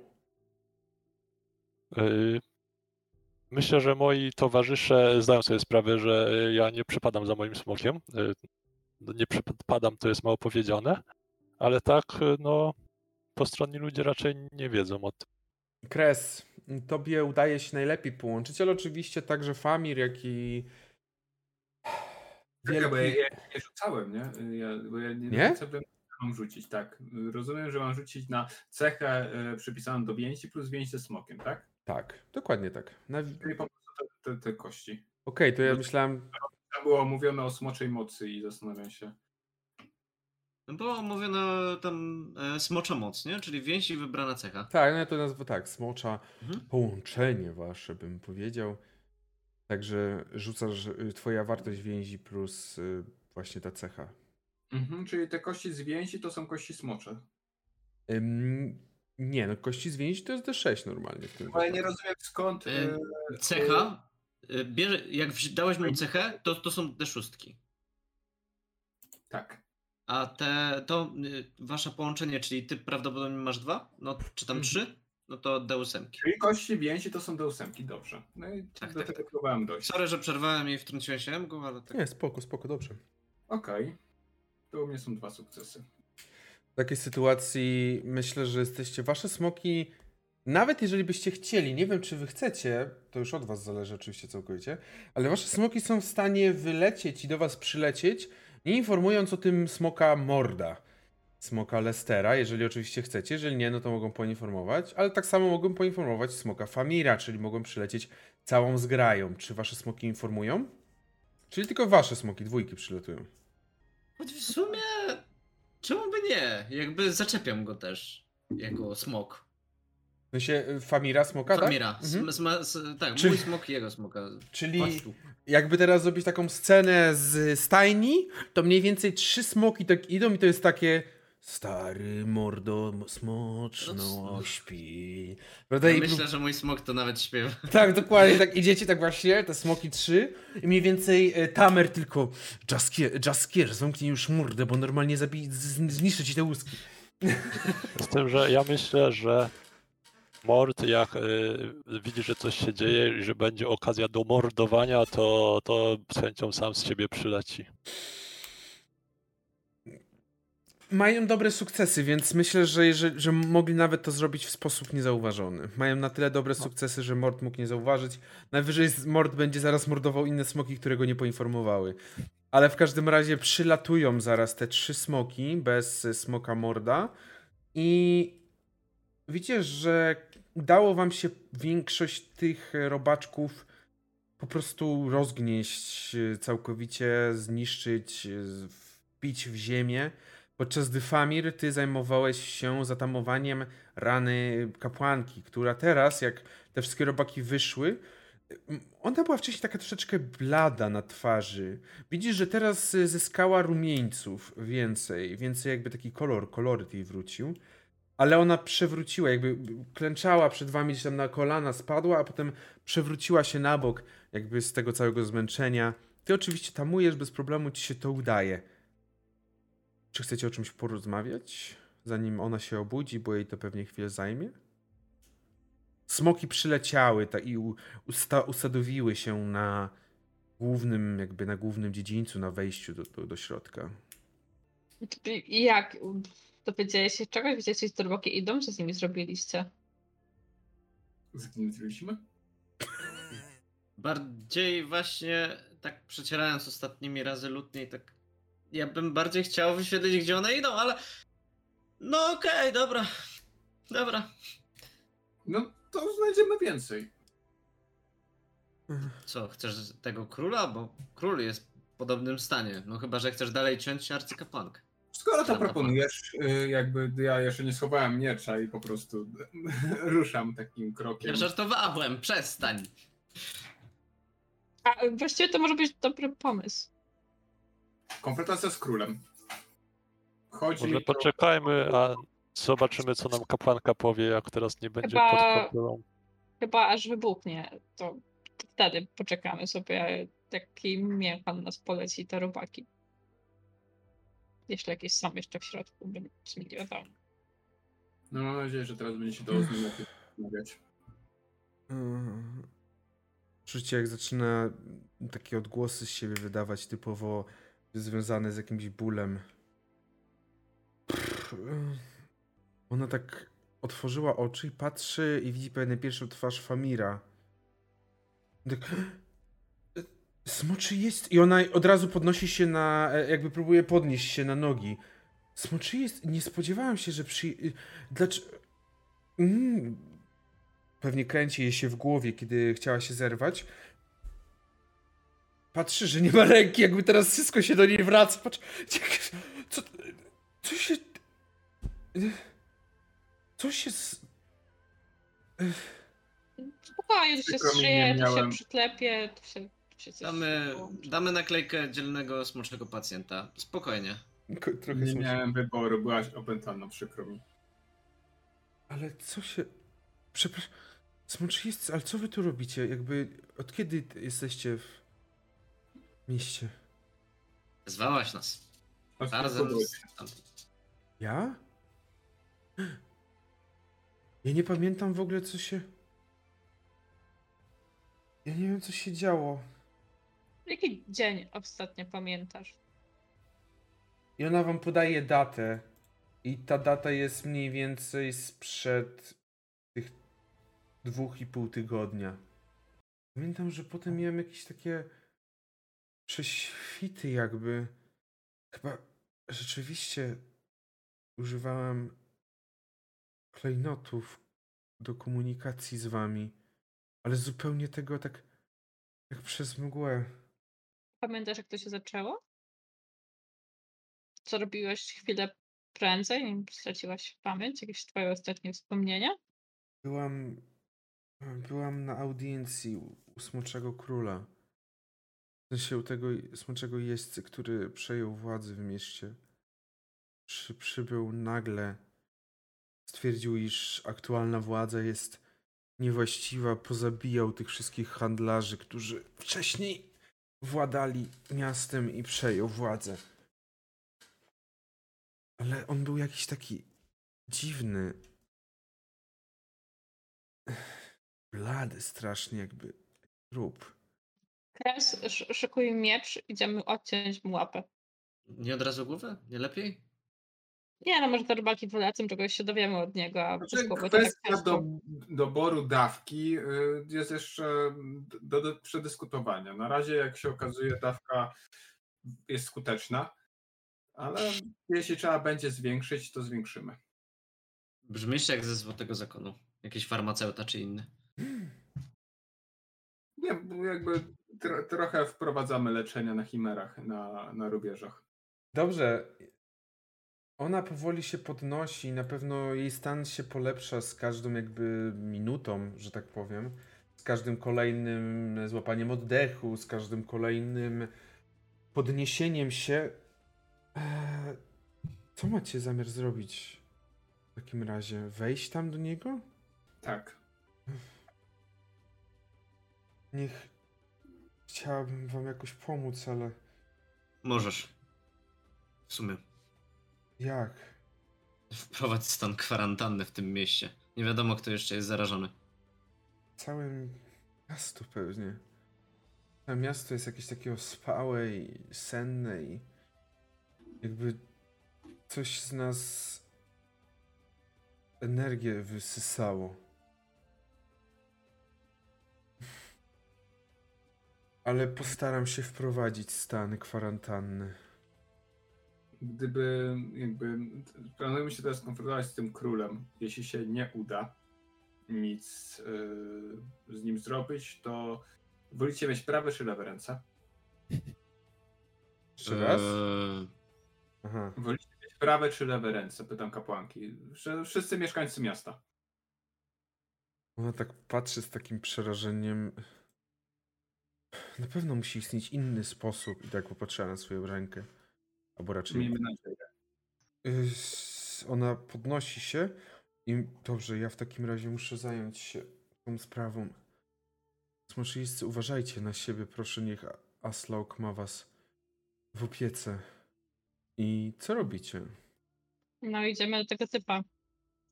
Y, Myślę, że moi towarzysze zdają sobie sprawę, że ja nie przypadam za moim smokiem. No Nie przypadam, to jest mało powiedziane, ale tak, y, no, postronni ludzie raczej nie wiedzą o tym. Kres, tobie udaje się najlepiej połączyć, ale oczywiście także Famir, jak i Czekaj, bo ja, wielki... ja nie rzucałem, nie? Ja, bo ja nie, Nie? rzucałem mam rzucić, tak. Rozumiem, że mam rzucić na cechę e, przypisaną do więzi plus więź ze smokiem, tak? Tak, dokładnie tak. Na... Okej, Czyli po prostu te, te, te kości. to ja myślałem. Tam było mówione o smoczej mocy i zastanawiam się. No bo mówiono tam e, smocza moc, nie? Czyli więź i wybrana cecha. Tak, no ja to nazwę tak, smocza Mhm. połączenie wasze, bym powiedział. Także rzucasz y, twoja wartość więzi plus y, właśnie ta cecha. Mhm, czyli te kości z więzi to są kości smocze. Ym, nie, no kości z więzi to jest D6 normalnie w tym Ale nie rozumiem skąd. E, Cecha, e, bierze, jak dałeś mu cechę, to, to są te szóstki. Tak. A te, to y, wasze połączenie, czyli ty prawdopodobnie masz dwa, no czy tam Mhm. trzy, no to d ósemki. Czyli kości więzi to są do ósemki, dobrze. No i Tak, do tak, tego tak. próbowałem dojść. Sorry, że przerwałem i wtrąciłem się go, ale tak. Nie, spoko, spoko, dobrze. Okej. To u mnie są dwa sukcesy. W takiej sytuacji myślę, że jesteście wasze smoki. Nawet jeżeli byście chcieli, nie wiem czy wy chcecie, to już od was zależy oczywiście całkowicie, ale wasze smoki są w stanie wylecieć i do was przylecieć, nie informując o tym smoka Morda, smoka Lestera, jeżeli oczywiście chcecie, jeżeli nie, no to mogą poinformować, ale tak samo mogą poinformować smoka Famira, czyli mogą przylecieć całą zgrają. Czy wasze smoki informują? Czyli tylko wasze smoki, dwójki przylatują. Choć w sumie, czemu by nie? Jakby zaczepiam go też, jako smok. W sensie y, Famira, smoka, tak? Famira. Mhm. Tak, Czyli- mój smok i jego smoka. Czyli jakby teraz zrobić taką scenę z stajni, to mniej więcej trzy smoki tak idą i to jest takie stary mordo smoczno No, śpi. Prawda? Ja I myślę, że mój smok to nawet śpiewa. Tak, dokładnie, tak idziecie tak właśnie, te smoki trzy i mniej więcej e, Tamer tylko Jaskier, Jaskier, zamknij już mordę, bo normalnie zabi- z- zniszczy ci te łuski. Z tym, że ja myślę, że Mord, jak y, widzi, że coś się dzieje i że będzie okazja do mordowania, to, to z chęcią sam z siebie przyleci. Mają dobre sukcesy, więc myślę, że, jeżeli, że mogli nawet to zrobić w sposób niezauważony. Mają na tyle dobre sukcesy, że Mord mógł nie zauważyć. Najwyżej Mord będzie zaraz mordował inne smoki, które go nie poinformowały. Ale w każdym razie przylatują zaraz te trzy smoki bez e, smoka Morda i widzicie, że udało wam się większość tych e, robaczków po prostu rozgnieść, e, całkowicie zniszczyć, e, wbić w ziemię. Podczas gdy Famir, ty zajmowałeś się zatamowaniem rany kapłanki, która teraz, jak te wszystkie robaki wyszły, ona była wcześniej taka troszeczkę blada na twarzy. Widzisz, że teraz zyskała rumieńców więcej, więcej jakby taki kolor, koloryt jej wrócił. Ale ona przewróciła, jakby klęczała przed wami gdzieś tam na kolana, spadła, a potem przewróciła się na bok, jakby z tego całego zmęczenia. Ty oczywiście tamujesz, bez problemu ci się to udaje. Czy chcecie o czymś porozmawiać, zanim ona się obudzi, bo jej to pewnie chwilę zajmie? Smoki przyleciały ta, i usta, usadowiły się na głównym, jakby na głównym dziedzińcu, na wejściu do, do, do środka. Jak? Dowiedziałeś się czegoś? Wiedzieliście, że te roboki idą? Co z nimi zrobiliście? Zagnieździliśmy? Bardziej właśnie tak przecierając ostatnimi razy lutnie i tak. Ja bym bardziej chciał wyświetlić, gdzie one idą, ale. No okej, dobra. Dobra. No to znajdziemy więcej. Co, chcesz tego króla? Bo król jest w podobnym stanie. No chyba, że chcesz dalej ciąć arcykapłankę. Skoro to proponujesz, y, jakby ja jeszcze nie schowałem miecza i po prostu ruszam takim krokiem. Ja żartowałem, przestań. A właściwie to może być dobry pomysł. Konfrontacja z królem. Chodzi Może mi o... poczekajmy, a zobaczymy, co nam kapłanka powie, jak teraz nie będzie Chyba- pod kontrolą. Chyba aż wybuchnie, to wtedy poczekamy sobie, jaki mię pan nas poleci te robaki. Jeśli jakieś są jeszcze w środku, bym nie wiadomo. No mam nadzieję, że teraz będzie się dało z nim lepiej rozmawiać. Mm. Czucie, jak zaczyna takie odgłosy z siebie wydawać, typowo związane z jakimś bólem. Ona tak otworzyła oczy i patrzy i widzi pewnie pierwszą twarz Famira. Tak, Smoczy jest. I ona od razu podnosi się na. e, jakby próbuje podnieść się na nogi. Smoczy jest. Nie spodziewałem się, że przy. Dlaczego. Mm. Pewnie kręci jej się w głowie, kiedy chciała się zerwać. Patrzy, że nie ma ręki, jakby teraz wszystko się do niej wraca. Patrz. Co. Co się. Co się. z- Spokojnie, to się nie to się przyklepie, to się, Damy, damy naklejkę dzielnego smoczego pacjenta. Spokojnie. Ko- Trochę Nie miałem wyboru, byłaś opętana, przykro mi. Ale co się. Przepraszam. Smoczy jest. Ale co wy tu robicie? Jakby. Od kiedy jesteście w mieście? Zwałaś nas. Razem z... Ja? Ja nie pamiętam w ogóle, co się. Ja nie wiem, co się działo. Jaki dzień ostatnio pamiętasz? I ona wam podaje datę. I ta data jest mniej więcej sprzed tych dwóch i pół tygodnia. Pamiętam, że potem miałem jakieś takie prześwity jakby. Chyba rzeczywiście używałem klejnotów do komunikacji z wami. Ale zupełnie tego tak jak przez mgłę. Pamiętasz, jak to się zaczęło? Co robiłeś chwilę prędzej, nim straciłaś pamięć? Jakieś twoje ostatnie wspomnienia? Byłam. Byłam na audiencji u, Smoczego Króla. W sensie u tego Smoczego Jeźdźcy, który przejął władzę w mieście. Przy, przybył nagle. Stwierdził, iż aktualna władza jest niewłaściwa. Pozabijał tych wszystkich handlarzy, którzy wcześniej władali miastem i przejął władzę. Ale on był jakiś taki dziwny. Blady strasznie jakby trup. Kres, sz- szykuj miecz, idziemy odciąć mu łapę. Nie od razu głowę? Nie lepiej? Nie, no może do rybaki dwulecem czegoś się dowiemy od niego, a Znaczy, to tak kwestia ciężko. do, doboru dawki y, jest jeszcze do, do przedyskutowania. Na razie, jak się okazuje, dawka jest skuteczna, ale jeśli trzeba będzie zwiększyć, to zwiększymy. Brzmisz jak ze Złotego Zakonu. Jakiś farmaceuta czy inny. Nie, bo jakby tro, trochę wprowadzamy leczenia na chimerach, na, na rubieżach. Dobrze. Ona powoli się podnosi, na pewno jej stan się polepsza z każdą jakby minutą, że tak powiem. Z każdym kolejnym złapaniem oddechu, z każdym kolejnym podniesieniem się. Eee, co macie zamiar zrobić w takim razie? Wejść tam do niego? Tak. Niech. Chciałabym wam jakoś pomóc, ale Możesz. W sumie. Jak? Wprowadź stan kwarantanny w tym mieście. Nie wiadomo, kto jeszcze jest zarażony. Całe miasto pewnie. Całe miasto jest jakieś takie ospałe i senne i jakby coś z nas energię wysysało. Ale postaram się wprowadzić stan kwarantanny. Gdyby jakby planujemy się teraz konfrontować z tym królem, jeśli się nie uda nic yy, z nim zrobić, to wolicie mieć prawe czy lewe ręce? Jeszcze raz? Eee, Aha. Wolicie mieć prawe czy lewe ręce? Pytam kapłanki. Wsz- Wszyscy mieszkańcy miasta. Ona tak patrzy z takim przerażeniem. Na pewno musi istnieć inny sposób i tak popatrzyła na swoją rękę. Albo raczej Miejmy nadzieję. Y, s- Ona podnosi się i dobrze, ja w takim razie muszę zająć się tą sprawą. Smoczyńscy, uważajcie na siebie, proszę, niech Aslauk ma was w opiece. I co robicie? No idziemy do tego typa.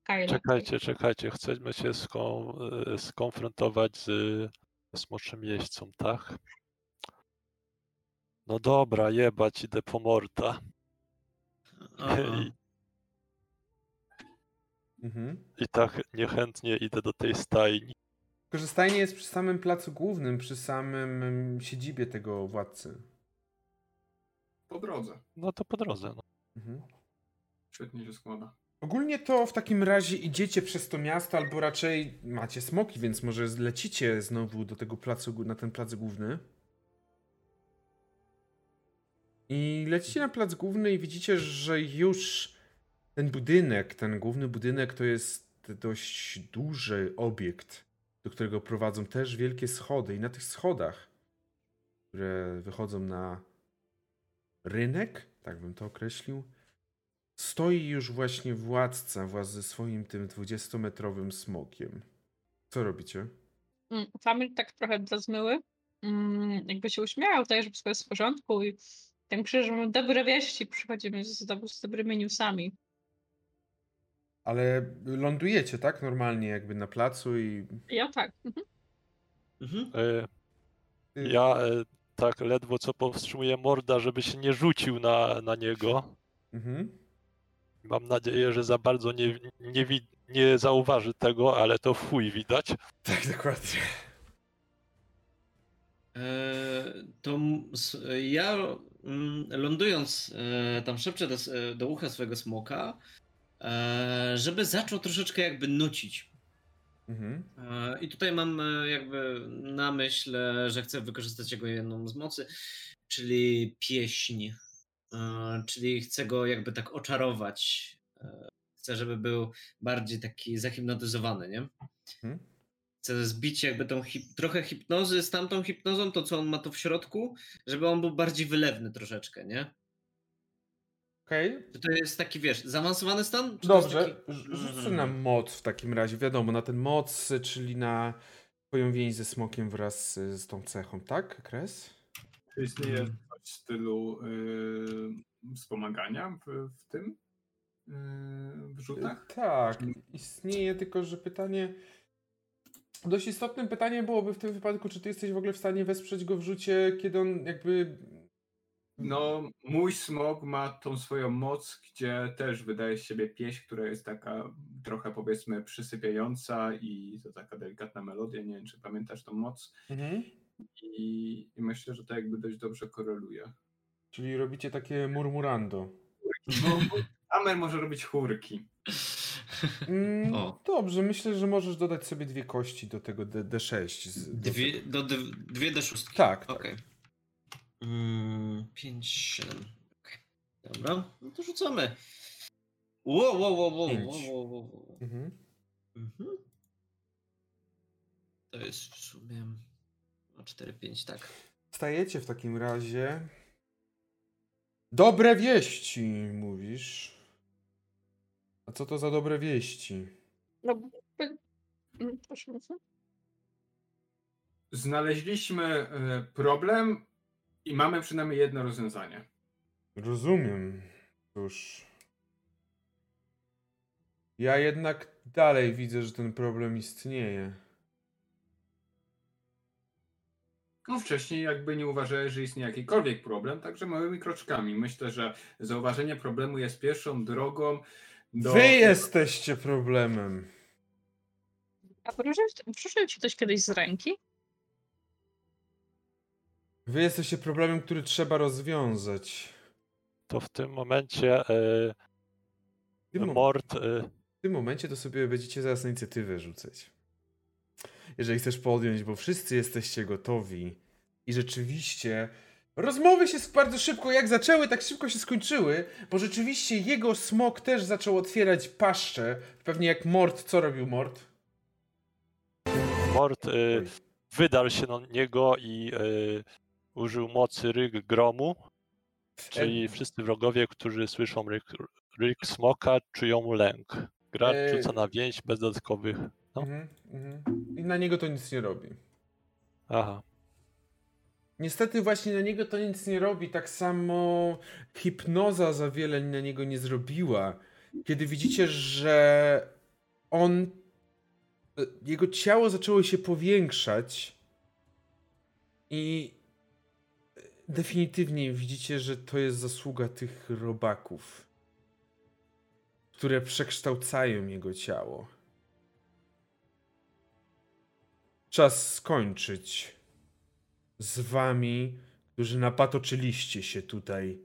Kyla. Czekajcie, czekajcie, chcemy się e, skonfrontować z smoczym jeźdźcą, tak? No dobra, jebać, idę po Morta. I, Mhm. I tak niechętnie idę do tej stajni. Tylko, że stajnie jest przy samym placu głównym, przy samym mm, siedzibie tego władcy. Po drodze. No to po drodze. No. Mhm. Świetnie się składa. Ogólnie to w takim razie idziecie przez to miasto, albo raczej macie smoki, więc może lecicie znowu do tego placu, na ten plac główny. I lecicie na plac główny i widzicie, że już ten budynek, ten główny budynek to jest dość duży obiekt, do którego prowadzą też wielkie schody. I na tych schodach, które wychodzą na rynek, tak bym to określił, stoi już właśnie władca wraz ze swoim tym 20-metrowym smokiem. Co robicie? Mm, Famil tak trochę zazmyły. Mm, Jakby się uśmiechał, tutaj, żeby wszystko jest w porządku i tak myślę, że mamy dobre wieści, przychodzimy z, z dobrymi newsami. Ale lądujecie, tak? Normalnie jakby na placu i... Ja tak. mhm. Mhm. E, Ja e, tak ledwo co powstrzymuję morda, żeby się nie rzucił na, na niego. Mhm. Mam nadzieję, że za bardzo nie, nie, wi- nie zauważy tego, ale to chuj widać. Tak, dokładnie. E, to m- s- ja lądując e, tam szepczę do, e, do ucha swojego smoka, e, żeby zaczął troszeczkę jakby nucić. Mhm. I tutaj mam jakby na myśl, że chcę wykorzystać jego jedną z mocy, czyli pieśń. Czyli chcę go jakby tak oczarować. Chcę, żeby był bardziej taki zahipnotyzowany, nie? Mhm. Chcę zbić jakby tą hip- trochę hipnozy z tamtą hipnozą, to co on ma tu w środku, żeby on był bardziej wylewny troszeczkę, nie? Okej. Czy to jest taki, wiesz, zaawansowany stan? Czy Dobrze. Taki... Rz- Rzucę na moc w takim razie. Wiadomo, na ten moc, czyli na twoją więź ze smokiem wraz z, tą cechą, tak? Kres? Czy istnieje Mhm. coś w stylu yy, wspomagania w, w tym yy, w rzutach? Tak, istnieje, tylko że pytanie. Dość istotnym pytaniem byłoby w tym wypadku, czy ty jesteś w ogóle w stanie wesprzeć go w rzucie, kiedy on jakby. No, mój smog ma tą swoją moc, gdzie też wydaje z siebie pieśń, która jest taka trochę powiedzmy przysypiająca i to taka delikatna melodia. Nie wiem, czy pamiętasz tą moc. Mhm. I, i myślę, że to jakby dość dobrze koreluje. Czyli robicie takie murmurando. Bo Amer może robić chórki. Mm, O. Dobrze, myślę, że możesz dodać sobie dwie kości do tego D- D6. Z, do Dwie, tego. do, dw- dwie do szóstki. Tak, tak. Okej. Mm, 5, 7. Okej. Dobra, no to rzucamy. Wow, wow, wow, wow. Mhm. Mhm. To jest w sumie o 4, 5, tak. Stajecie w takim razie. Dobre wieści, mówisz. A co to za dobre wieści? No, mm, proszę bardzo. Znaleźliśmy e, problem i mamy przynajmniej jedno rozwiązanie. Rozumiem. Cóż. Ja jednak dalej widzę, że ten problem istnieje. No wcześniej jakby nie uważałeś, że istnieje jakikolwiek problem, także małymi kroczkami. Myślę, że zauważenie problemu jest pierwszą drogą do... Wy jesteście problemem. A proszę ci coś kiedyś z ręki? Wy jesteście problemem, który trzeba rozwiązać. To w tym momencie e, W tym, mord e, w tym momencie to sobie będziecie zaraz na inicjatywę rzucać. Jeżeli chcesz podjąć, bo wszyscy jesteście gotowi i rzeczywiście rozmowy się bardzo szybko, jak zaczęły, tak szybko się skończyły, bo rzeczywiście jego smok też zaczął otwierać paszczę. Pewnie jak Mord, co robił Mord? Mord e, wydarł się na niego i e, użył mocy ryk gromu, czyli wszyscy wrogowie, którzy słyszą ryk, ryk smoka, czują lęk. Gracz E, rzuca na więź bez dodatkowych. No. Mhm. I na niego to nic nie robi. Aha. Niestety właśnie na niego to nic nie robi. Tak samo hipnoza za wiele na niego nie zrobiła. Kiedy widzicie, że on. Jego ciało zaczęło się powiększać i definitywnie widzicie, że to jest zasługa tych robaków, które przekształcają jego ciało. Czas skończyć z wami, którzy napatoczyliście się tutaj.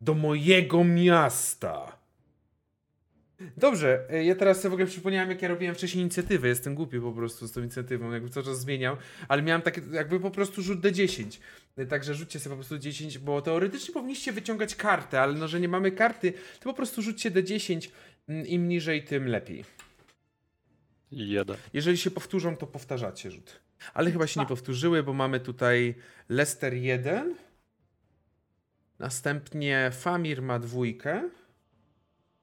do mojego miasta. Dobrze, e, ja teraz sobie w ogóle przypomniałem, jak ja robiłem wcześniej inicjatywę. Jestem głupi po prostu z tą inicjatywą, jakby cały czas zmieniał, ale miałem takie, jakby po prostu rzut D10. E, Także rzućcie sobie po prostu 10, bo teoretycznie powinniście wyciągać kartę, ale no, że nie mamy karty, to po prostu rzućcie D10. Mm, Im niżej, tym lepiej. Jeden. Jeżeli się powtórzą, to powtarzacie rzut. Ale chyba się nie powtórzyły, bo mamy tutaj Lester 1. Następnie Famir ma dwójkę.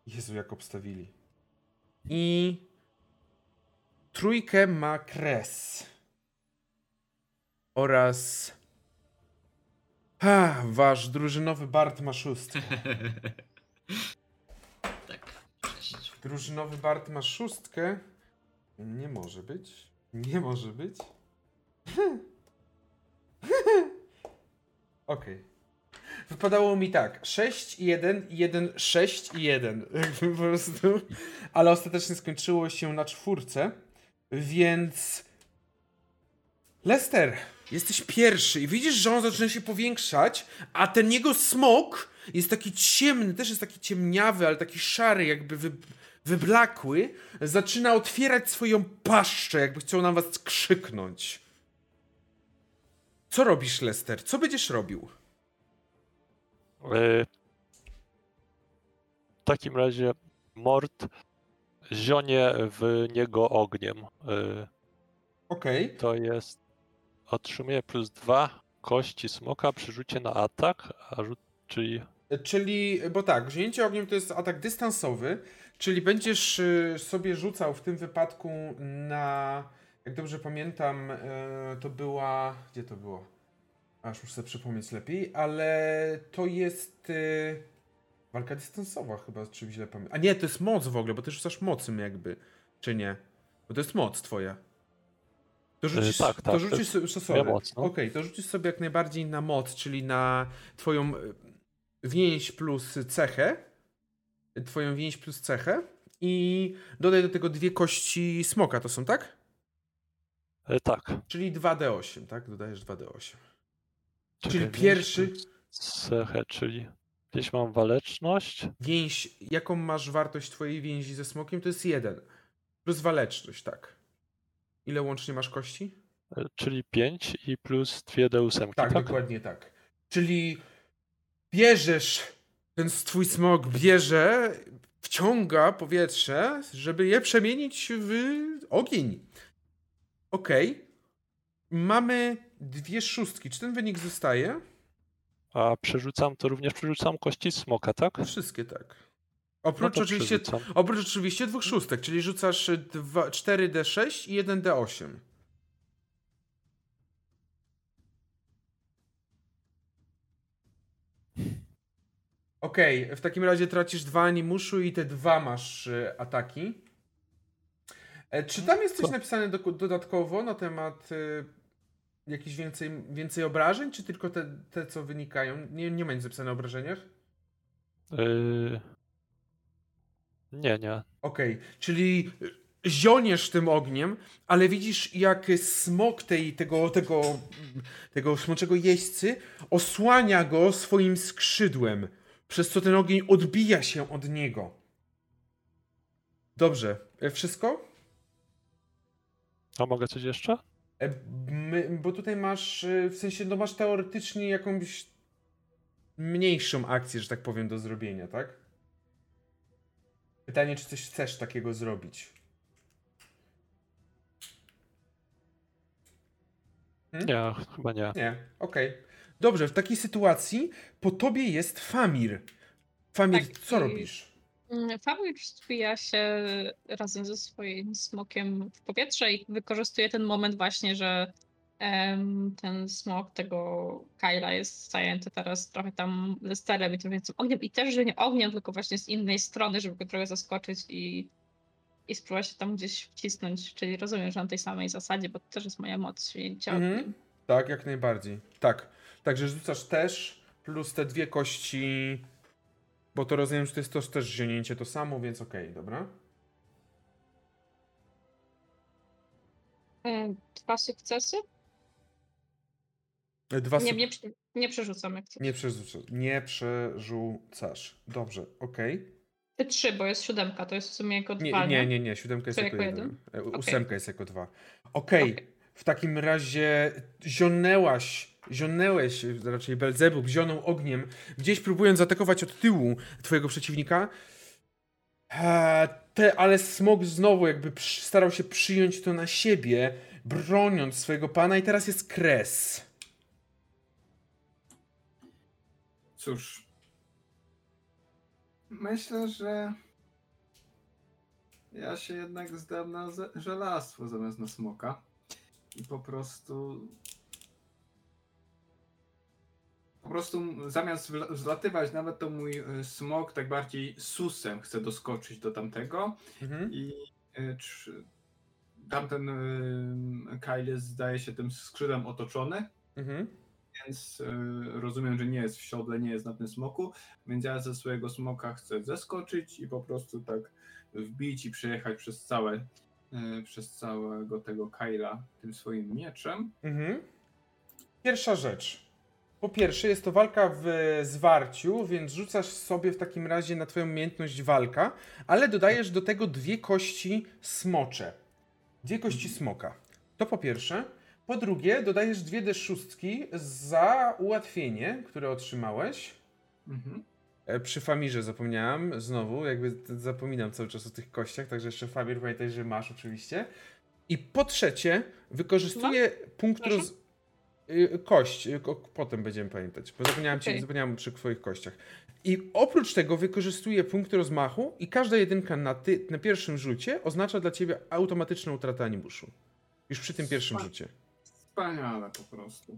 Jezu, jak obstawili. I trójkę ma Kres. Oraz ha, wasz drużynowy Bart ma szóstkę. tak. Drużynowy Bart ma szóstkę. Nie może być. Nie może być. Okej. Wypadało mi tak. 6 i 1, 1, 6 i 1. Jakby po prostu. Ale ostatecznie skończyło się na czwórce. Więc. Lester, jesteś pierwszy i widzisz, że on zaczyna się powiększać, a ten jego smok jest taki ciemny, też jest taki ciemniawy, ale taki szary, jakby wy, wyblakły. Zaczyna otwierać swoją paszczę, jakby chciał na was krzyknąć. Co robisz, Lester? Co będziesz robił? E, W takim razie Mord zionie w niego ogniem. E, Okej. To jest. Otrzymuje plus dwa kości smoka przy rzucie na atak, a rzut, czyli Czyli, bo tak, wzięcie ogniem to jest atak dystansowy, czyli będziesz y, sobie rzucał w tym wypadku na, jak dobrze pamiętam, y, to była, gdzie to było? Aż muszę sobie przypomnieć lepiej, ale to jest y, walka dystansowa chyba, czy źle pamiętam. A nie, to jest moc w ogóle, bo ty rzucasz mocym jakby, czy nie? Bo to jest moc twoja. To rzucisz, tak, tak, to rzucisz sobie, sorry. no. Okej, to rzucisz sobie jak najbardziej na moc, czyli na twoją więź plus cechę. Twoją więź plus cechę. I dodaj do tego dwie kości smoka, to są, tak? E, tak. Czyli 2d8, tak? Dodajesz 2d8. Czyli Czekaj, pierwszy- więź plus Cechę, czyli gdzieś mam waleczność. Więź, jaką masz wartość twojej więzi ze smokiem? To jest 1. Plus waleczność, tak. Ile łącznie masz kości? e, Czyli 5 i plus 2 D8. Tak, dokładnie tak. Czyli bierzesz, ten twój smok bierze, wciąga powietrze, żeby je przemienić w ogień. Okej. Mamy dwie szóstki. Czy ten wynik zostaje? A przerzucam to również przerzucam kości smoka, tak? Wszystkie tak. No Oprócz to oczywiście, przerzucam. oprócz oczywiście dwóch szóstek, czyli rzucasz dwa- 4d6 i 1d8. Okej, w takim razie tracisz dwa animuszu i te dwa masz y, ataki. E, czy tam jest coś Co? napisane do, dodatkowo na temat y, jakichś więcej, więcej obrażeń, czy tylko te, te co wynikają? Nie, nie ma nic napisane o obrażeniach? Yy... Nie, nie. Okej, czyli zioniesz tym ogniem, ale widzisz jak smok tej, tego, tego, tego smoczego jeźdźcy osłania go swoim skrzydłem, przez co ten ogień odbija się od niego. Dobrze, e, wszystko? A mogę coś jeszcze? E, My, bo tutaj masz, e, w sensie, no masz teoretycznie jakąś mniejszą akcję, że tak powiem, do zrobienia, tak? Pytanie, czy coś chcesz takiego zrobić? Hmm? Nie, chyba nie. Nie, okej. Dobrze, w takiej sytuacji po tobie jest Famir. Famir, Tak, co i- robisz? Mm, Famir wzbija się razem ze swoim smokiem w powietrze i wykorzystuje ten moment właśnie, że ten smok tego Kyla jest zajęty teraz trochę tam Lesterem i tym więcej ogniem i też, że nie ogniem, tylko właśnie z innej strony, żeby go trochę zaskoczyć i, i spróbować się tam gdzieś wcisnąć, czyli rozumiem, że na tej samej zasadzie, bo to też jest moja moc święcia Mhm. Tak, jak najbardziej. Tak. Także rzucasz też plus te dwie kości, bo to rozumiem, że to jest to też zionięcie to samo, więc okej, dobra. E, Dwa sukcesy? E, Dwa Nie, suk- nie, przy- nie przerzucam jak nie przerzucasz. Nie przerzucasz. Dobrze, okej. Te trzy, bo jest siódemka, to jest w sumie jako Nie, dwa, nie, nie, nie, siódemka jest jako jako jeden. E, Okej. Ósemka jest jako dwa. Okej, Okej. w takim razie zionęłaś, zionęłeś, raczej Belzebub zionął ogniem, gdzieś próbując zaatakować od tyłu twojego przeciwnika. Eee, Te, ale smog znowu jakby starał się przyjąć to na siebie, broniąc swojego pana i teraz jest kres. Cóż. Myślę, że ja się jednak zdam na żelastwo zamiast na smoka. I po prostu. Po prostu zamiast zlatywać nawet to mój y, smok tak bardziej susem chce doskoczyć do tamtego. Mhm. I czy, tamten y, Kyle zdaje się tym skrzydłem otoczony. Mhm. Więc rozumiem, że nie jest w siodle, nie jest na tym smoku, więc ja ze swojego smoka chcę zeskoczyć i po prostu tak wbić i przejechać przez całe, przez całego tego Kyla tym swoim mieczem. Mhm. Pierwsza rzecz. Po pierwsze, jest to walka w zwarciu, więc rzucasz sobie w takim razie na twoją umiejętność walka, ale dodajesz do tego dwie kości smocze. Dwie kości smoka. To po pierwsze. Po drugie, dodajesz dwie D6 za ułatwienie, które otrzymałeś. Mhm. E, Przy Famirze zapomniałem, znowu, jakby zapominam cały czas o tych kościach, także jeszcze Famir pamiętaj, że masz oczywiście. I po trzecie, wykorzystuję punkt Proszę? roz... y, kość, y, potem będziemy pamiętać, bo zapomniałem, ci, Okej. zapomniałem przy twoich kościach. I oprócz tego wykorzystuję punkt rozmachu i każda jedynka na, ty, na pierwszym rzucie oznacza dla ciebie automatyczną utratę animuszu. Już przy tym pierwszym rzucie. Wspaniale po prostu.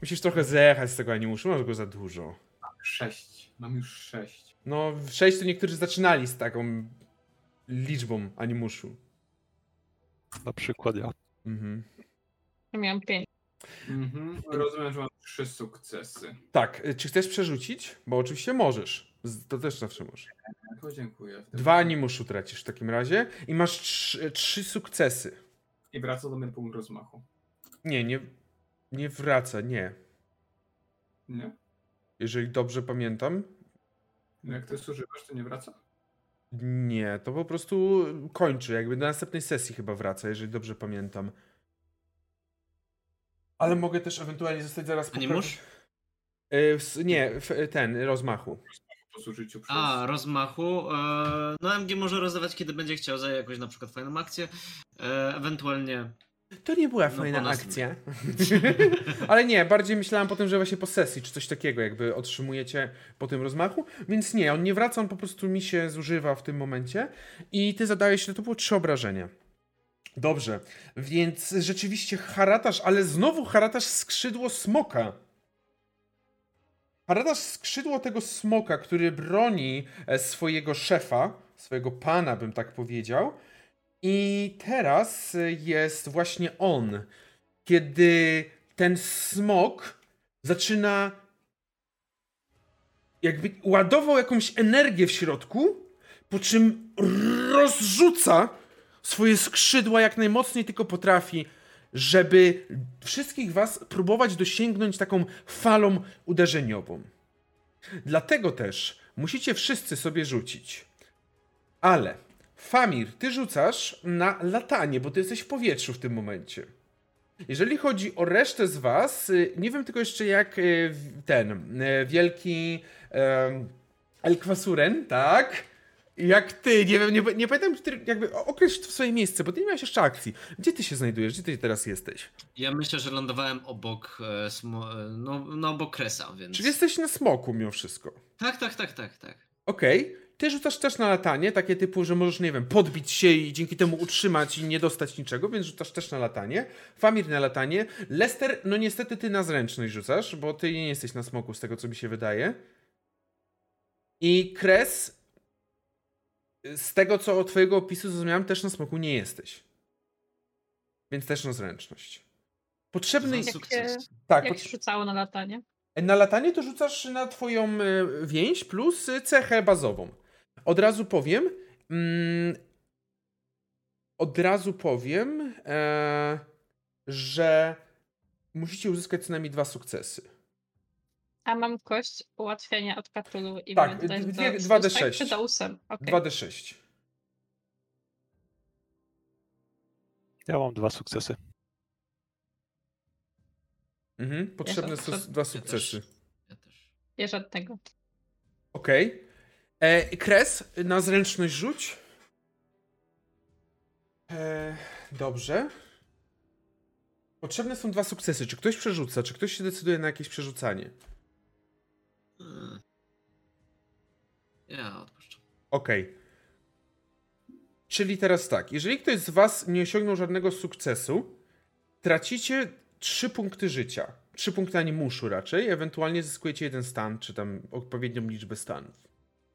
Musisz trochę zjechać z tego animuszu, masz go za dużo. Sześć. Mam już sześć. No, w 6 to niektórzy zaczynali z taką liczbą animuszu. Na przykład ja. Mhm. Ja miałam pięć. Mhm. Rozumiem, że mam trzy sukcesy. Tak, y, czy chcesz przerzucić? Bo oczywiście możesz. To też zawsze możesz. Podziękuję. w tym Dwa animuszu tracisz w takim razie i masz trzy, trzy sukcesy. I wraca do mnie punkt rozmachu. Nie, nie, nie wraca, nie. Nie? Jeżeli dobrze pamiętam. No Jak ty zużywasz, to nie wraca? Nie, to po prostu kończy. Jakby do następnej sesji chyba wraca, jeżeli dobrze pamiętam. Ale mogę też ewentualnie zostać zaraz po Animusz? Y, s- Nie, f- ten, rozmachu. Po zużyciu przez... A, rozmachu. E, no MG może rozdawać kiedy będzie chciał za jakąś na przykład fajną akcję. E, ewentualnie. To nie była No, fajna po nas- akcja. Ale nie, bardziej myślałem potem, że właśnie po sesji, czy coś takiego jakby otrzymujecie po tym rozmachu. Więc nie, on nie wraca, on po prostu mi się zużywa w tym momencie. I ty zadałeś, to było trzy obrażenia. Dobrze, więc rzeczywiście haratasz, ale znowu haratasz skrzydło smoka. Haratasz skrzydło tego smoka, który broni e, swojego szefa, swojego pana, bym tak powiedział. I teraz y, jest właśnie on, kiedy ten smok zaczyna jakby ładował jakąś energię w środku, po czym rozrzuca swoje skrzydła jak najmocniej tylko potrafi, żeby wszystkich was próbować dosięgnąć taką falą uderzeniową. Dlatego też musicie wszyscy sobie rzucić. Ale Famir, ty rzucasz na latanie, bo ty jesteś w powietrzu w tym momencie. Jeżeli chodzi o resztę z was, y, nie wiem tylko jeszcze jak y, ten y, wielki Elkwasuren, tak? Jak ty, nie wiem, nie, nie pamiętam, jakby określ w swoje miejsce, bo ty nie miałeś jeszcze akcji. Gdzie ty się znajdujesz? Gdzie ty teraz jesteś? Ja myślę, że lądowałem obok, e, e, no, no obok Kresa, więc. Czyli jesteś na smoku mimo wszystko. Tak, tak, tak, tak, tak. Okej. Ty rzucasz też na latanie, takie typu, że możesz, nie wiem, podbić się i dzięki temu utrzymać i nie dostać niczego, więc rzucasz też na latanie. Famir na latanie. Lester, no niestety ty na zręczność rzucasz, bo ty nie jesteś na smoku z tego, co mi się wydaje. I Kres, z tego, co od twojego opisu zrozumiałem, też na smoku nie jesteś. Więc też na zręczność. Potrzebny... Jak sukcesy. Tak, Jak pot- rzucało na latanie? na latanie to rzucasz na twoją e, więź plus e, cechę bazową. Od razu powiem. Mm, od razu powiem, e, że musicie uzyskać co najmniej dwa sukcesy. A mam kość ułatwienia od Katulu i Tak, dwie- do dwa D szóstek sześć. czy do ósem? Okej. 2d6. Ja mam dwa sukcesy. Mhm. Potrzebne są też. dwa Ja sukcesy. Ja też. Nie żadnego. Okej. E, Kres, na zręczność rzuć. E, dobrze. Potrzebne są dwa sukcesy. Czy ktoś przerzuca? Czy ktoś się decyduje na jakieś przerzucanie? Ja odpuszczam. Okej. Czyli teraz tak, jeżeli ktoś z was nie osiągnął żadnego sukcesu, tracicie 3 punkty życia. 3 punkty animuszu raczej, ewentualnie zyskujecie jeden stan, czy tam odpowiednią liczbę stanów.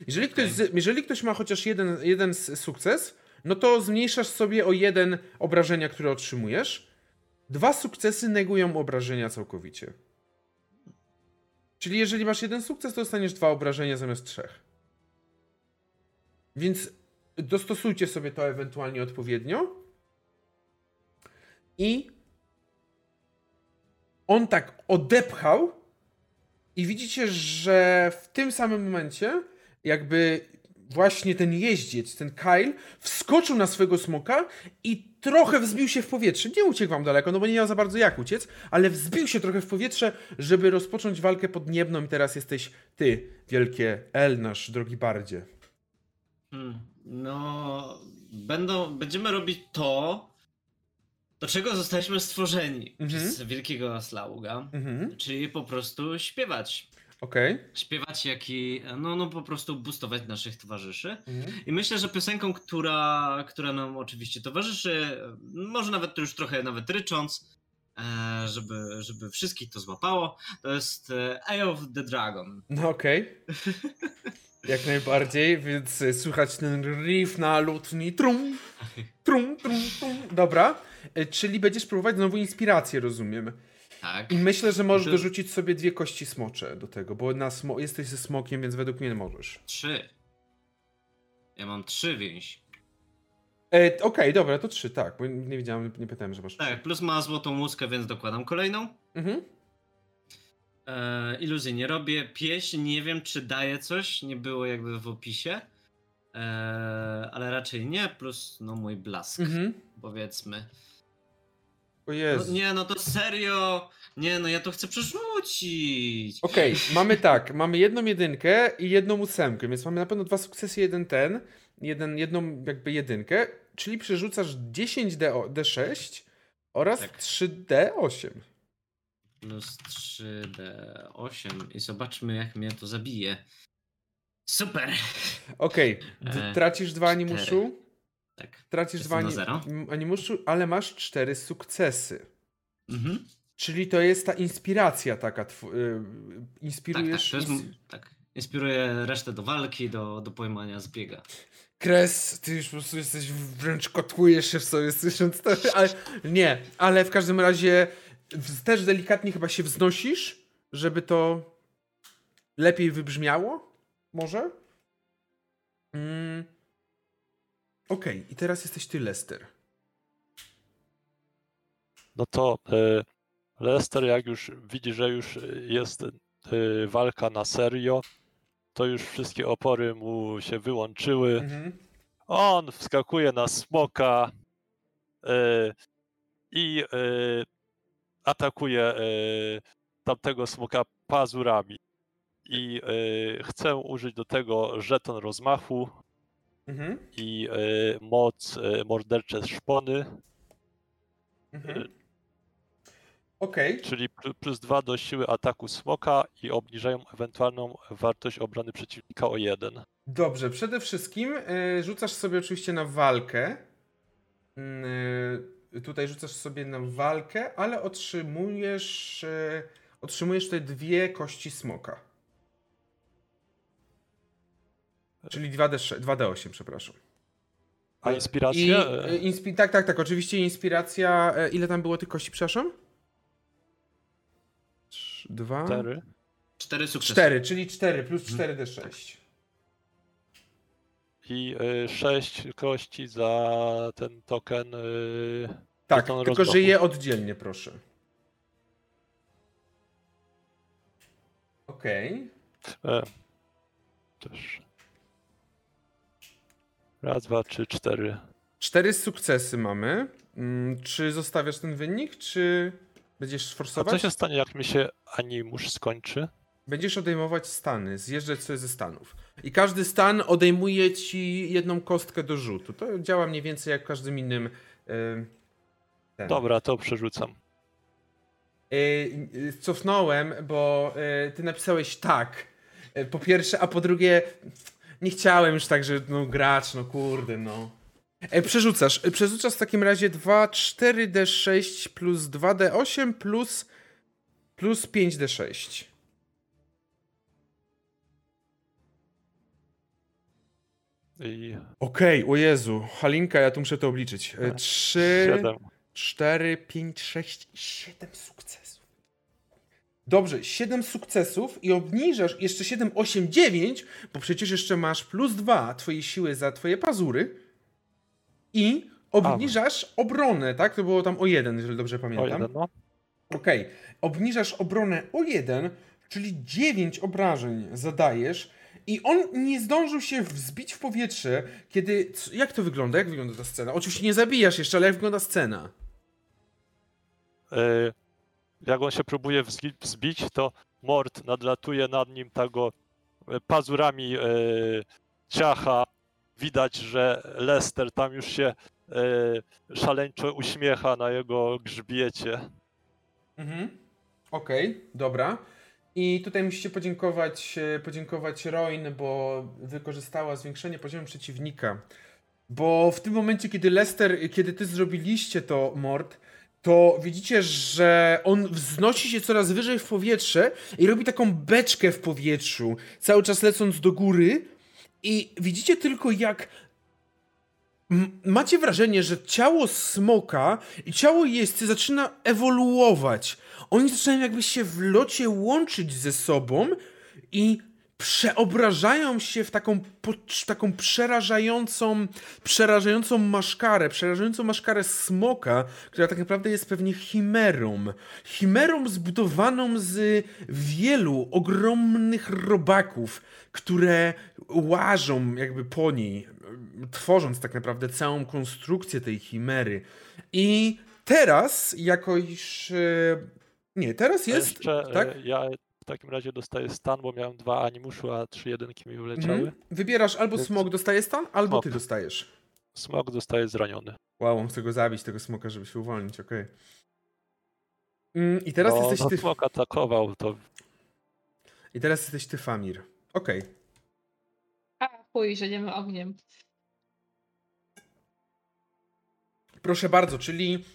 Jeżeli, ktoś, z, jeżeli ktoś ma chociaż jeden, jeden sukces, no to zmniejszasz sobie o jeden obrażenia, które otrzymujesz. Dwa sukcesy negują obrażenia całkowicie. Czyli jeżeli masz jeden sukces, to dostaniesz dwa obrażenia zamiast trzech. Więc dostosujcie sobie to ewentualnie odpowiednio. I on tak odepchał i widzicie, że w tym samym momencie jakby właśnie ten jeździec, ten Kyle wskoczył na swojego smoka i trochę wzbił się w powietrze. Nie uciekł wam daleko, no bo nie miał za bardzo jak uciec, ale wzbił się trochę w powietrze, żeby rozpocząć walkę podniebną i teraz jesteś ty, wielkie L, nasz drogi bardzie. Hmm. No, będą, będziemy robić to, do czego zostaliśmy stworzeni Mhm. przez wielkiego Slauga, Mhm, czyli po prostu śpiewać. okej. Śpiewać, jak i, no, no po prostu boostować naszych towarzyszy. Mhm. I myślę, że piosenką, która, która nam oczywiście towarzyszy, może nawet już trochę nawet rycząc, e, żeby, żeby wszystkich to złapało, to jest e, Eye of the Dragon. No okej. Jak najbardziej, więc y, słychać ten riff na lutni. Trum, trum, trum, trum. Dobra. Y, Czyli będziesz próbować znowu inspirację, rozumiem. Tak. I myślę, że możesz Że- dorzucić sobie dwie kości smocze do tego, bo na smo- jesteś ze smokiem, więc według mnie możesz. Trzy. Ja mam trzy więź. E, Okej, dobra, to trzy, tak, bo nie wiedziałem, nie pytałem, że masz trzy. Tak, plus ma złotą łuskę, więc dokładam kolejną. Mhm. E, iluzji nie robię. Pieśń nie wiem, czy daje coś, nie było jakby w opisie. E, ale raczej nie, plus no mój blask, Mhm. powiedzmy. O No, Jezu. nie, no to serio! Nie, no ja to chcę przerzucić! Okej, mamy tak, mamy jedną jedynkę i jedną ósemkę, więc mamy na pewno dwa sukcesy, jeden ten, jeden, jedną jakby jedynkę, czyli przerzucasz 10 D, D6 oraz Tak. 3D8. Plus 3D8 i zobaczmy jak mnie to zabije. Super! Okej, d- E, tracisz dwa animuszu, Tak. tracisz dwa animuszu, ale masz cztery sukcesy. Mhm. Czyli to jest ta inspiracja taka, tw- y, Tak, tak, inspirujesz... jest, tak. Inspiruje resztę do walki, do, do pojmania zbiega. Kres, ty już po prostu jesteś, wręcz kotłujesz się w sobie słysząc to, ale nie, ale w każdym razie też delikatnie chyba się wznosisz, żeby to lepiej wybrzmiało, może? Mm. Okej, i teraz jesteś ty, Lester. No to e, Lester, jak już widzi, że już jest e, walka na serio, to już wszystkie opory mu się wyłączyły. Mhm. On wskakuje na smoka e, i atakuje e, tamtego smoka pazurami. I e, chcę użyć do tego żeton rozmachu Mhm. i e, moc mordercze szpony, Mhm. Okej, czyli pl- plus 2 do siły ataku smoka i obniżają ewentualną wartość obrony przeciwnika o 1. dobrze. Przede wszystkim rzucasz sobie oczywiście na walkę. Tutaj rzucasz sobie na walkę, ale otrzymujesz, y, otrzymujesz tutaj dwie kości smoka. Czyli 2D6, 2D8, przepraszam. A I, inspiracja? y, inspi- tak, tak, tak. Oczywiście inspiracja. y, Ile tam było tych kości, przepraszam? Dwa. 4. Cztery sukcesy. Cztery, czyli 4 plus Mhm. 4D6. I y, sześć kości za ten token. Y, tak, tylko rozdochu. że je oddzielnie, proszę. Okej. Okay. Też. Raz, dwa, trzy, cztery. Cztery sukcesy mamy. Mm, czy zostawiasz ten wynik, czy będziesz forsować? A co się stanie, jak mi się animusz skończy? Będziesz odejmować stany, zjeżdżać sobie ze stanów. I każdy stan odejmuje ci jedną kostkę do rzutu. To działa mniej więcej jak w każdym innym. Yy, ten. Dobra, to przerzucam. Yy, cofnąłem, bo yy, ty napisałeś tak. Po pierwsze, a po drugie, nie chciałem już tak, że no gracz, no kurde, no. E, przerzucasz. E, Przerzucasz w takim razie 2, 4D6 plus 2D8 plus, plus 5D6. I Okej, o Jezu, Halinka, ja tu muszę to obliczyć. E, 3, siedem. 4, 5, 6, 7 sukcesów. Dobrze, 7 sukcesów i obniżasz jeszcze 7, 8, 9, bo przecież jeszcze masz plus 2 twojej siły za twoje pazury i obniżasz obronę, tak? To było tam o 1, jeżeli dobrze O pamiętam. jeden, no. Okej, obniżasz obronę o 1, czyli 9 obrażeń zadajesz i on nie zdążył się wzbić w powietrze, kiedy... Jak to wygląda? Jak wygląda ta scena? Oczywiście nie zabijasz jeszcze, ale jak wygląda scena? E, jak on się próbuje wzbić, to Mort nadlatuje nad nim tego e, pazurami e, ciacha. Widać, że Lester tam już się szaleńczo uśmiecha na jego grzbiecie. Mhm. Okej, dobra. I tutaj musicie podziękować, e, podziękować Roin, bo wykorzystała zwiększenie poziomu przeciwnika. Bo w tym momencie, kiedy Lester, kiedy ty zrobiliście to, Mort, to widzicie, że on wznosi się coraz wyżej w powietrze i robi taką beczkę w powietrzu, cały czas lecąc do góry. I widzicie tylko, jak Macie wrażenie, że ciało smoka i ciało jeźdźcy zaczyna ewoluować. Oni zaczynają jakby się w locie łączyć ze sobą i przeobrażają się w taką, po- taką przerażającą, przerażającą maszkarę, przerażającą maszkarę smoka, która tak naprawdę jest pewnie chimerą. Chimerą zbudowaną z wielu ogromnych robaków, które łażą jakby po niej, tworząc tak naprawdę całą konstrukcję tej chimery. I teraz, jako iż... Nie, teraz jest... Jeszcze tak? e, ja w takim razie dostaję stan, bo miałem dwa animuszu, a trzy jedynki mi wyleciały. Mhm. Wybierasz albo Więc- smok dostaje stan, albo Smok. ty dostajesz. Smok zostaje zraniony. Wow, on chce go zabić, tego smoka, żeby się uwolnić, okej. Mm, I teraz no, jesteś no, ty... smok atakował, to I teraz jesteś ty, Famir. Okej. A, chuj, że nie ma ogniem. Proszę bardzo, czyli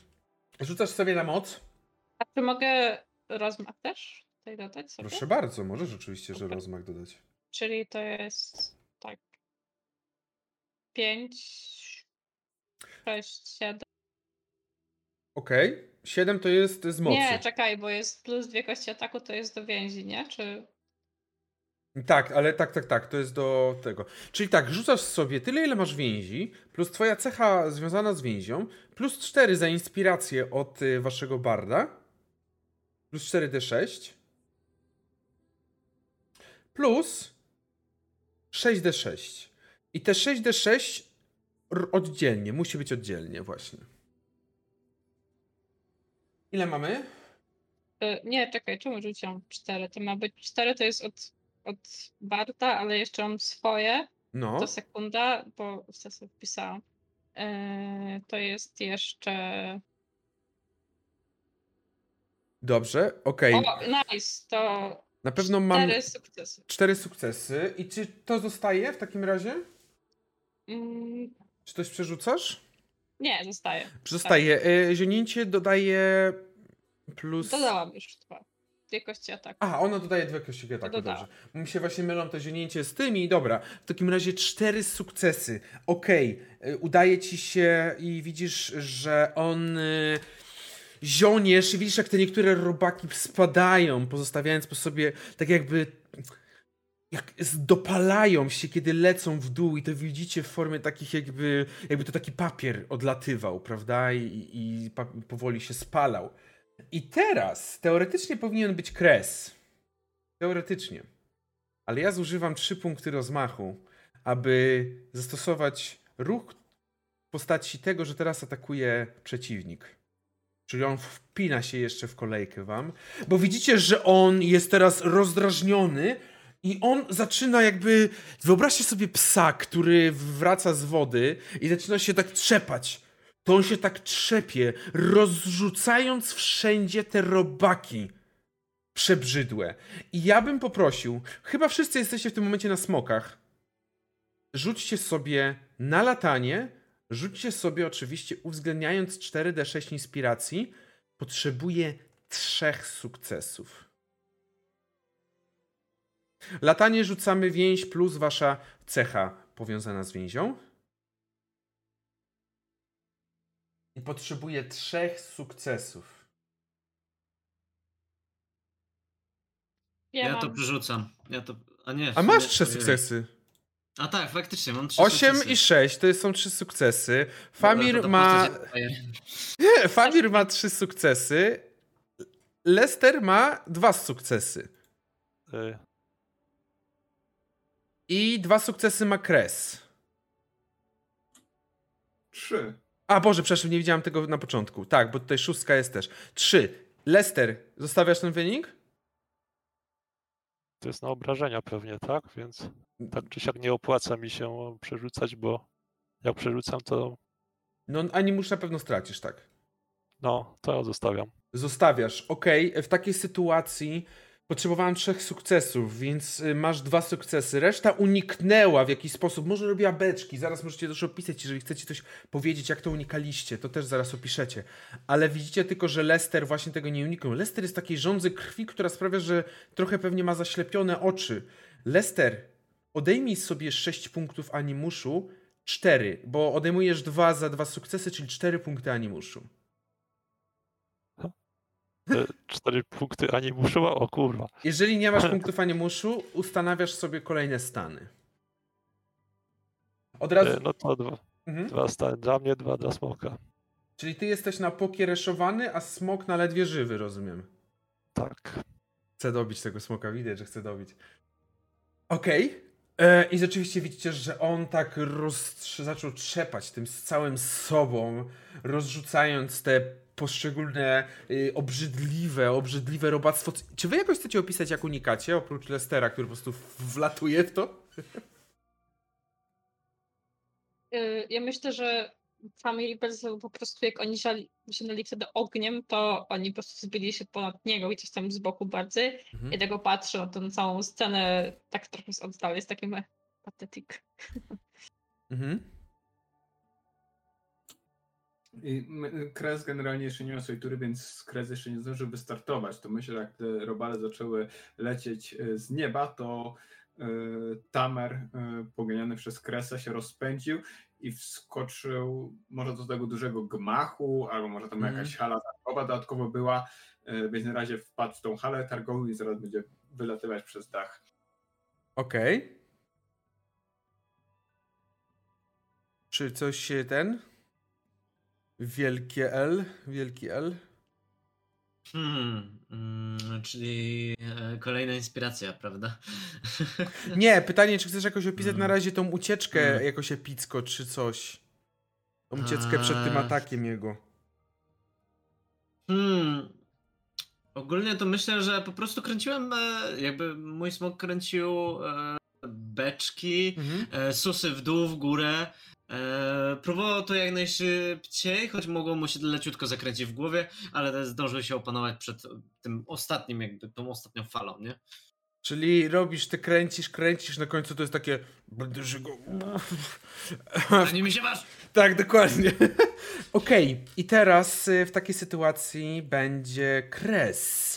rzucasz sobie na moc. Czy mogę rozmach też tutaj dodać sobie? Proszę bardzo, możesz oczywiście, że rozmach dodać. Czyli to jest tak. 5, 6, 7. Okej. 7 to jest z mocy. Nie, czekaj, bo jest plus dwie kości ataku, to jest do więzi, nie? Czy. Tak, ale tak, tak, tak, to jest do tego. Czyli tak, rzucasz sobie tyle, ile masz więzi, plus twoja cecha związana z więzią, plus 4 za inspirację od y, waszego barda, plus 4d6, plus 6d6. I te 6d6 r- oddzielnie, musi być oddzielnie właśnie. Ile mamy? y, Nie, czekaj, czemu rzuciłam 4? To ma być 4, to jest od, od Barta, ale jeszcze mam swoje. No, To sekunda, bo w sobie wpisałam. E, to jest jeszcze. Dobrze, okej. O, nice! To Na pewno mam... cztery sukcesy. Cztery sukcesy. I czy to zostaje w takim razie? Mm, Czy coś przerzucasz? nie, zostaje. Zostaje. E, zionięcie dodaje plus... Dodałam już dwa. Dwie kości ataku. Aha, ono dodaje dwie kości ataku, Dodała. dobrze. Mi się właśnie mylą te zionięcie z tymi. Dobra, w takim razie cztery sukcesy. Okej, e, udaje ci się i widzisz, że on... Zioniesz i widzisz, jak te niektóre robaki spadają, pozostawiając po sobie tak jakby jak dopalają się, kiedy lecą w dół i to widzicie w formie takich jakby, jakby to taki papier odlatywał, prawda? I, i powoli się spalał. I teraz teoretycznie powinien być kres. Teoretycznie. Ale ja zużywam trzy punkty rozmachu, aby zastosować ruch w postaci tego, że teraz atakuje przeciwnik. Czyli on wpina się jeszcze w kolejkę wam, bo widzicie, że on jest teraz rozdrażniony i on zaczyna jakby. Wyobraźcie sobie psa, który wraca z wody i zaczyna się tak trzepać. To on się tak trzepie, rozrzucając wszędzie te robaki przebrzydłe. I ja bym poprosił, chyba wszyscy jesteście w tym momencie na smokach. Rzućcie sobie na latanie, rzućcie sobie oczywiście, uwzględniając 4D6 inspiracji, potrzebuję trzech sukcesów. Latanie rzucamy więź plus wasza cecha powiązana z więzią. I potrzebuję trzech sukcesów. Ja, Ja mam... to przerzucam. Ja to. A nie. w A masz trzy sukcesy. A tak, faktycznie, mam trzy 8 sukcesy. i 6 to są trzy sukcesy. Dobra, Famir to ma. Nie, Famir ma trzy sukcesy. Lester ma dwa sukcesy. I dwa sukcesy ma Kres. Trzy. A Boże, przepraszam, nie widziałem tego na początku. Tak, bo tutaj szóstka jest też. Trzy. Lester, zostawiasz ten wynik? To jest na obrażenia pewnie, tak? Więc tak czy siak nie opłaca mi się przerzucać, bo jak przerzucam, to No, animusz na pewno stracisz, tak. no, to ja zostawiam. Zostawiasz. Okej, w takiej sytuacji potrzebowałem trzech sukcesów, więc y, masz dwa sukcesy. Reszta uniknęła w jakiś sposób. Może robiła beczki. Zaraz możecie też opisać, jeżeli chcecie coś powiedzieć, jak to unikaliście. To też zaraz opiszecie. Ale widzicie tylko, że Lester właśnie tego nie uniknął. Lester jest takiej żądzy krwi, która sprawia, że trochę pewnie ma zaślepione oczy. Lester, odejmij sobie 6 punktów animuszu. 4, bo odejmujesz dwa za dwa sukcesy, czyli 4 punkty animuszu. Cztery punkty ani muszę, o kurwa. Jeżeli nie masz punktów animuszu, ustanawiasz sobie kolejne stany. Od razu. Y, No to dwa, Mhm. dwa stany dla mnie, dwa dla smoka. Czyli ty jesteś na pokiereszowany, a smok na ledwie żywy, rozumiem. Tak. Chce dobić tego smoka, widać, że chce dobić. Okej. E, I rzeczywiście widzicie, że on tak roz... zaczął trzepać tym z całym sobą, rozrzucając te poszczególne y, obrzydliwe, obrzydliwe robactwo. Czy wy jakoś chcecie opisać, jak unikacie, oprócz Lestera, który po prostu wlatuje w to? Y, Ja myślę, że Family Bells po prostu jak oni zionęli wtedy ogniem, to oni po prostu zbyli się ponad niego i gdzieś tam z boku bardziej. Mhm. I tego patrzę na tą całą scenę tak trochę z oddali, jest takie meh, pathetic. Mhm. Kres generalnie jeszcze nie ma swojej tury, więc Kres jeszcze nie zdążył wystartować. To myślę, że jak te robale zaczęły lecieć e, z nieba, to e, Tamer, e, poganiany przez Kresa, się rozpędził i wskoczył może do tego dużego gmachu, albo może tam Mhm. jakaś hala targowa dodatkowo była, więc na razie wpadł w tą halę targową i zaraz będzie wylatywać przez dach. Okej. Czy coś się ten? Wielkie L? Wielki L? Hmm, mm, czyli e, kolejna inspiracja, prawda? Nie, pytanie, czy chcesz jakoś opisać na Mm. razie tą ucieczkę Mm. jakoś epicko, czy coś? Tą ucieczkę przed tym atakiem jego. Hmm. Ogólnie to myślę, że po prostu kręciłem, e, jakby mój smok kręcił e, beczki, Mhm. e, susy w dół, w górę. E, próbował to jak najszybciej, choć mogło mu się leciutko zakręcić w głowie, ale zdążył się opanować przed tym ostatnim, jakby tą ostatnią falą, nie? Czyli robisz, ty kręcisz, kręcisz, na końcu to jest takie... Będę że go... Ani mi się masz! Tak, dokładnie. Okej, i teraz y, w takiej sytuacji będzie kres.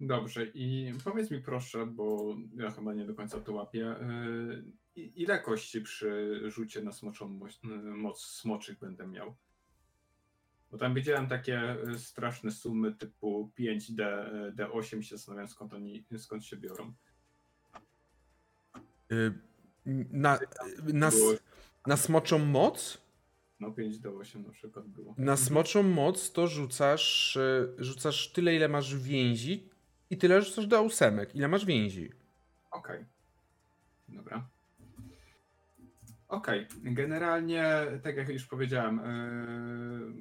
Dobrze, i powiedz mi proszę, bo ja chyba nie do końca to łapię, yy, ile kości przy rzucie na smoczą moc, moc smoczych będę miał? Bo tam widziałem takie y, straszne sumy typu 5D, y, D8 się zastanawiam skąd oni, skąd się biorą. Y, Na, na, na smoczą moc? no 5D8 na przykład było. Na smoczą moc to rzucasz, y, rzucasz tyle, ile masz więzi, I tyle rzucasz do ósemek. Ile masz więzi? Okej. Dobra. Okej, generalnie, tak jak już powiedziałem,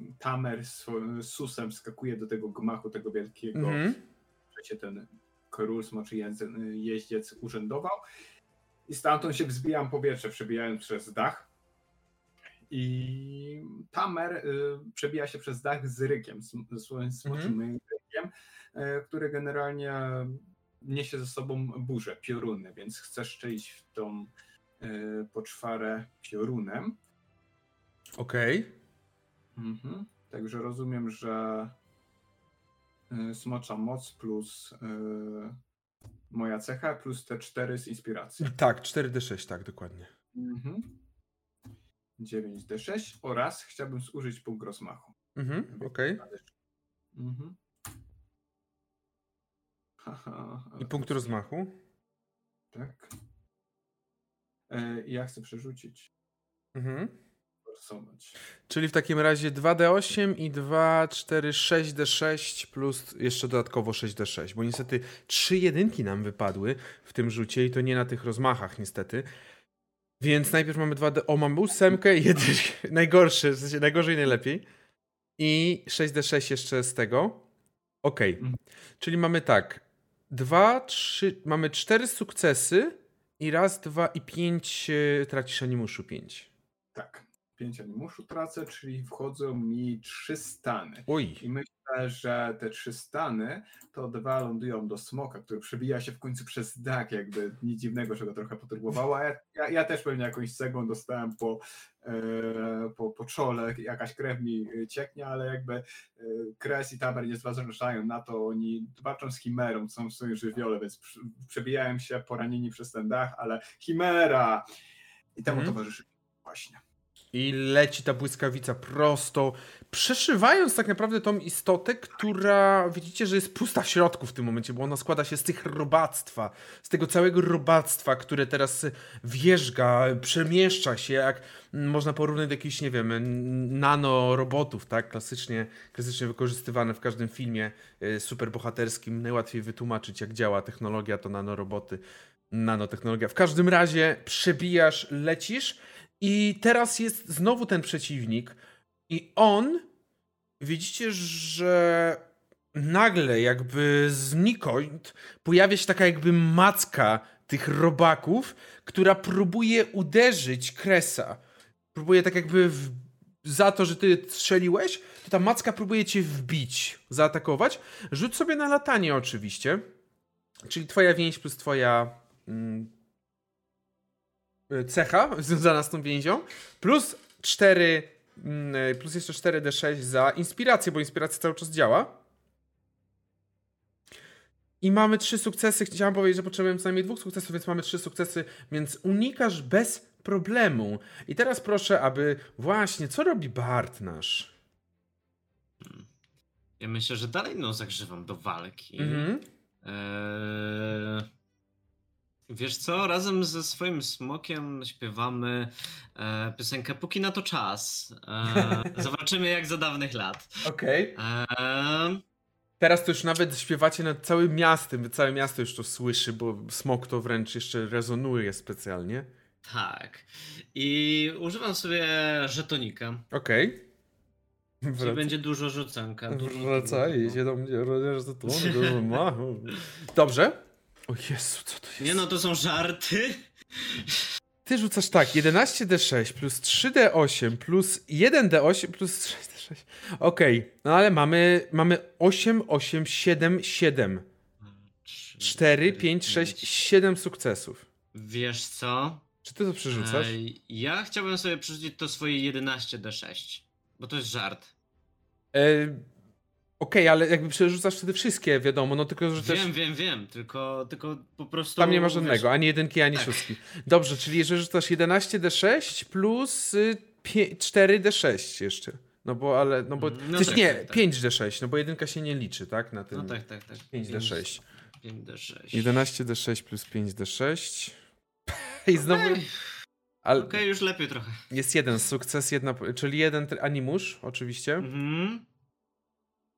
yy, Tamer z, Susem skakuje do tego gmachu, tego wielkiego, Mhm. gdzie ten król smoczy jeździec urzędował. I stamtąd się wzbijam powietrze, przebijając przez dach. I Tamer y, przebija się przez dach z rykiem, swoim smoczym rykiem, y, który generalnie niesie ze sobą burzę, pioruny, więc chcesz szczelić w tą poczwarę piorunem. Okej. Mhm. Także rozumiem, że y, smocza moc plus y, moja cecha plus te 4 z inspiracji. Tak, 4d6, tak, dokładnie. Mhm. 9d6 oraz chciałbym zużyć punkt rozmachu. Mhm, okej. Mhm. Haha, I punkt rozmachu? Tak. E, ja chcę przerzucić. Mhm. Forsować. Czyli w takim razie 2d8 i 2, 4, 6d6 plus jeszcze dodatkowo 6d6, bo niestety trzy jedynki nam wypadły w tym rzucie i to nie na tych rozmachach niestety. Więc najpierw mamy 2d... O, mamy ósemkę i jeden... Najgorszy, w sensie najgorzej najlepiej. I 6d6 jeszcze z tego. Okej. Mhm. Czyli mamy tak. Dwa, trzy... Mamy cztery sukcesy i raz, dwa i pięć... e, Tracisz animuszu pięć. Tak. 5 animuszu tracę, czyli wchodzą mi trzy stany. Oj. I myślę, że te trzy stany to dwa lądują do smoka, który przebija się w końcu przez dach, jakby nic dziwnego, że go trochę poturbowało. A ja, ja, ja też pewnie jakąś cegłą dostałem po, e, po, po czole, jakaś krew mi e, cieknie, ale jakby e, Kres i Taber nie zważają na to, oni walczą z Chimerą, są w swoim żywiole, więc przy- przebijają się poranieni przez ten dach, ale Chimera! I temu Mhm. towarzyszy właśnie. I leci ta błyskawica prosto, przeszywając tak naprawdę tą istotę, która widzicie, że jest pusta w środku w tym momencie, bo ona składa się z tych robactwa, z tego całego robactwa, które teraz wjeżdża, przemieszcza się, jak można porównać do jakichś, nie wiem, nanorobotów, tak? Klasycznie, klasycznie wykorzystywane w każdym filmie e, superbohaterskim. Najłatwiej wytłumaczyć, jak działa technologia, to nanoroboty, nanotechnologia. W każdym razie przebijasz, lecisz i teraz jest znowu ten przeciwnik i on widzicie, że nagle jakby znikąd pojawia się taka jakby macka tych robaków, która próbuje uderzyć Kresa. Próbuje tak jakby w... za to, że ty strzeliłeś, to ta macka próbuje cię wbić, zaatakować. Rzuć sobie na latanie oczywiście. Czyli twoja więź plus twoja mm, cecha związana z tą więzią, plus 4, mm, plus jeszcze 4d6 za inspirację, bo inspiracja cały czas działa. I mamy trzy sukcesy. Chciałam powiedzieć, że potrzebujemy co najmniej dwóch sukcesów, więc mamy trzy sukcesy, więc unikasz bez problemu. I teraz proszę, aby właśnie, co robi Bart nasz? Ja myślę, że dalej no zagrzewam do walki. Mhm. Eee, wiesz co, razem ze swoim smokiem śpiewamy e, piosenkę Póki na to czas. E, zobaczymy jak za dawnych lat. Okej. Eee, Teraz to już nawet śpiewacie nad całym miastem, całe miasto już to słyszy, bo smok to wręcz jeszcze rezonuje specjalnie. tak. I używam sobie żetonika. Okej. Czyli będzie dużo rzucanka. Dużo, Wracaj, dużo. się do mnie, rodzisz to dużo ma. Dobrze. O Jezu, co to jest? Nie no, to są żarty. Ty rzucasz tak, 11d6 plus 3d8 plus 1d8 plus 6d6. Okej, no ale mamy, mamy 8, 8, 7, 7. 4, 5, 6, 7 sukcesów. Wiesz co? Czy ty to przerzucasz? Ej, ja chciałbym sobie przerzucić to swoje 11d6. Bo to jest żart. E, Okej, ale jakby przerzucasz wtedy wszystkie, wiadomo, no tylko, że też Wiem, wiem, wiem, tylko, tylko po prostu. tam nie ma żadnego, ani jedynki, ani Tak. szóstki. Dobrze, czyli jeżeli rzucasz 11d6 plus y, pie- 4d6 jeszcze. No bo, ale, no bo, Mm, no tak, nie, tak, tak. 5d6, no bo jedynka się nie liczy, tak, na tym. No tak, tak, tak. 5d6. 5d6. 11d6 plus 5d6. I znowu, Okej, ale okej, już lepiej trochę. jest jeden sukces, jedna, czyli jeden animusz, oczywiście. Mhm.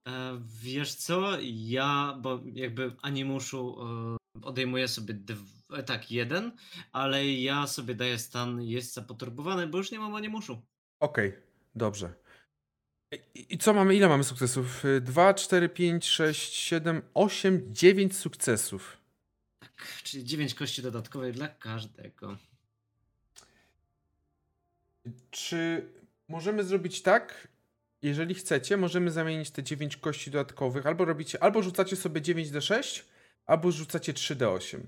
E, wiesz co, ja, bo jakby animuszu e, odejmuję sobie e, tak, jeden, ale ja sobie daję stan jeźdźca poturbowany, bo już nie mam animuszu. Okej, dobrze. I, I co mamy? Ile mamy sukcesów? 2, 4, 5, 6, 7, 8, 9 sukcesów. Tak, czyli 9 kości dodatkowej dla każdego. Czy możemy zrobić tak? Jeżeli chcecie, możemy zamienić te 9 kości dodatkowych. Albo robicie, albo rzucacie sobie 9d6, albo rzucacie 3d8.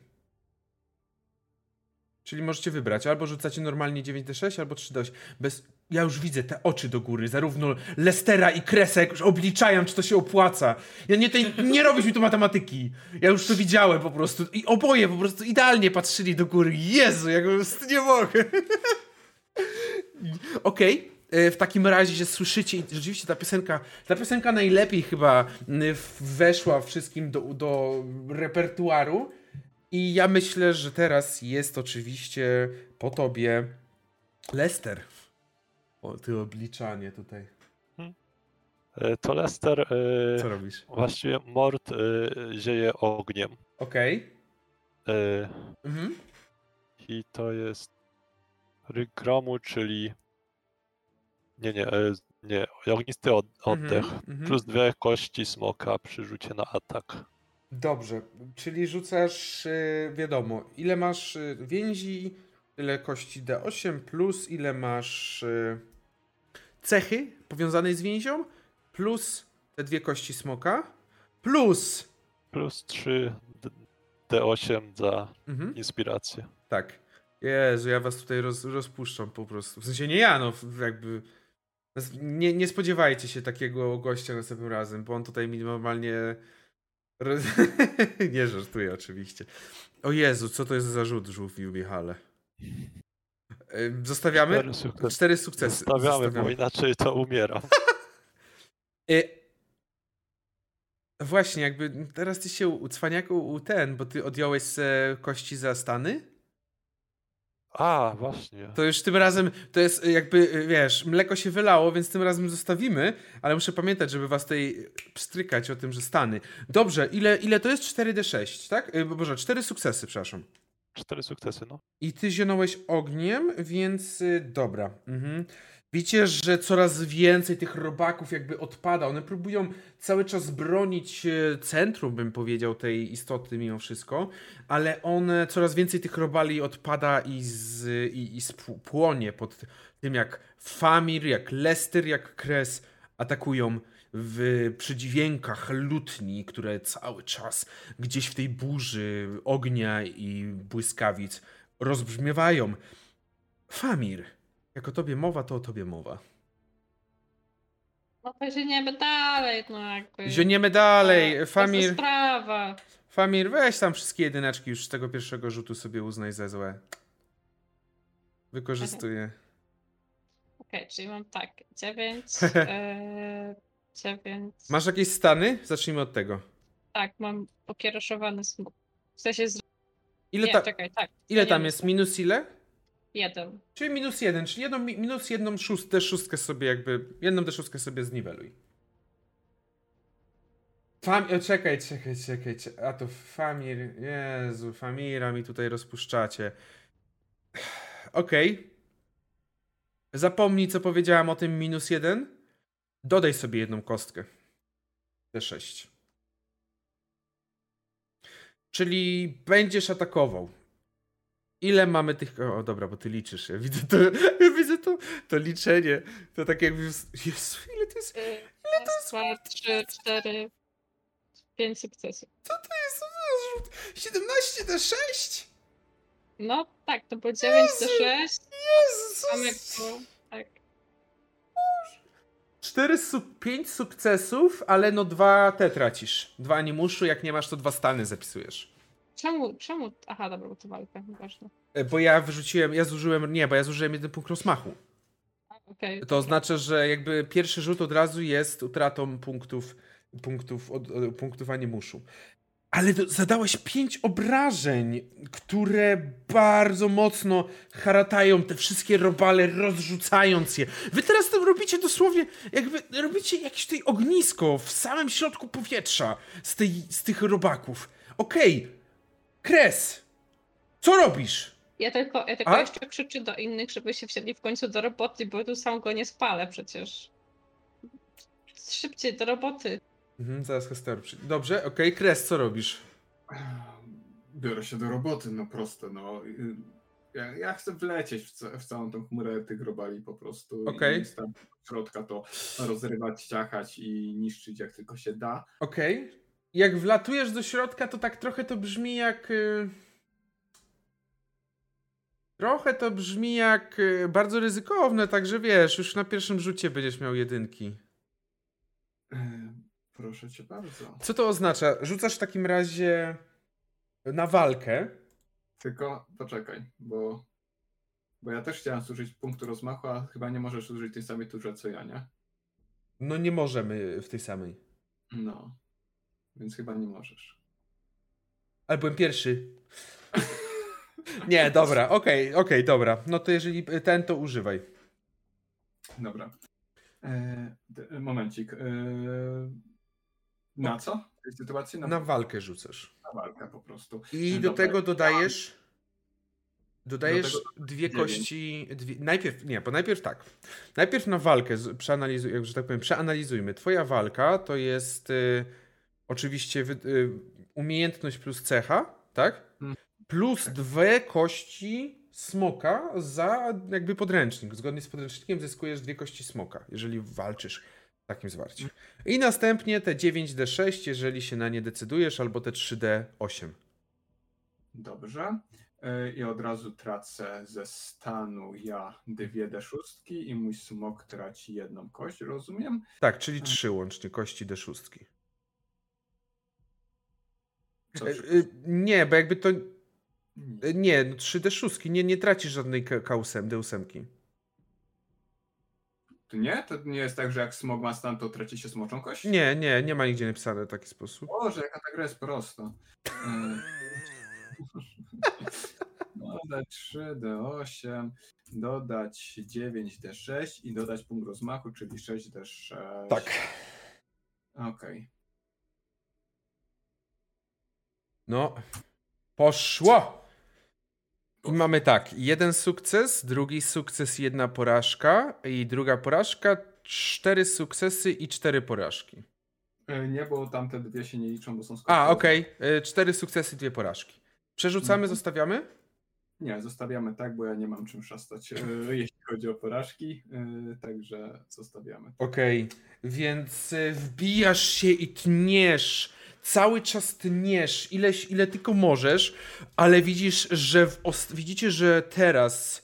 Czyli możecie wybrać, albo rzucacie normalnie 9d6, albo 3d8. Bez... Ja już widzę te oczy do góry, zarówno Lestera i Kresek już obliczają, czy to się opłaca. Ja nie, tej, nie robisz mi tu matematyki. Ja już to widziałem po prostu. I oboje po prostu idealnie patrzyli do góry. Jezu, jak po prostu nie mogę. Okej. e, W takim razie, że słyszycie, i rzeczywiście ta piosenka, ta piosenka najlepiej chyba w- weszła wszystkim do, do repertuaru. I ja myślę, że teraz jest oczywiście po tobie Lester. O, ty obliczanie tutaj. E, To Lester e, Co robisz? właściwie mord e, zieje ogniem. Okej. E, Mhm. I to jest ryk gromu, czyli nie, nie, e, nie, ognisty od, oddech. Mhm, mhm. Plus dwie kości smoka przy rzucie na atak. Dobrze, czyli rzucasz, y, wiadomo, ile masz y, więzi, ile kości D8, plus ile masz cechy powiązanej z więzią, plus te dwie kości smoka, plus. Plus 3 d- D8 za Mhm, inspirację. tak. Jezu, ja was tutaj roz, rozpuszczam po prostu. W sensie nie ja, no jakby. Nie, nie spodziewajcie się takiego gościa następnym razem, bo on tutaj mi normalnie. roz- nie żartuję oczywiście. O Jezu, co to jest za rzut, żółwiu Michale? Zostawiamy? Cztery sukcesy. Cztery sukcesy. Zostawiamy, bo inaczej to umieram. Y, Właśnie, jakby teraz ty się u cwaniaku u ten, bo ty odjąłeś kości za stany? A, właśnie. To już tym razem, to jest jakby, y, wiesz, mleko się wylało, więc tym razem zostawimy, ale muszę pamiętać, żeby was tutaj pstrykać o tym, że stany. Dobrze, ile, ile to jest? 4d6, tak? Y, Boże, 4 sukcesy, przepraszam. Cztery sukcesy, no. I ty zionąłeś ogniem, więc y, dobra. Mhm. Widzicie, że coraz więcej tych robaków jakby odpada. One próbują cały czas bronić y, centrum, bym powiedział, tej istoty mimo wszystko, ale one, coraz więcej tych robali odpada i, z, i, i spł- płonie pod tym, jak Famir, jak Lester, jak Kres atakują w przydźwiękach lutni, które cały czas gdzieś w tej burzy ognia i błyskawic rozbrzmiewają. Famir, jak o tobie mowa, to o tobie mowa. No to zieniemy dalej, no jakby. Zioniemy dalej. To jest Famir, sprawa. Famir, weź tam wszystkie jedyneczki już z tego pierwszego rzutu sobie uznaj za złe. Wykorzystuję. Okej, czyli mam tak, 9, e, 9. Masz jakieś stany? Zacznijmy od tego. Tak, mam pokieroszowany smok. W sensie z... Ile, Nie, ta, czekaj, tak. ile tam jest? Minus ile? Jeden. Czyli minus jeden, czyli jedną, mi- minus jedną szóstkę, szóstkę sobie jakby, jedną tę szóstkę sobie zniweluj. Fam... o, Czekaj, czekaj, czekaj, czekaj, a to Famir, Jezu, Famira mi tutaj rozpuszczacie. Okej. Zapomnij, co powiedziałam o tym minus jeden. Dodaj sobie jedną kostkę. D6. Czyli będziesz atakował. Ile mamy tych. O, dobra, bo ty liczysz. Ja widzę to. Ja widzę to, to liczenie. To tak jakby. Jezu, ile to jest. Ile to jest? Dwa, trzy, cztery, pięć sukcesów. Co to jest? Co to jest rzut? 17 do 6? No tak, to było 9 do Jezu! 6. Jezu! Mamy tu, tak. 4 su 5 sukcesów, ale no dwa te tracisz. Dwa animuszu, jak nie masz, to dwa stany zapisujesz. Czemu, czemu? Aha, dobra, bo to walka, ważne. E, Bo ja wyrzuciłem, ja zużyłem, nie, bo ja zużyłem jeden punkt rozmachu. Okej. To oznacza, że jakby pierwszy rzut od razu jest utratą punktów, punktów, od, punktów animuszu. Ale do, zadałeś pięć obrażeń, które bardzo mocno haratają te wszystkie robale, rozrzucając je. Wy teraz to robicie dosłownie, jakby robicie jakieś tutaj ognisko w samym środku powietrza z, tej, z tych robaków. Okej, okay. Kres, co robisz? Ja tylko, ja tylko A? jeszcze krzyczę do innych, żeby się wsiedli w końcu do roboty, bo tu sam go nie spalę przecież. Szybciej do roboty. Mhm, zaraz Hester. Dobrze, okej, Kres, co robisz? Biorę się do roboty, no proste, no. Ja, ja chcę wlecieć w, ca- w całą tą chmurę tych robali po prostu. Okej. I z tam środka to rozrywać, ciachać i niszczyć jak tylko się da. Okej. Jak wlatujesz do środka, to tak trochę to brzmi jak. y, Trochę to brzmi jak y, bardzo ryzykowne, także wiesz, już na pierwszym rzucie będziesz miał jedynki. E, Proszę cię bardzo. Co to oznacza? Rzucasz w takim razie na walkę. Tylko poczekaj, bo, bo ja też chciałem zużyć punktu rozmachu, a chyba nie możesz użyć tej samej turze co ja, nie? No nie możemy w tej samej. No. Więc chyba nie możesz. Ale byłem pierwszy. Nie, dobra, okej, okej, dobra. No to jeżeli ten, to używaj. Dobra. E, momencik. E, na co? W tej sytuacji? Na, Na walkę rzucasz. na walkę po prostu. I E, do dobra. tego dodajesz. Dodajesz Do dwie kości. Dwie, najpierw, nie, bo najpierw tak. Najpierw na walkę, przeanalizuj, że tak powiem, przeanalizujmy. Twoja walka to jest y, oczywiście y, umiejętność plus cecha, tak? Mm. Plus dwie kości smoka za jakby podręcznik. Zgodnie z podręcznikiem zyskujesz dwie kości smoka, jeżeli walczysz w takim zwarciu. I następnie te 9D6, jeżeli się na nie decydujesz, albo te 3D8. Dobrze. E, I od razu tracę ze stanu ja dwie D6 i mój smok traci jedną kość, rozumiem? Tak, czyli trzy łącznie kości D6. E, e, Nie, bo jakby to. Nie. e, Nie, no 3 D6, nie, nie tracisz żadnej ka- kausem, D8. To nie? To nie jest tak, że jak smok ma stan, to traci się smoczą kość? Nie, nie, nie ma nigdzie napisane w taki sposób. Boże, jaka ta gra jest prosta. E, Dodać 3D8, dodać 9D6 i dodać punkt rozmachu, czyli 6D6. Tak. Okej. No, poszło! I mamy tak, jeden sukces, drugi sukces, jedna porażka i druga porażka, cztery sukcesy i cztery porażki. E, Nie, bo tamte dwie się nie liczą, bo są A, skończone. okej, e, cztery sukcesy, dwie porażki. Przerzucamy, Mhm. zostawiamy? Nie, zostawiamy tak, bo ja nie mam czym szastać, e, jeśli chodzi o porażki, także zostawiamy. Okej, więc y, wbijasz się i tniesz. Cały czas tniesz, ileś, ile tylko możesz, ale widzisz, że widzicie, że teraz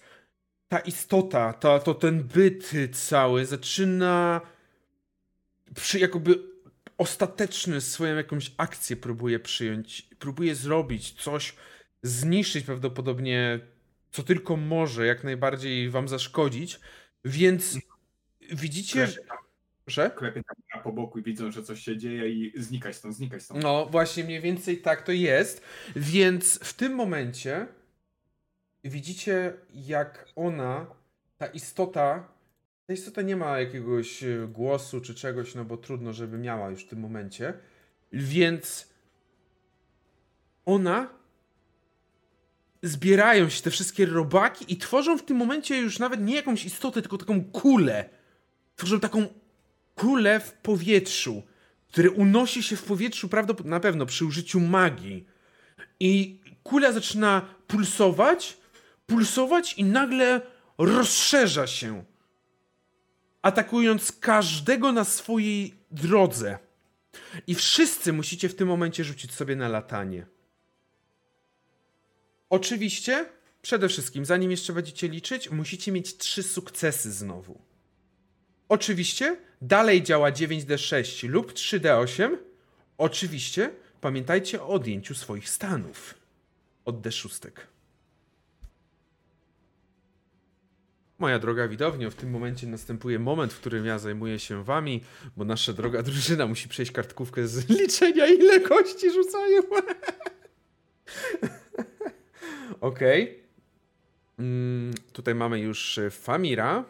ta istota, ta, to ten byt cały zaczyna przy, jakoby ostateczny swoją jakąś akcję próbuje przyjąć, próbuje zrobić coś, zniszczyć prawdopodobnie co tylko może, jak najbardziej wam zaszkodzić, więc widzicie, że... Klepie tam, po boku i widzą, że coś się dzieje i znikaj stąd, znikaj stąd. No, właśnie mniej więcej tak to jest. Więc w tym momencie widzicie, jak ona, ta istota, ta istota nie ma jakiegoś e, głosu czy czegoś, no bo trudno, żeby miała już w tym momencie. Więc ona zbierają się te wszystkie robaki i tworzą w tym momencie już nawet nie jakąś istotę, tylko taką kulę. Tworzą taką kulę w powietrzu, które unosi się w powietrzu prawdopodobnie na pewno przy użyciu magii. I kula zaczyna pulsować, pulsować i nagle rozszerza się, atakując każdego na swojej drodze. I wszyscy musicie w tym momencie rzucić sobie na latanie. Oczywiście, przede wszystkim, zanim jeszcze będziecie liczyć, musicie mieć trzy sukcesy znowu. Oczywiście dalej działa 9D6 lub 3D8. Oczywiście pamiętajcie o odjęciu swoich stanów od D6. Moja droga widownio, w tym momencie następuje moment, w którym ja zajmuję się wami, bo nasza droga drużyna musi przejść kartkówkę z liczenia, ile kości rzucają. Okej. Mm, tutaj mamy już e, Famira.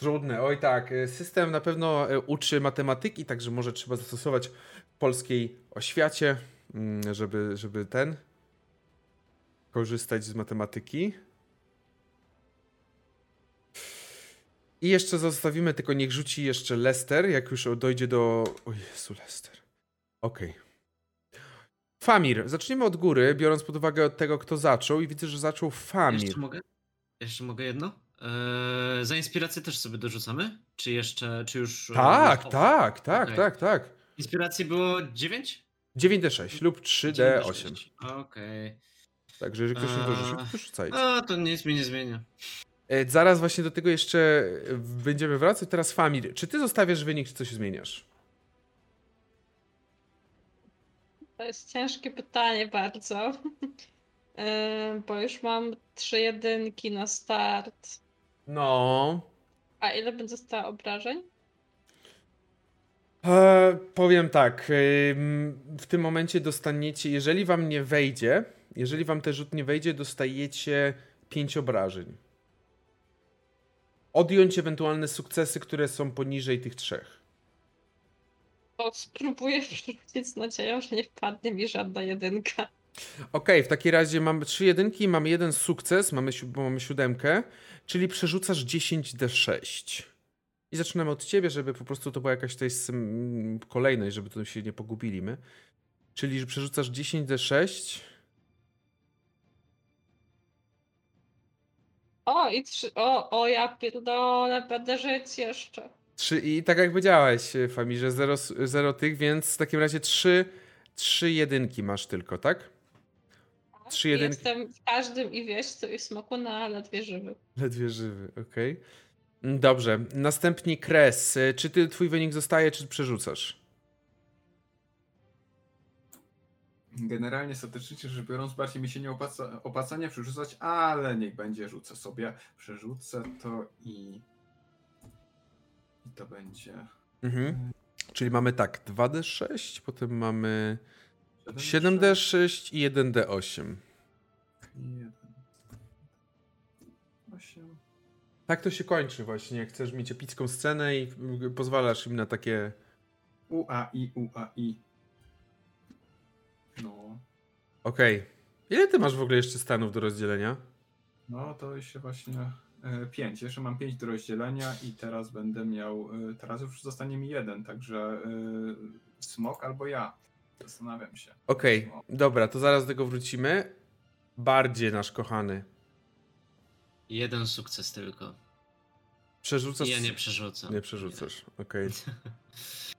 Trudne, oj tak. e, System na pewno e, uczy matematyki, także może trzeba zastosować w polskiej oświacie, mm, żeby, żeby ten korzystać z matematyki. I jeszcze zostawimy, tylko niech rzuci jeszcze Lester, jak już dojdzie do... O Jezu, Lester. Okej. Famir. Zaczniemy od góry, biorąc pod uwagę od tego, kto zaczął i widzę, że zaczął Famir. Jeszcze mogę? Jeszcze mogę jedno? Eee, za inspirację też sobie dorzucamy? Czy jeszcze, czy już... e, Tak, o, tak, tak, Okej. tak, tak. Inspiracji było 9? 9D6 lub 3D8. Okej. Także jeżeli ktoś nie dorzucił, to Eee, dorzucajcie. A, to nic mi nie zmienia. E, Zaraz właśnie do tego jeszcze e, będziemy wracać. Teraz Famir. Czy ty zostawiasz wynik, czy coś zmieniasz? To jest ciężkie pytanie bardzo. Bo już mam trzy jedynki na start. No. A ile będzie zostało obrażeń? E, powiem tak. ym, W tym momencie dostaniecie, jeżeli wam nie wejdzie, jeżeli wam ten rzut nie wejdzie, dostajecie 5 obrażeń. Odjąć ewentualne sukcesy, które są poniżej tych trzech. To spróbuję wrzucić z nadzieją, że nie wpadnie mi żadna jedynka. Okej, w takim razie mamy trzy jedynki, mamy jeden sukces, mamy, bo mamy siódemkę, czyli przerzucasz 10d6. I zaczynamy od ciebie, żeby po prostu to była jakaś tutaj kolejność, żeby tu się nie pogubili my. Czyli że przerzucasz 10d6. O, i trzy. O, o, ja pierdolę, będę żyć jeszcze. Trzy, I tak jak powiedziałeś, Famirze, zero, s- zero tych, więc w takim razie trzy, trzy jedynki masz tylko, tak? Trzy jedynki. Jestem w każdym i wieścu i smoku na ledwie żywy. Ledwie żywy, okej. Mm, Dobrze. Następnie Kres. Y, Czy ty, twój wynik zostaje, czy przerzucasz? Generalnie statystycznie rzecz biorąc, bardziej mi się nie opłaca, opłaca nie przerzucać, ale niech będzie, rzucę sobie. Przerzucę to i. I to będzie. Mhm. Czyli mamy tak, 2D6, potem mamy 7D6 7D6 i 1D8. i jeden. Osiem. Tak to się kończy właśnie, jak chcesz mieć epicką scenę i pozwalasz im na takie... UAI, UAI. No. Okej. Ile ty masz w ogóle jeszcze stanów do rozdzielenia? No to jeszcze właśnie 5. Jeszcze mam 5 do rozdzielenia i teraz będę miał. e, Teraz już zostanie mi jeden, także e, smok albo ja. Zastanawiam się. Okej, Smok. dobra, to zaraz do tego wrócimy. Bardziej nasz kochany. Jeden sukces tylko. Przerzucasz... Ja nie przerzucam. Nie przerzucasz, okej.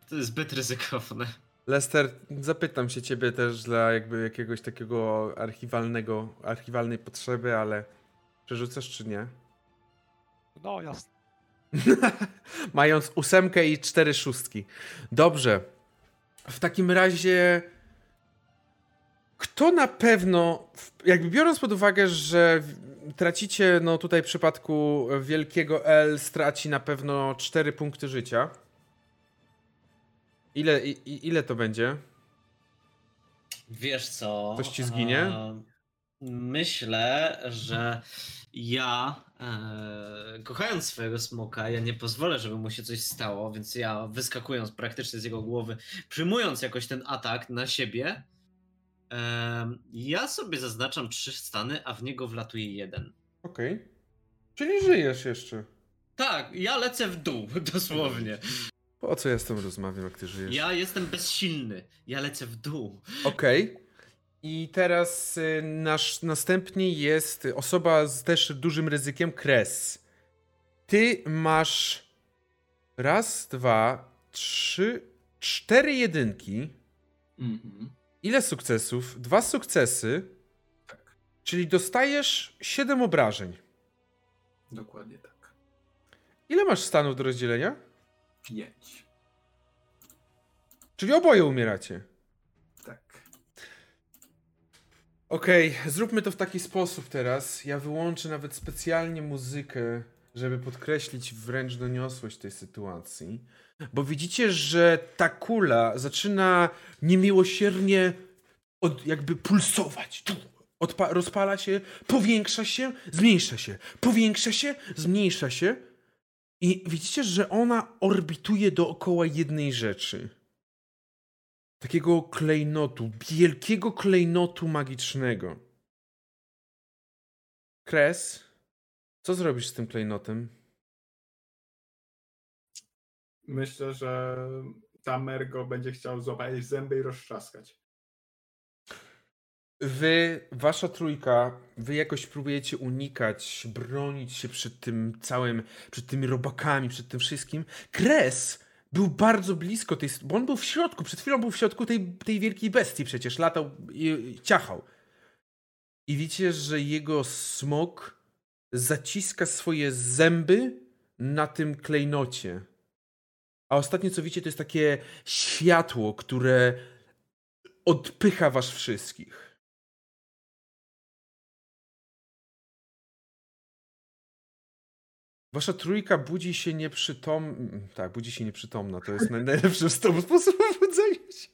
To jest zbyt ryzykowne. Lester, zapytam się ciebie też dla jakby jakiegoś takiego archiwalnego, archiwalnej potrzeby, ale przerzucasz czy nie? No jasne. Mając ósemkę i cztery szóstki. Dobrze. W takim razie kto na pewno, jakby biorąc pod uwagę, że tracicie, no tutaj w przypadku wielkiego L straci na pewno 4 punkty życia. Ile, i, ile to będzie? Wiesz co? Coś ci zginie? Myślę, że ja, e, kochając swojego smoka, ja nie pozwolę, żeby mu się coś stało, więc ja wyskakując praktycznie z jego głowy, przyjmując jakoś ten atak na siebie, e, ja sobie zaznaczam trzy stany, a w niego wlatuje jeden. Okej. Czyli żyjesz jeszcze. Tak, ja lecę w dół, dosłownie. Po co ja z tym rozmawiam, jak ty żyjesz? Ja jestem bezsilny, ja lecę w dół. Okej. I teraz y, nasz następnie jest osoba z też dużym ryzykiem Kres. Ty masz raz, dwa, trzy, cztery jedynki. Mhm. Ile sukcesów? Dwa sukcesy. Tak, Czyli dostajesz siedem obrażeń. dokładnie tak. Ile masz stanów do rozdzielenia? 5. Czyli oboje umieracie. Okej, zróbmy to w taki sposób teraz. Ja wyłączę nawet specjalnie muzykę, żeby podkreślić wręcz doniosłość tej sytuacji. Bo widzicie, że ta kula zaczyna niemiłosiernie od, jakby pulsować. Odpa- rozpala się, powiększa się, zmniejsza się, powiększa się, zmniejsza się. I widzicie, że ona orbituje dookoła jednej rzeczy. Takiego klejnotu, wielkiego klejnotu magicznego. Kres, co zrobisz z tym klejnotem? Myślę, że Tamer go będzie chciał złapać zęby i roztrzaskać. Wy, wasza trójka, wy jakoś próbujecie unikać, bronić się przed tym całym, przed tymi robakami, przed tym wszystkim. Kres był bardzo blisko tej, bo on był w środku, przed chwilą był w środku tej, tej wielkiej bestii przecież, latał i, i ciachał. I widzicie, że jego smok zaciska swoje zęby na tym klejnocie. A ostatnie co widzicie to jest takie światło, które odpycha was wszystkich. Wasza trójka budzi się nieprzytomna. Tak, budzi się nieprzytomna. To jest naj- najlepszy sposób budzenia się.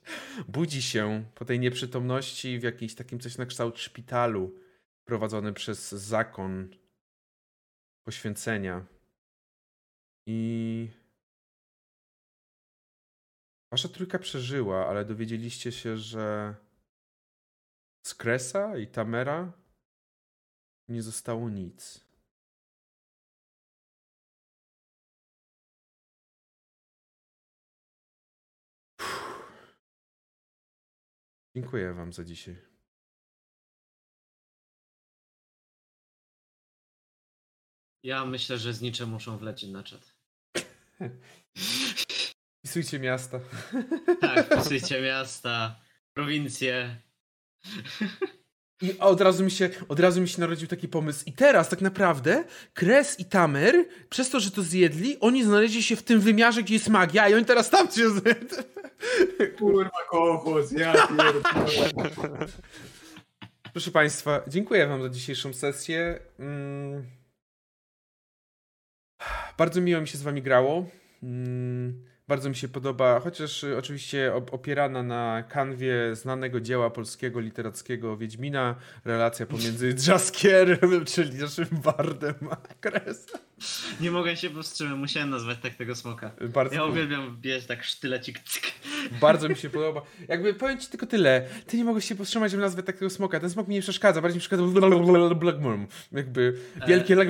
Budzi się po tej nieprzytomności w jakimś takim coś na kształt szpitalu prowadzony przez zakon poświęcenia. I. Wasza trójka przeżyła, ale dowiedzieliście się, że z Kresa i Tamera nie zostało nic. Dziękuję Wam za dzisiaj. Ja myślę, że z niczym muszą wlecieć na czat. Pisujcie miasta. Tak, wpisujcie miasta, prowincje. I od razu, mi się, od razu mi się narodził taki pomysł. I teraz tak naprawdę Kres i Tamer, przez to, że to zjedli, oni znaleźli się w tym wymiarze, gdzie jest magia i oni teraz tam się zjedli. Kurwa, kochos, ja pierdolę. Proszę Państwa, dziękuję Wam za dzisiejszą sesję. Mm. Bardzo miło mi się z Wami grało. Mm. Bardzo mi się podoba, chociaż y, oczywiście op- opierana na kanwie znanego dzieła polskiego literackiego Wiedźmina, relacja pomiędzy Jaskierem, czyli naszym bardem, a Kresem. Nie mogę się powstrzymać, musiałem nazwać tak tego smoka. Bardzo, Ja uwielbiam wbijać tak sztylecik. Cyk. bardzo mi się podoba. Jakby powiem Ci tylko tyle. Ty nie mogłeś się powstrzymać, żeby nazwać takiego smoka. Ten smok mi nie przeszkadza, bardziej mi przeszkadza Blackmon. Jakby wielkie E, lag...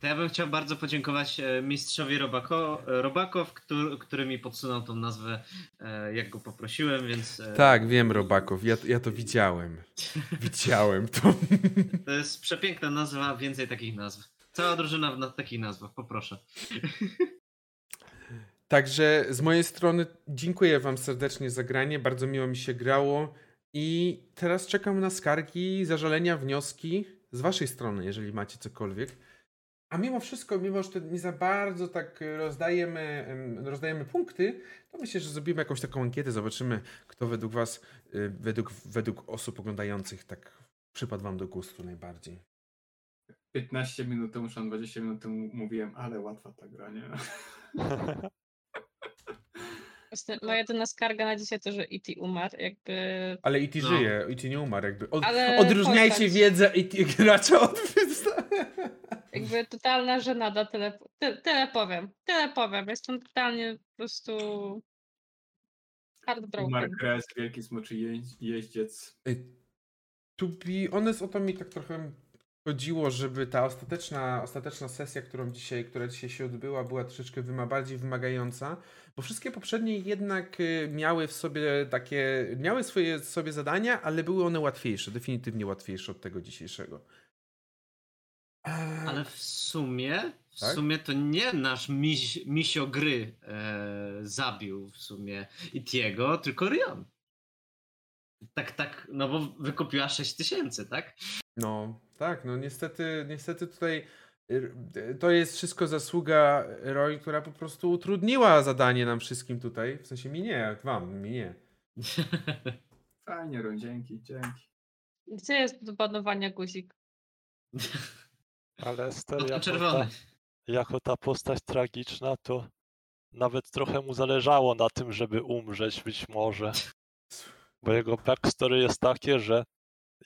To ja bym chciał bardzo podziękować e, mistrzowi Robako, e, Robakow, który, który mi podsunął tą nazwę, e, jak go poprosiłem, więc Tak, wiem, Robakow. Ja, ja to widziałem. Widziałem to. to jest przepiękna nazwa, więcej takich nazw. Cała drużyna na takich nazwach, poproszę. Także z mojej strony dziękuję Wam serdecznie za granie. Bardzo miło mi się grało. I teraz czekam na skargi, zażalenia, wnioski z Waszej strony, jeżeli macie cokolwiek. A mimo wszystko, mimo że to nie za bardzo tak rozdajemy, em, rozdajemy punkty, to myślę, że zrobimy jakąś taką ankietę, zobaczymy, kto według Was, y, według, według osób oglądających, tak przypadł Wam do gustu najbardziej. 15 minut temu, czy tam 20 minut temu mówiłem, ale łatwa ta gra, nie? Właśnie moja jedyna skarga na dzisiaj to, że E.T. umarł, jakby... Ale E.T. No. żyje, E.T. nie umarł jakby. Od, Ale odróżniajcie postać. wiedzę E.T. gracza od... Jakby totalna żenada, tyle, tyle, tyle powiem. Tyle powiem. Jestem totalnie po prostu heartbroken. Mark Kres, wielki smoczy jeź- jeździec. To be honest, o to mi tak trochę chodziło, żeby ta ostateczna, ostateczna sesja, którą dzisiaj, która dzisiaj się odbyła, była troszeczkę wyma, bardziej wymagająca, bo wszystkie poprzednie jednak y, miały w sobie takie, miały swoje sobie zadania, ale były one łatwiejsze, definitywnie łatwiejsze od tego dzisiejszego. Eee, Ale w sumie, w Tak? sumie to nie nasz miś, misio gry e, zabił w sumie Itiego, tylko Rion. Tak, tak, no bo wykupiła 6 tysięcy, tak? No, tak, no niestety, niestety tutaj to jest wszystko zasługa Roy, która po prostu utrudniła zadanie nam wszystkim tutaj. W sensie mi nie, wam, mi nie. Fajnie, Ron, dzięki, dzięki. Gdzie jest do banowania guzik? Ale Ster, No, jako ta, jako ta postać tragiczna, to nawet trochę mu zależało na tym, żeby umrzeć być może. Bo jego backstory jest takie, że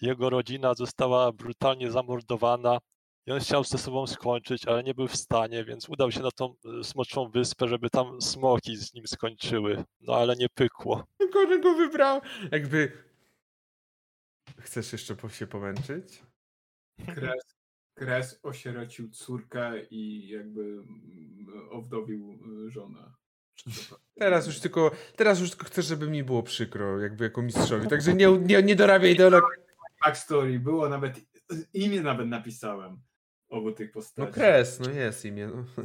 jego rodzina została brutalnie zamordowana i on chciał ze sobą skończyć, ale nie był w stanie, więc udał się na tą e, smoczą wyspę, żeby tam smoki z nim skończyły. No ale nie pykło. Gorzej go wybrał. Jakby... Chcesz jeszcze po się pomęczyć? Kres, Kres osierocił córkę i jakby mm, owdowił y, żonę. Teraz już tylko, teraz już tylko chcę, żeby mi było przykro, jakby jako mistrzowi. Także nie, nie, nie dorabiaj ideologii. Backstory, było nawet, imię nawet napisałem obu tych No postaci. kres, no jest imię. No.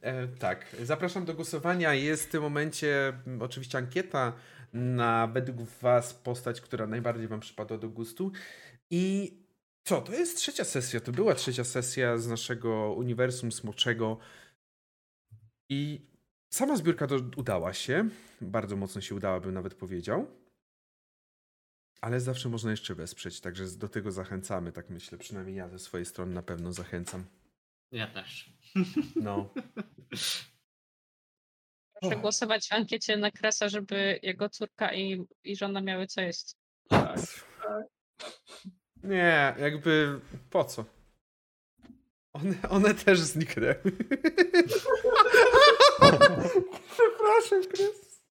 E, tak, zapraszam do głosowania. Jest w tym momencie mm, oczywiście ankieta na według Was postać, która najbardziej Wam przypadła do gustu. I co, to jest trzecia sesja, to była trzecia sesja z naszego uniwersum smoczego. I sama zbiórka do, udała się. Bardzo mocno się udała, bym nawet powiedział. Ale zawsze można jeszcze wesprzeć, także do tego zachęcamy, tak myślę. Przynajmniej ja ze swojej strony na pewno zachęcam. Ja też. No. Proszę Och. głosować w ankiecie na Kresa, żeby jego córka i, i żona miały co jeść. Tak. Nie, jakby po co? One, one też zniknęły. Przepraszam, Chris.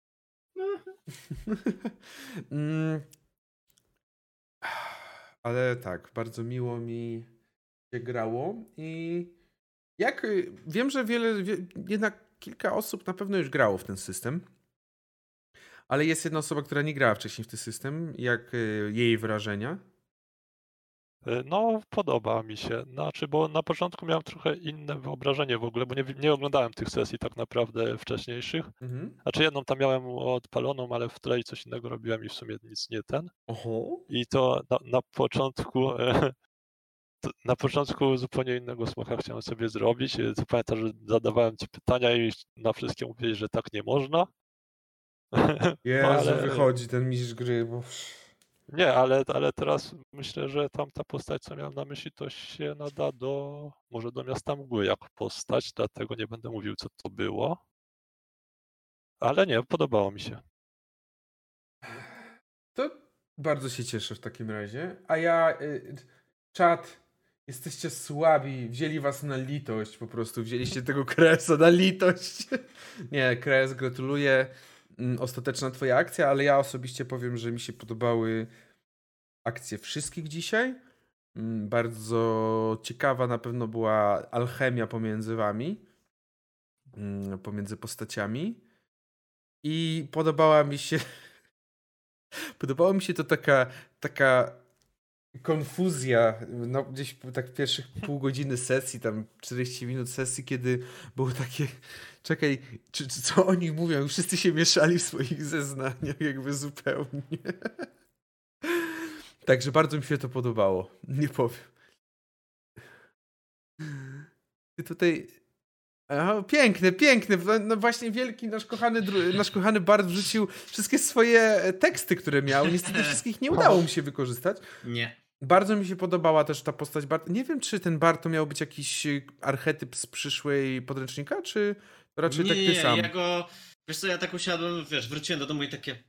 Ale tak, bardzo miło mi się grało i jak y, wiem, że wiele, wie, jednak kilka osób na pewno już grało w ten system. Ale jest jedna osoba, która nie grała wcześniej w ten system. Jak y, jej wrażenia? E, No, podoba mi się. Znaczy, bo na początku miałem trochę inne wyobrażenie w ogóle, bo nie, nie oglądałem tych sesji tak naprawdę wcześniejszych. Mhm. Znaczy, jedną tam miałem odpaloną, ale w tle coś innego robiłem i w sumie nic nie ten. Oho. I to na, na początku. e, Na początku zupełnie innego smoka chciałem sobie zrobić. E, pamiętam, że zadawałem ci pytania i na wszystkie mówiłeś, że tak nie można. Jezu, ale- wychodzi ten mistrz gry, bo... Nie, ale, ale teraz myślę, że tamta postać, co miałem na myśli, to się nada do, może do Miasta Mgły jak postać, dlatego nie będę mówił, co to było. Ale nie, podobało mi się. To bardzo się cieszę w takim razie. A ja, y, czat, jesteście słabi, wzięli was na litość po prostu, wzięliście tego Kresa na litość. Nie, Kres, gratuluję. Mm, Ostateczna twoja akcja, ale ja osobiście powiem, że mi się podobały akcje wszystkich dzisiaj. Mm, Bardzo ciekawa na pewno była alchemia pomiędzy wami, mm, pomiędzy postaciami. I podobała mi się Podobała mi się to taka, taka konfuzja, no gdzieś tak pierwszych pół godziny sesji, tam 40 minut sesji, kiedy było takie, czekaj, czy, czy co oni mówią? Wszyscy się mieszali w swoich zeznaniach jakby zupełnie. Także bardzo mi się to podobało, nie powiem. I tutaj Aha, piękne, piękne. No, no właśnie wielki nasz kochany, nasz kochany Bart wrzucił wszystkie swoje e, teksty, które miał. Niestety wszystkich nie udało mu się wykorzystać. Nie. Bardzo mi się podobała też ta postać Bart. Nie wiem, czy ten Bart to miał być jakiś e, archetyp z przyszłej podręcznika, czy raczej nie, tak nie, ty nie, sam? ja go... Wiesz co, ja tak usiadłem, wiesz, wróciłem do domu i takie...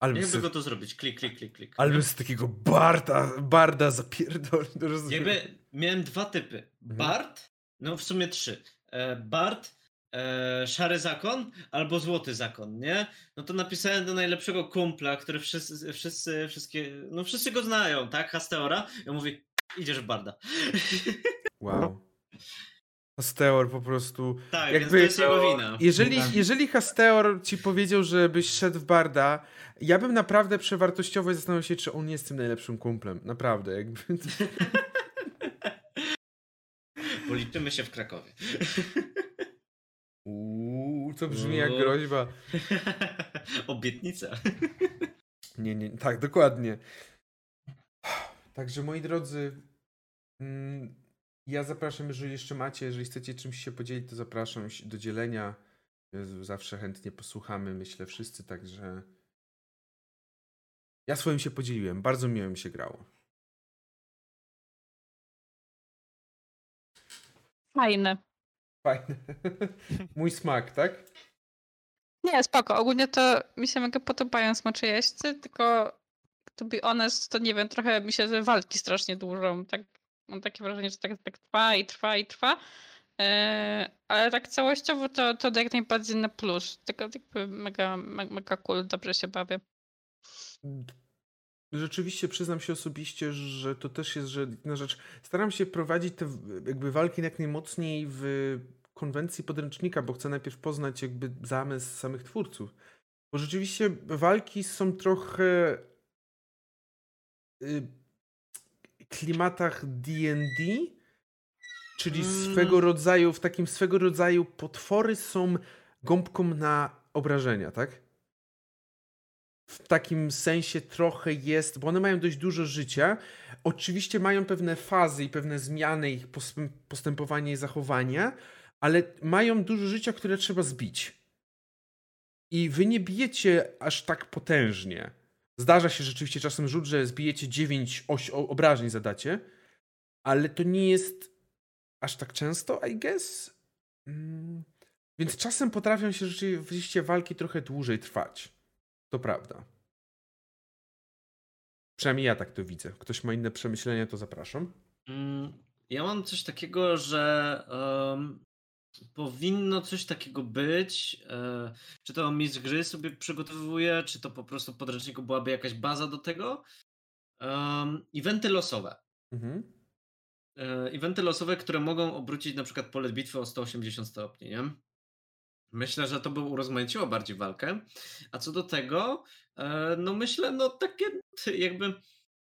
Ale Jakby se, go to zrobić? Klik, klik, klik, klik. ale z takiego Barta, Barda zapierdol. Jakby miałem dwa typy. Mhm. Bart, no w sumie trzy. E, Bart, e, Szary Zakon albo Złoty Zakon, nie? No to napisałem do najlepszego kumpla, który wszyscy, wszyscy, wszystkie, no wszyscy go znają, tak? Hasteora. Ja mówię, idziesz w Barda. Wow. Hasteor po prostu... tak, Jakby- więc to jest jego wina. Jeżeli, Tak. jeżeli Hasteor ci powiedział, żebyś szedł w Barda, ja bym naprawdę przewartościowo i zastanawiał się, czy on nie jest tym najlepszym kumplem. Naprawdę, jakby... Bo liczymy się w Krakowie. Uuu, to brzmi jak groźba. Obietnica. Nie, nie, tak, dokładnie. Także moi drodzy, mm, ja zapraszam, jeżeli jeszcze macie, jeżeli chcecie czymś się podzielić, to zapraszam do dzielenia. Zawsze chętnie posłuchamy, myślę wszyscy, także Ja swoim się podzieliłem. Bardzo miło mi się grało. Fajne. Fajne. Mój smak, tak? Nie, spoko. Ogólnie to mi się mega podobają smocze jeźdźcy, tylko to be honest, to nie wiem, trochę mi się walki strasznie dłużą. Tak, mam takie wrażenie, że tak, tak trwa i trwa i trwa. Eee, ale tak całościowo to, to jak najbardziej na plus. Tylko jakby mega, me- mega cool, dobrze się bawię. Rzeczywiście przyznam się osobiście, że to też jest, że jedna rzecz. Staram się prowadzić te jakby walki jak najmocniej w konwencji podręcznika, bo chcę najpierw poznać jakby zamysł samych twórców. Bo rzeczywiście walki są trochę y, klimatach D&D, czyli Mm. swego rodzaju, w takim swego rodzaju potwory są gąbką na obrażenia, tak? W takim sensie trochę jest, bo one mają dość dużo życia. Oczywiście mają pewne fazy i pewne zmiany ich postęp- postępowania i zachowania, ale mają dużo życia, które trzeba zbić. I wy nie bijecie aż tak potężnie. Zdarza się rzeczywiście czasem rzut, że zbijecie 9 oś- obrażeń zadacie, ale to nie jest aż tak często, I guess. Mm. Więc czasem potrafią się rzeczywiście walki trochę dłużej trwać. To prawda. Przynajmniej ja tak to widzę. Ktoś ma inne przemyślenia, to zapraszam. Mm, Ja mam coś takiego, że em, powinno coś takiego być. e, czy to mistrz gry sobie przygotowuje, czy to po prostu w podręczniku byłaby jakaś baza do tego. Um, eventy losowe. Mhm. E, eventy losowe, które mogą obrócić na przykład pole bitwy o 180 stopni, nie? Myślę, że to by urozmaiciło bardziej walkę. A co do tego, e, no myślę, no takie jakby.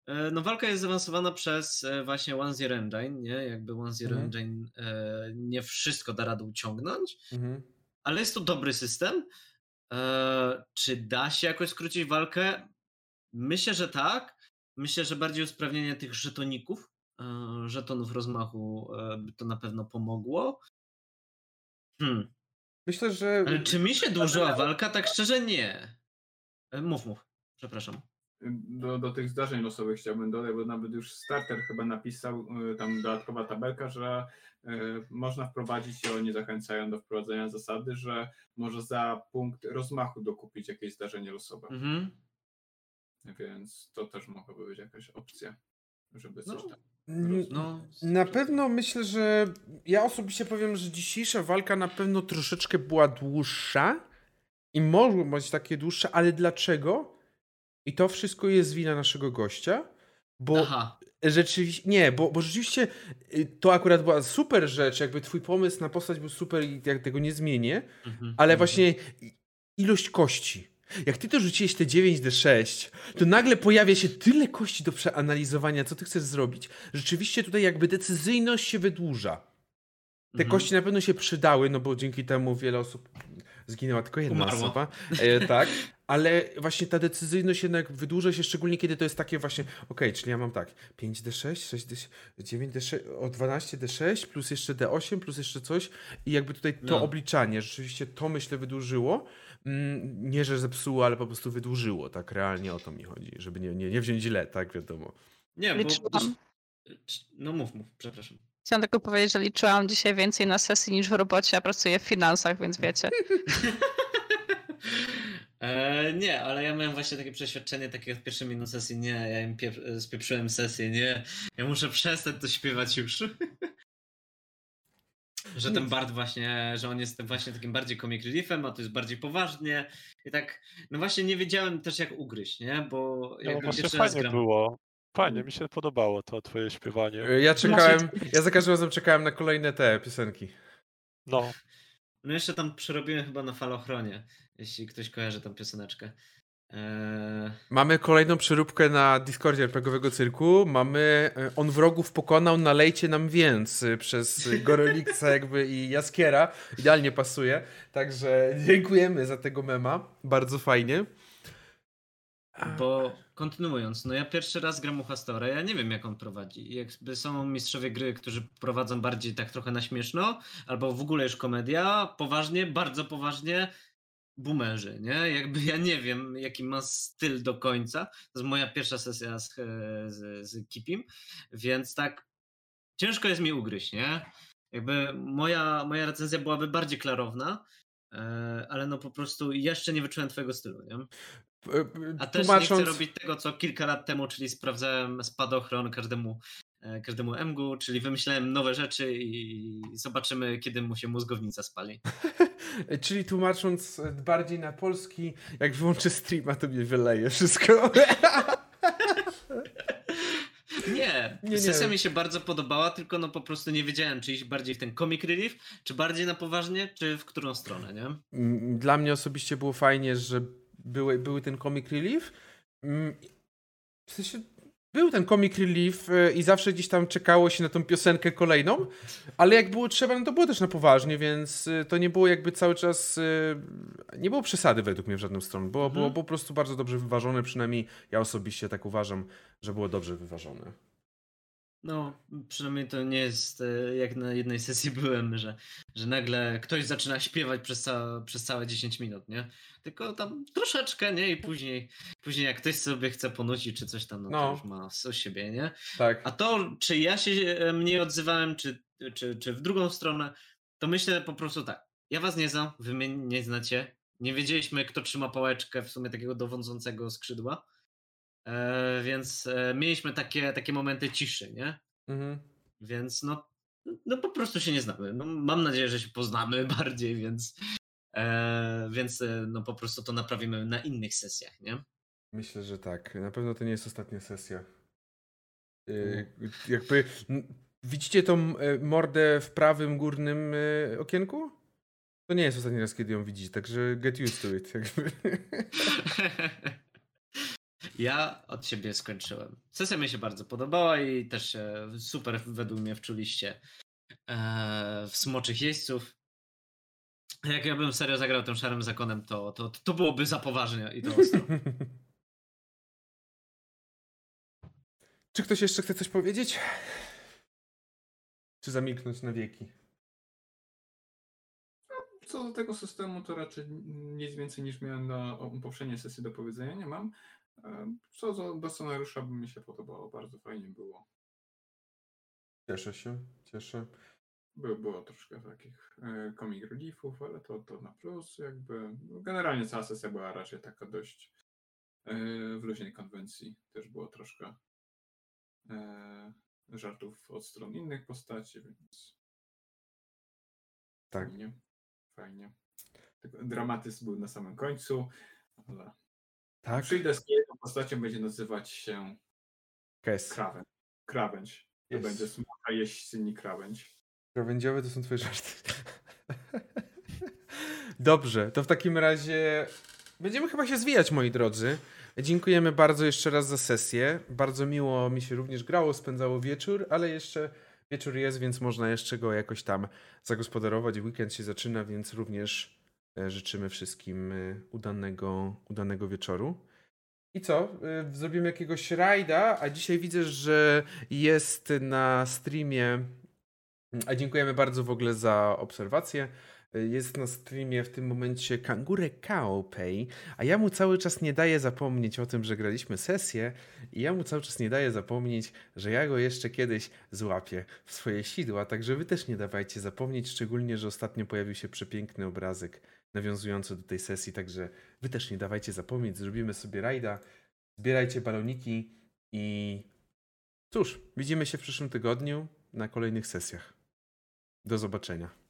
e, No walka jest zaawansowana przez e, właśnie One Zero Engine, nie? Jakby One Zero Mhm. Engine nie wszystko da radę uciągnąć, Mhm. ale jest to dobry system. Czy da się jakoś skrócić walkę? Myślę, że tak. Myślę, że bardziej usprawnienie tych żetoników, żetonów rozmachu by to na pewno pomogło. Hmm. Myślę, że. Ale czy mi się dłużyła walka? Tak szczerze nie. E, Mów, mów. Przepraszam. Do, do tych zdarzeń losowych chciałbym dodać, bo nawet już starter chyba napisał, y, tam dodatkowa tabelka, że y, można wprowadzić i oni zachęcają do wprowadzenia zasady, że może za punkt rozmachu dokupić jakieś zdarzenie losowe. Mhm. Więc to też mogłaby być jakaś opcja, żeby coś No. tam. No, Na pewno myślę, że ja osobiście powiem, że dzisiejsza walka na pewno troszeczkę była dłuższa i mogło być takie dłuższe, ale dlaczego? I to wszystko jest wina naszego gościa, bo Aha. rzeczywiście, nie, bo, bo rzeczywiście y, to akurat była super rzecz, jakby twój pomysł na postać był super i jak tego nie zmienię, Mhm. ale Mhm. właśnie ilość kości. Jak ty to rzuciłeś te 9d6, to nagle pojawia się tyle kości do przeanalizowania, co ty chcesz zrobić. Rzeczywiście tutaj jakby decyzyjność się wydłuża. Te Mhm. kości na pewno się przydały, no bo dzięki temu wiele osób zginęła tylko jedna Umarło. osoba. E, tak, ale właśnie ta decyzyjność jednak wydłuża się, szczególnie kiedy to jest takie właśnie, okej, czyli ja mam tak, 5d6, 6d6, 9d6, o 12d6, plus jeszcze d8, plus jeszcze coś i jakby tutaj to No. obliczanie, rzeczywiście to myślę wydłużyło. Mm, Nie, że zepsuło, ale po prostu wydłużyło, tak realnie o to mi chodzi, żeby nie, nie, nie wziąć źle, tak wiadomo. Nie, bo... Liczyłam. No mów, mów, przepraszam. Chciałam tylko powiedzieć, że liczyłam dzisiaj więcej na sesji niż w robocie, a pracuję w finansach, więc wiecie. E, nie, ale ja miałem właśnie takie przeświadczenie, takie w pierwszej minut sesji, nie, ja im pie- spieprzyłem sesję, nie, ja muszę przestać to śpiewać już. że ten Bard właśnie, że on jest właśnie takim bardziej comic reliefem, a to jest bardziej poważnie i tak, no właśnie nie wiedziałem też jak ugryźć, nie, bo No jakby właśnie fajnie gram. było. Fajnie, mi się podobało to twoje śpiewanie. Ja czekałem, ja za każdym razem czekałem na kolejne te piosenki. No, No jeszcze tam przerobiłem chyba na falochronie, jeśli ktoś kojarzy tą pioseneczkę. Eee, Mamy kolejną przeróbkę na Discordzie RPGowego Cyrku. Mamy e, On wrogów pokonał, nalejcie nam więc e, przez Goroliksa jakby i Jaskiera. Idealnie pasuje. Także dziękujemy za tego mema. Bardzo fajnie. Bo kontynuując, no ja pierwszy raz gram u Hastora, ja nie wiem jak on prowadzi. Jakby są mistrzowie gry, którzy prowadzą bardziej tak trochę na śmieszno, albo w ogóle już komedia, poważnie, bardzo poważnie. Boomerzy, nie? Jakby ja nie wiem, jaki ma styl do końca. To jest moja pierwsza sesja z, e, z, z Kipim, więc tak ciężko jest mi ugryźć, nie? Jakby moja, moja recenzja byłaby bardziej klarowna, e, ale no po prostu jeszcze nie wyczułem twojego stylu, nie? A też nie chcę robić tego, co kilka lat temu, czyli sprawdzałem spadochron każdemu, e, każdemu MGU, czyli wymyślałem nowe rzeczy i zobaczymy, kiedy mu się mózgownica spali. czyli tłumacząc bardziej na polski, jak wyłączę streama, to mnie wyleje wszystko. Nie, nie, sesja nie. mi się bardzo podobała, tylko no po prostu nie wiedziałem, czy iść bardziej w ten comic relief, czy bardziej na poważnie, czy w którą stronę, nie? Mm, dla mnie osobiście było fajnie, że były, były ten comic relief. Mm, w sensie był ten comic relief e, i zawsze gdzieś tam czekało się na tą piosenkę kolejną, ale jak było trzeba, no to było też na poważnie, więc e, to nie było jakby cały czas, e, nie było przesady według mnie w żadną stronę. Było, mhm. było po prostu bardzo dobrze wyważone, przynajmniej ja osobiście tak uważam, że było dobrze wyważone. No, przynajmniej to nie jest e, jak na jednej sesji byłem, że, że nagle ktoś zaczyna śpiewać przez, ca przez całe 10 minut, nie? Tylko tam troszeczkę, nie? I później, później jak ktoś sobie chce ponucić czy coś tam, no, no. to już ma z siebie, nie? Tak. A to, czy ja się e, mniej odzywałem, czy, czy, czy w drugą stronę, to myślę po prostu tak. Ja was nie znam, wy mnie nie znacie. Nie wiedzieliśmy, kto trzyma pałeczkę w sumie takiego dowodzącego skrzydła. E, więc e, mieliśmy takie, takie momenty ciszy, nie? Mhm. Więc no, no po prostu się nie znamy. No, mam nadzieję, że się poznamy bardziej, więc, e, więc e, no po prostu to naprawimy na innych sesjach, nie? Myślę, że tak. Na pewno to nie jest ostatnia sesja. E, jakby widzicie tą mordę w prawym górnym okienku? To nie jest ostatni raz, kiedy ją widzicie, także get used to it. Jakby. Ja od siebie skończyłem. Sesja mi się bardzo podobała i też super według mnie wczuliście e, w smoczych jeźdźców. Jak ja bym serio zagrał tym szarym zakonem, to, to, to byłoby za poważnie i to ostro. Czy ktoś jeszcze chce coś powiedzieć? Czy zamilknąć na wieki? Co do tego systemu, to raczej nic więcej niż miałem na poprzedniej sesji do powiedzenia nie mam. Co do, do scenariusza by mi się podobało, bardzo fajnie było. Cieszę się, cieszę. By, było troszkę takich e, comic reliefów, ale to, to na plus jakby. Generalnie cała sesja była raczej taka dość e, w luźnej konwencji. Też było troszkę e, żartów od stron innych postaci, więc tak. fajnie. Fajnie. Dramatyzm był na samym końcu, ale tak? Przyjdę z jedną postacią, będzie nazywać się Kes. Krawędź. Krawędź. To yes. będzie smoka jeźdźcyni krawędź. Krawędziowe to są twoje żarty. Dobrze, to w takim razie będziemy chyba się zwijać, moi drodzy. Dziękujemy bardzo jeszcze raz za sesję. Bardzo miło mi się również grało, spędzało wieczór, ale jeszcze wieczór jest, więc można jeszcze go jakoś tam zagospodarować. Weekend się zaczyna, więc również życzymy wszystkim e, udanego, udanego wieczoru. I co? E, zrobimy jakiegoś rajda, a dzisiaj widzę, że jest na streamie. A dziękujemy bardzo w ogóle za obserwację. Jest na streamie w tym momencie Kangure Kaopei, a ja mu cały czas nie daję zapomnieć o tym, że graliśmy sesję i ja mu cały czas nie daję zapomnieć, że ja go jeszcze kiedyś złapię w swoje sidła, także wy też nie dawajcie zapomnieć, szczególnie, że ostatnio pojawił się przepiękny obrazek nawiązujące do tej sesji, także wy też nie dawajcie zapomnieć, zrobimy sobie rajda, zbierajcie baloniki i cóż, widzimy się w przyszłym tygodniu na kolejnych sesjach. Do zobaczenia.